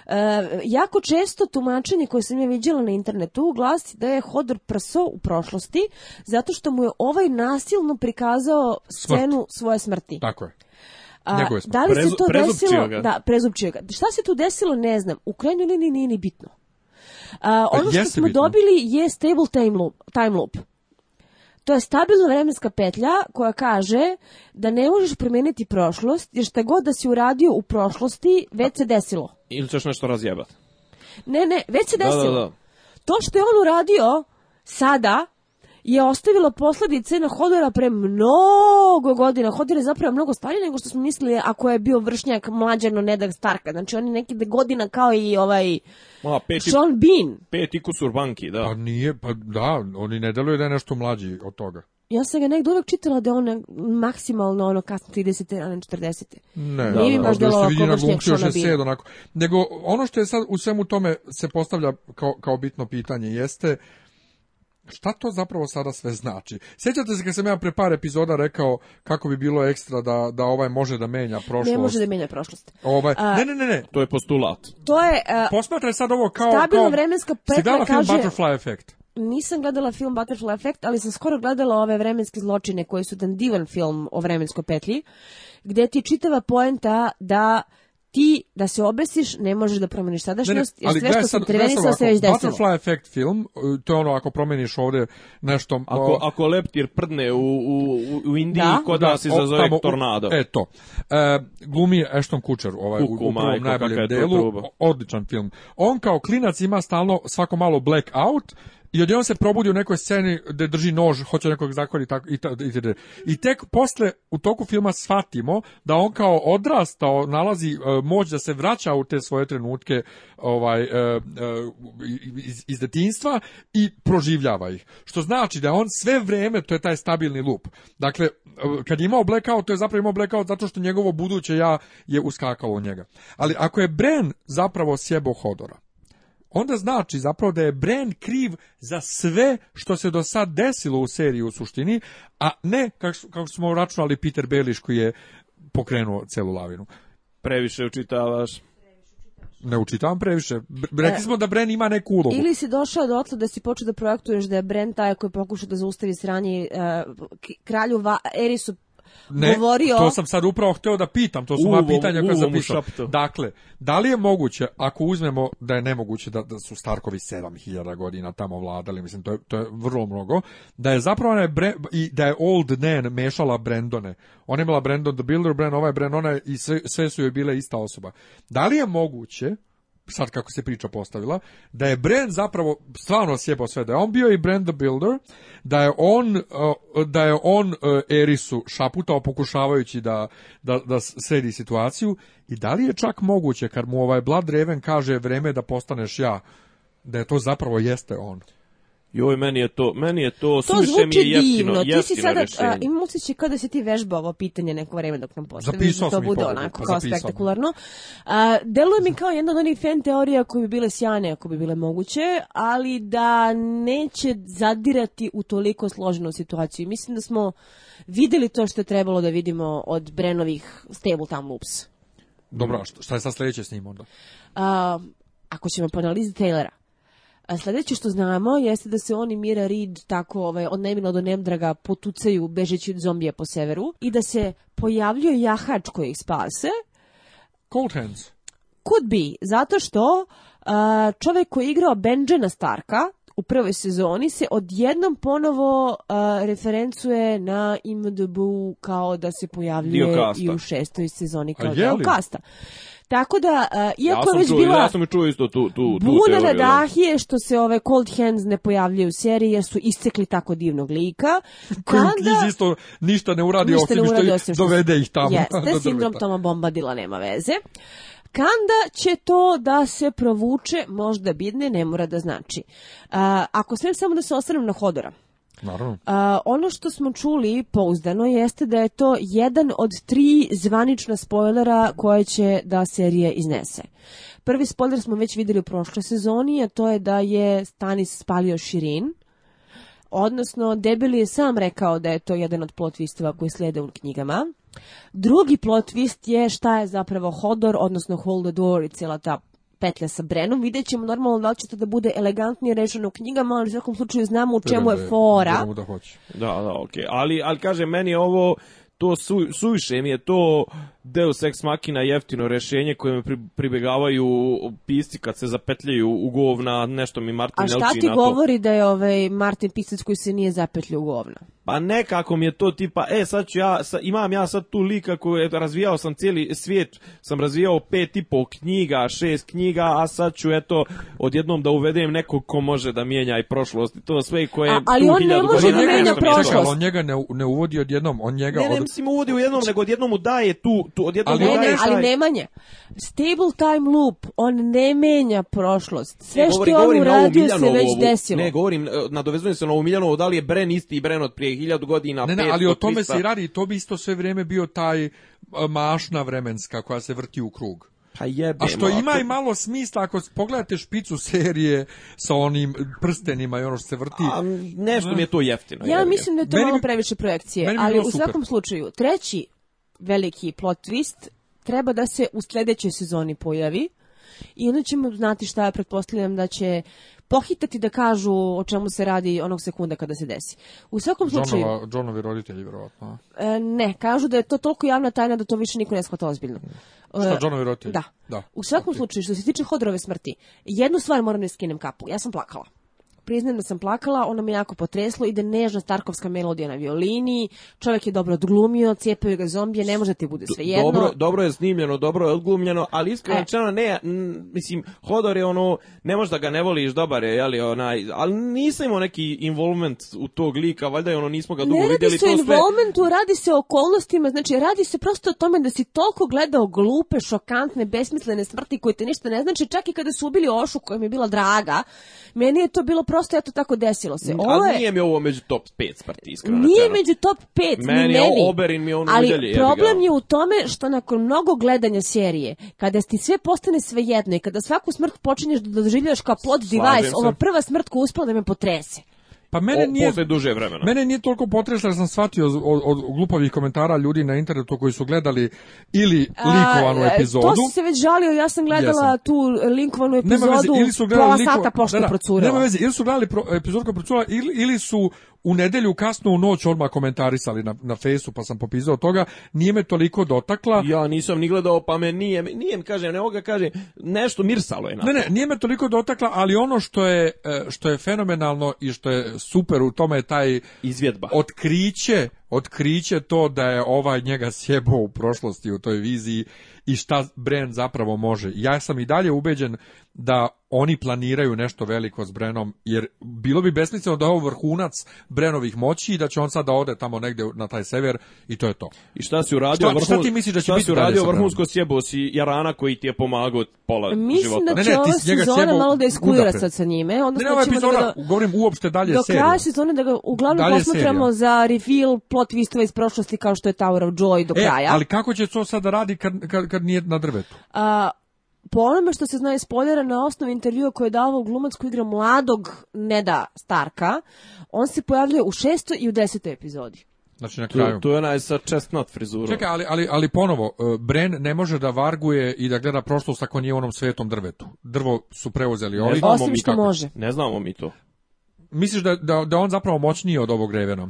E, jako često tumačenje koje sam ja vidjela na internetu glasi da je Hodor prso u prošlosti zato što mu je ovaj nasilno prikazao scenu svoje smrti. Tako je. A, da li se to desilo? Ga. Da, prezupčio ga. Šta se tu desilo, ne znam. U krajnjoj liniji nije ni bitno. Pa ono što smo dobili je stable time loop. Time loop. To je stabilna vremenska petlja koja kaže da ne možeš promijeniti prošlost, jer šta god da si uradio u prošlosti, već se desilo. Ili ćeš nešto razjebati. Ne, ne, već se desilo. To što je on uradio sada, je ostavila posledice na Hodora pre mnogo godina. Hodor je zapravo mnogo stariji nego što smo mislili ako je bio vršnjak mlađano Nedag Starka. Znači on je neki godina kao i ovaj Ma, peti, Sean Bean. i kusur banki, da. Pa nije, pa da, oni ne deluju da je nešto mlađi od toga. Ja sam ga negdje uvek čitala da on maksimalno ono kasno 30. a ne 40. Ne, da, ne, ne, ne, ne, ne, onako. Nego ono što ne, sad u ne, tome se postavlja kao, kao bitno pitanje jeste šta to zapravo sada sve znači? Sjećate se kad sam ja pre par epizoda rekao kako bi bilo ekstra da, da ovaj može da menja prošlost. Ne može da menja prošlost. Ovaj, ne, ne, ne, ne. To je postulat. To je... Uh, Posmatraj sad ovo kao... Stabilna kao, vremenska petla kaže... Butterfly Effect? Nisam gledala film Butterfly Effect, ali sam skoro gledala ove vremenske zločine koji su dan divan film o vremenskoj petlji, gdje ti čitava poenta da ti da se obesiš ne možeš da promeniš sadašnjost ne, ne, jer sve što sam intervenisao se već desilo. Butterfly effect film, e, to je ono ako promeniš ovdje nešto... E, ako, ako leptir prdne u, u, u Indiji da? kod nas izazove tornado. U, e, to. E, glumi Ashton Kutcher ovaj, u, u prvom najboljem delu. Odličan film. On kao klinac ima stalno svako malo blackout, i odjednom se probudi u nekoj sceni gdje drži nož, hoće nekog zakoni tako i, i, i tek posle u toku filma shvatimo da on kao odrastao nalazi e, moć da se vraća u te svoje trenutke ovaj e, e, iz, iz i proživljava ih. Što znači da on sve vrijeme to je taj stabilni lup. Dakle kad je imao blackout, to je zapravo imao blackout zato što njegovo buduće ja je uskakao u njega. Ali ako je Bren zapravo sjebo Hodora, onda znači zapravo da je Bren kriv za sve što se do sad desilo u seriji u suštini, a ne kako smo računali Peter Beliš koji je pokrenuo celu lavinu. Previše učitavaš ne učitavam previše. Rekli e, smo da Bren ima neku ulogu. Ili si došao do otla da si počeo da projektuješ da je Bren taj koji pokuša da zaustavi sranje e, kralju Va ne, govorio... to sam sad upravo htio da pitam, to su moja pitanja koja sam zapisao. Dakle, da li je moguće, ako uzmemo da je nemoguće da, da su Starkovi 7000 godina tamo vladali, mislim, to je, to je vrlo mnogo, da je zapravo ona i da je Old Nan mešala Brendone. Ona je imala Brendon the Builder, ovaj ona i sve, sve su joj bile ista osoba. Da li je moguće sad kako se priča postavila, da je Brand zapravo stvarno sjepao sve, da je on bio i Brand the Builder, da je on, uh, da je on uh, Erisu šaputao pokušavajući da, da, da sredi situaciju i da li je čak moguće kad mu ovaj Blood Raven kaže vreme da postaneš ja, da je to zapravo jeste on. Joj, meni je to, meni je to, to suviše je divno. Ti si ti vežba ovo pitanje neko vreme dok nam sam da to bude onako kao spektakularno. deluje mi kao jedna od onih fan teorija koje bi bile sjajne ako bi bile moguće, ali da neće zadirati u toliko složenu situaciju. Mislim da smo vidjeli to što je trebalo da vidimo od Brenovih Stable tam Loops. Dobro, šta je sad sledeće s njim onda? ako ćemo po analizi Taylora, a sljedeće što znamo jeste da se oni Mira Reed tako ovaj, od nemila do Nemdraga potucaju bežeći od zombije po severu i da se pojavljuje jahač koji ih spase. Cold hands. Could be, zato što čovjek koji je igrao Benjana Starka u prvoj sezoni se odjednom ponovo referencuje na IMDb kao da se pojavljuje i u šestoj sezoni kao deo kasta. Tako da, uh, iako ja već čuo, bila... Ja sam isto tu, tu, tu buna na dahije što se ove Cold Hands ne pojavljaju u seriji jer su iscekli tako divnog lika. Koji isto ništa ne uradi ništa osim, što, dovede ih tamo. Jeste, sindrom Toma Bombadila nema veze. Kanda će to da se provuče, možda bidne, ne mora da znači. Uh, ako smijem samo da se ostane na Hodora, Naravno. ono što smo čuli pouzdano jeste da je to jedan od tri zvanična spoilera koje će da serije iznese. Prvi spoiler smo već vidjeli u prošloj sezoni, a to je da je Stanis spalio Širin, odnosno Debeli je sam rekao da je to jedan od plot koji slijede u knjigama. Drugi plotvist je šta je zapravo Hodor, odnosno Hold the Door i cijela ta petlja sa Brenom. Vidjet ćemo normalno da li će to da bude elegantnije rečeno u knjigama, ali u svakom slučaju znamo u čemu je fora. Da, da, da, ali, ali kaže, meni ovo to su, suviše mi je to Deus Ex Machina jeftino rešenje koje me pribegavaju pisci kad se zapetljaju u govna, nešto mi Martin ne A šta ti govori da je ovaj Martin pisac koji se nije zapetljio u govna? Pa nekako mi je to tipa, e sad ću ja, imam ja sad tu lika koju razvijao sam cijeli svijet, sam razvijao pet i pol knjiga, šest knjiga, a sad ću eto odjednom da uvedem nekog ko može da mijenja i prošlost i to sve koje a, ali on ne može da mijenja prošlost. On njega ne, ne uvodi odjednom, on njega... Ne, ne, mislim uvodi u jednom, nego odjednom mu daje tu, tu odjednom ali, mu daje... Ne, šaj... ali nemanje. Stable time loop, on ne mijenja prošlost. Sve ne, govori, što on uradio se već desilo. Ne, govorim, e, nadovezujem se na ovu Miljanovu, da li je Bren isti i Bren od prije 1000 godina, ne, ali o tome se i radi, to bi isto sve vrijeme bio taj e, mašna vremenska koja se vrti u krug. Pa A što ima i malo smisla ako pogledate špicu serije sa onim prstenima i ono što se vrti. A, nešto mi je to jeftino. Ja mislim da je to malo previše projekcije, ali u svakom super. slučaju treći veliki plot twist treba da se u sljedećoj sezoni pojavi i onda ćemo znati šta ja pretpostavljam da će pohitati da kažu o čemu se radi onog sekunda kada se desi. U svakom slučaju... Johnovi roditelji, vjerovatno. E, ne, kažu da je to toliko javna tajna da to više niko ne shvata ozbiljno. Šta, Johnovi e, roditelji? Da. da. U svakom slučaju, što se tiče hodrove smrti, jednu stvar moram da skinem kapu. Ja sam plakala priznam da sam plakala, ono me jako potreslo, ide nežna starkovska melodija na violini, čovjek je dobro odglumio, cijepaju ga zombije, ne može ti bude sve jedno. Dobro, dobro je snimljeno, dobro je odglumljeno, ali iskreno e. ne, mislim, Hodor je ono, ne možda ga ne voliš, dobar je, jeli, onaj, ali nisam imao neki involvement u tog lika, valjda je ono, nismo ga dugo vidjeli. Ne radi se o radi se o okolnostima, znači radi se prosto o tome da si toliko gledao glupe, šokantne, besmislene smrti koje te ništa ne znači, čak i kada su ubili Ošu koja mi je bila draga, meni je to bilo prosto eto tako desilo se. Ovo ali nije mi ovo među top 5 Sparti, iskreno. Nije među top 5, meni. Ni meni. Oberin mi on ali udjelje, problem je u tome što nakon mnogo gledanja serije, kada ti sve postane svejedno i kada svaku smrt počinješ da doživljavaš kao plot device, se. ova prva smrt koja uspela da me potrese. Pa mene o, nije duže vremena. Mene nije toliko potresla sam shvatio od, od, glupavih komentara ljudi na internetu koji su gledali ili linkovanu e, epizodu. To si se već žalio, ja sam gledala Jesam. tu linkovanu epizodu. Nema veze, ili su gledali pola da, da, Nema veze, ili su gledali pro, epizodu koja procurala ili, ili su u nedelju, kasno u noć odmah komentarisali na, na fesu, pa sam popizao toga, nije me toliko dotakla. Ja nisam ni gledao, pa me nije, nije mi kaže nego ga kaže, nešto mirsalo je na Ne, ne, nije me toliko dotakla, ali ono što je, e, što je fenomenalno i što je super u tome je taj... Izvjedba. Otkriće otkriće to da je ovaj njega sjebao u prošlosti u toj viziji i šta Bren zapravo može. Ja sam i dalje ubeđen da oni planiraju nešto veliko s Brenom, jer bilo bi besmisleno da je ovo vrhunac Brenovih moći i da će on sada ode tamo negdje na taj sever i to je to. I šta si uradio? Šta, šta ti misliš da će biti uradio vrhunsko sjebo si Jarana koji ti je pomagao pola Mislim života? Mislim da će ne, ne, ova sezona malo da iskulira sad sa njime. Onda ne, ova da ga, govorim uopšte dalje Do kraja sezone da ga uglavnom posmatramo za reveal plot twistova iz prošlosti kao što je Tower of Joy do e, kraja. ali kako će to sada radi kad, kad, kad nije na drvetu? A, po onome što se zna iz poljera, na osnovi intervjua koje je davao glumac koji igra mladog Neda Starka, on se pojavljuje u šestoj i u desetoj epizodi. Znači na kraju. Tu, je onaj sa chestnut frizurom. Čekaj, ali, ali, ali ponovo, e, Bren ne može da varguje i da gleda prošlost ako nije u onom svetom drvetu. Drvo su preuzeli Ne Osim mi može. Ne znamo mi to. Misliš da, da, da on zapravo moćniji od ovog Revena?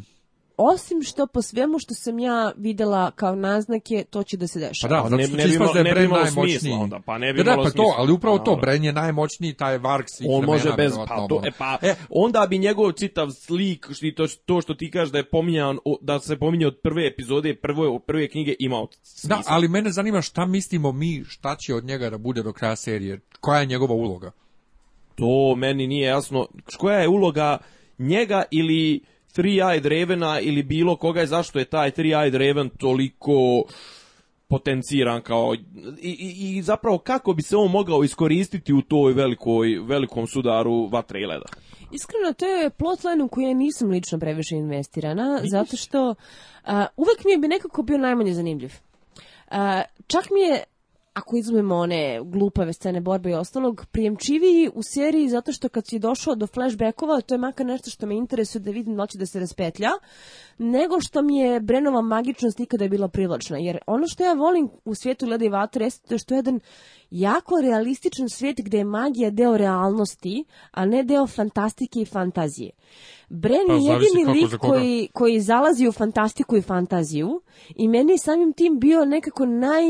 osim što po svemu što sam ja videla kao naznake, to će da se dešava. Pa da, ono što ne, bi da je Bren najmoćniji. Onda, pa ne bi da, da, pa to, ali upravo to, Bren je najmoćniji, taj Varks i On može bez, pa to, ono. e, pa- e, onda bi njegov citav slik, to, što ti kažeš da je pominjan, da se pominje od prve epizode, od prve knjige, imao smisla. Da, ali mene zanima šta mislimo mi, šta će od njega da bude do kraja serije, koja je njegova uloga? To meni nije jasno. Koja je uloga njega ili 3 eyed Ravena ili bilo koga je zašto je taj 3 eyed Raven toliko potenciran kao i, zapravo kako bi se on mogao iskoristiti u toj velikoj, velikom sudaru vatre i leda. Iskreno, to je plotline u koju ja nisam lično previše investirana, zato što uvijek uvek mi je bi nekako bio najmanje zanimljiv. čak mi je ako izmemo one glupave scene borbe i ostalog, prijemčiviji u seriji zato što kad si došao do flashbackova, to je makar nešto što me interesuje da vidim noći da se raspetlja, nego što mi je Brenova magičnost nikada je bila privlačna. Jer ono što ja volim u svijetu Leda i Vatra jeste to je što je jedan jako realističan svijet gdje je magija deo realnosti, a ne deo fantastike i fantazije. Bren pa, je jedini lik koji, koji zalazi u fantastiku i fantaziju i meni je samim tim bio nekako naj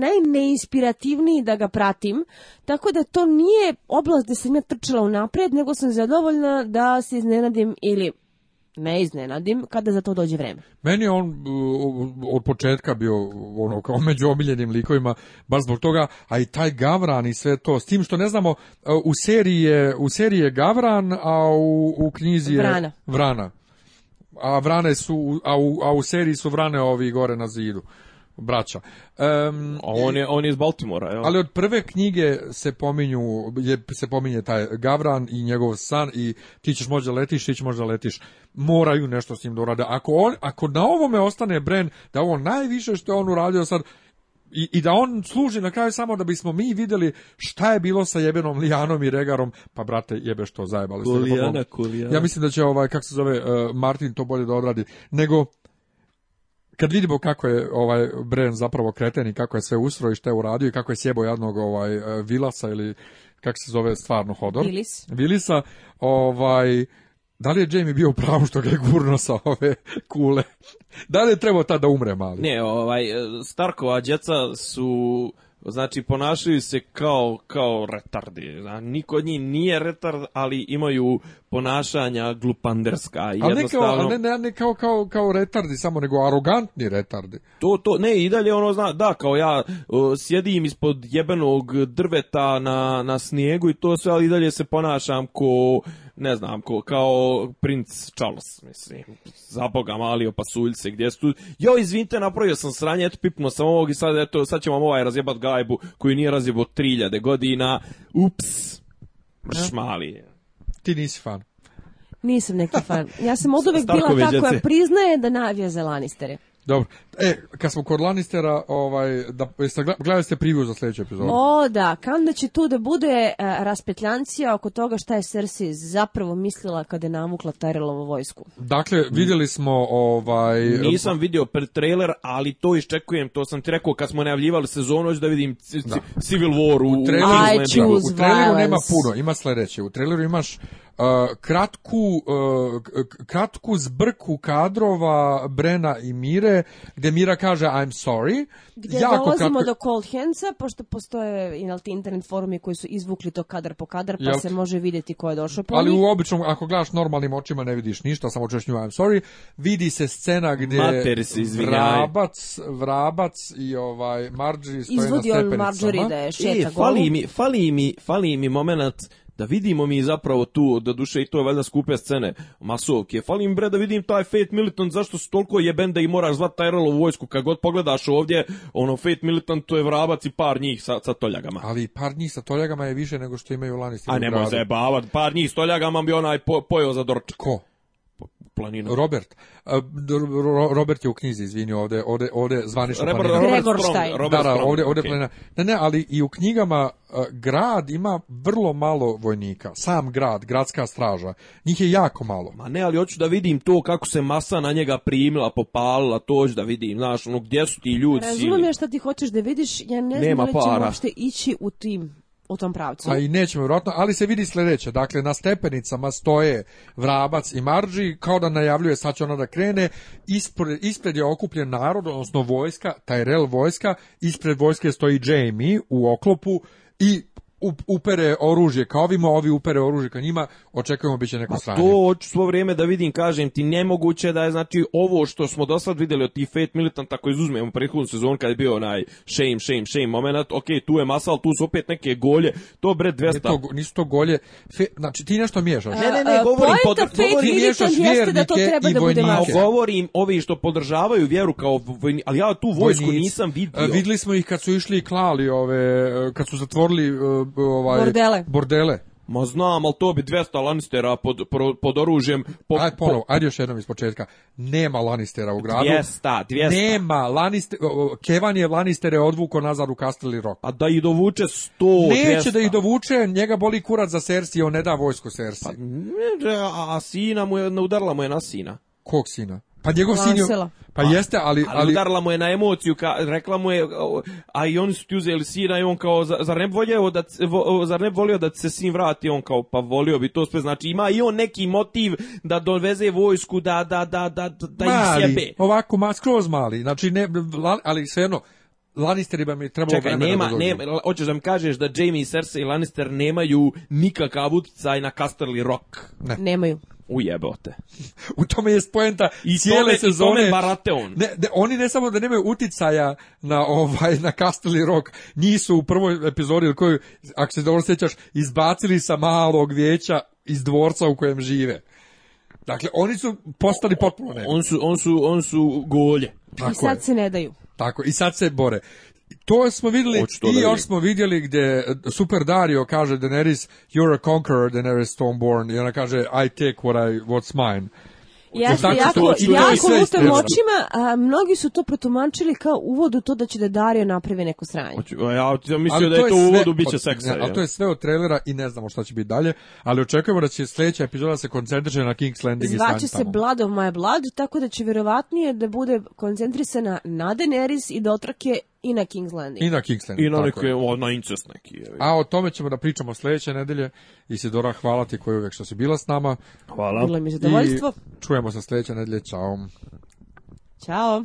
najneinspirativniji da ga pratim, tako da to nije oblast gde sam ja trčala napred nego sam zadovoljna da se iznenadim ili ne iznenadim kada za to dođe vreme. Meni je on od početka bio ono kao među omiljenim likovima baš zbog toga, a i taj Gavran i sve to, s tim što ne znamo u seriji je, u seriji je Gavran, a u, u knjizi je Vrana. Vrana. A Vrane su a u, a u seriji su Vrane ovi gore na zidu braća. on je, on iz Baltimora, jel? Ali od prve knjige se pominju, je, se pominje taj Gavran i njegov san i ti ćeš možda letiš, ti ćeš možda letiš. Moraju nešto s njim da Ako, on, ako na ovome ostane Bren, da ovo najviše što je on uradio sad, i, i da on služi na kraju samo da bismo mi vidjeli šta je bilo sa jebenom Lijanom i Regarom, pa brate jebe što zajebali. Pa kulijana, kulijana. Ja mislim da će ovaj, kako se zove, eh, Martin to bolje da odradi, nego kad vidimo kako je ovaj Bren zapravo kreten i kako je sve ustroj i šta je uradio i kako je sjebo jednog ovaj Vilasa e, ili kako se zove stvarno Hodor. Vilis. Vilisa, ovaj da li je Jamie bio u pravu što ga je gurno sa ove kule? Da li je trebao tada umre mali? Ne, ovaj, e, Starkova djeca su Znači, ponašaju se kao, kao retardi. Znači, niko od njih nije retard, ali imaju ponašanja glupanderska. Ali ne, kao, ne, kao, kao, kao retardi samo, nego arogantni retardi. To, to, ne, i dalje ono, zna, da, kao ja e, sjedim ispod jebenog drveta na, na snijegu i to sve, ali i dalje se ponašam ko ne znam, ko, kao princ Charles, mislim, za boga mali opasuljce, gdje su, tu... jo, izvinite, napravio sam sranje, eto, pipno sam ovog i sad, eto, sad ćemo vam ovaj razjebat gajbu koji nije razjebao 3000 godina, ups, mrš mali. Ti nisi fan. Nisam neki fan. Ja sam od uvek bila ta koja priznaje da navija za Lannistere. Dobro. E, kad smo kod Lannistera, ovaj, da, jeste, gledali ste preview za sljedeću epizodu? O, da. Kao da će tu da bude uh, oko toga šta je Cersei zapravo mislila kada je namukla Tyrillovu vojsku. Dakle, vidjeli smo ovaj... Nisam vidio per trailer, ali to iščekujem, to sam ti rekao kad smo najavljivali sezonu, hoću da vidim Civil War u... U traileru, nema puno, ima sljedeće. U traileru imaš kratku, kratku zbrku kadrova Brena i Mire, gdje Mira kaže I'm sorry. Gdje dolazimo kratko... do cold hands-a, pošto postoje inalti internet forumi koji su izvukli to kadar po kadar, pa se može vidjeti ko je došao po Ali u običnom, ako gledaš normalnim očima ne vidiš ništa, samo češnju I'm sorry. Vidi se scena gdje Mater se vrabac, i ovaj Marjorie stoje Izvodi na stepenicama. Marjorie da je šeta e, fali mi, fali mi, fali mi moment da vidimo mi zapravo tu, da duše i to je valjda skupe scene, masovke, falim bre da vidim taj Fate Militant, zašto su toliko jeben da i moraš zvat u vojsku, kad god pogledaš ovdje, ono Fate Militant to je vrabac i par njih sa, sa toljagama. Ali par njih sa toljagama je više nego što imaju Lannister. A nemoj zajebavat, par njih s toljagama bi onaj pojeo za dorčak. Ko? planina. Robert. Robert je u knjizi, izvini, ovde, ovde, ovde zvanično planina. Robert Strong, Robert da, da, ovde, ovde planina. Ne, ne, ali i u knjigama grad ima vrlo malo vojnika. Sam grad, gradska straža. Njih je jako malo. Ma ne, ali hoću da vidim to kako se masa na njega primila, popalila, to hoću da vidim. Znaš, ono, gdje su ti ljudi? Razumijem šta ti hoćeš da vidiš. Ja ne znam li ćemo uopšte ići u tim u tom pravcu. A pa i nećemo vjerojatno, ali se vidi sljedeće. Dakle, na stepenicama stoje Vrabac i Marđi, kao da najavljuje sad će ona da krene. Ispred, ispred je okupljen narod, odnosno vojska, taj rel vojska, ispred vojske stoji Jamie u oklopu i upere oružje kao ovima, ovi upere oružje ka njima, očekujemo biće neko stranje. To hoću svo vrijeme da vidim, kažem ti, nemoguće da je znači ovo što smo do sad vidjeli od tih Fate militanta ako u prethodnu sezon kad je bio onaj shame, shame, shame moment, ok, tu je masal, tu su opet neke golje, to bre 200. To, nisu to golje, fe, znači ti nešto miješaš. Ne, ne, ne, e, govorim, pod, govorim, miješaš vjernike da to treba i da Govorim ovi što podržavaju vjeru kao vojni, ali ja tu vojsku nisam vidio. E, smo ih kad su išli i klali ove, e, kad su zatvorili ovaj, bordele. bordele. Ma znam, ali to bi 200 Lannistera pod, pod oružjem... Po, ajde ajde još jednom iz početka. Nema Lannistera u gradu. 200, 200. Nema Lannistera. Kevan je Lannistere odvuko nazad u Casterly Rock. A da ih dovuče 100, Neće 200. da ih dovuče, njega boli kurac za Cersei, on ne da vojsku Cersei. Pa, a sina mu je, udarla mu je na sina. Kog sina? Pa njegov sin Pa jeste, ali, ali... udarila mu je na emociju, ka, rekla mu je, a i oni su ti uzeli sina i on kao, zar ne, volio da, vo, zar ne volio da se sin vrati? On kao, pa volio bi to sve. Znači, ima i on neki motiv da doveze vojsku, da, da, da, da, da mali, sjebe. ovako, ma, skroz mali. Znači, ne, ali Lannister Lannisterima mi je trebalo Čekaj, nema, da nema, hoćeš da mi kažeš da Jaime i Cersei i Lannister nemaju nikakav utjecaj na Casterly Rock? Ne. Nemaju ujebote. U tome je spojenta I cijele sezone. I tome oni ne samo da nemaju uticaja na ovaj na Castle Rock, nisu u prvoj epizodi koju, ako se dobro sjećaš, izbacili sa malog vijeća iz dvorca u kojem žive. Dakle, oni su postali potpuno On su, on su, on su golje. I sad se ne daju. Tako, i sad se bore. To smo vidjeli i još smo vidjeli gdje e, Super Dario kaže Daenerys, you're a conqueror, Daenerys Stoneborn. i ona kaže, I take what I, what's mine. Jeste, jako, jako lutem očima, a, mnogi su to protumačili kao uvod u to da će da Dario napravi neko sranje. Ja, ja mislio da je to uvod u biće seksa. ali to je sve od trailera i ne znamo šta će biti dalje, ali očekujemo da će sljedeća epizoda se koncentrirati na King's Landing Zvaće i Zvaće se Blood of My Blood, tako da će vjerovatnije da bude koncentrisana na Daenerys i dotrake i na King's Landing. I na King's Landing. I na neke, o, na incest neki. Je. A o tome ćemo da pričamo sljedeće nedelje. Isidora, hvala ti koji uvijek što si bila s nama. Hvala. Bilo mi I čujemo se sljedeće nedelje. Ćao. Ćao.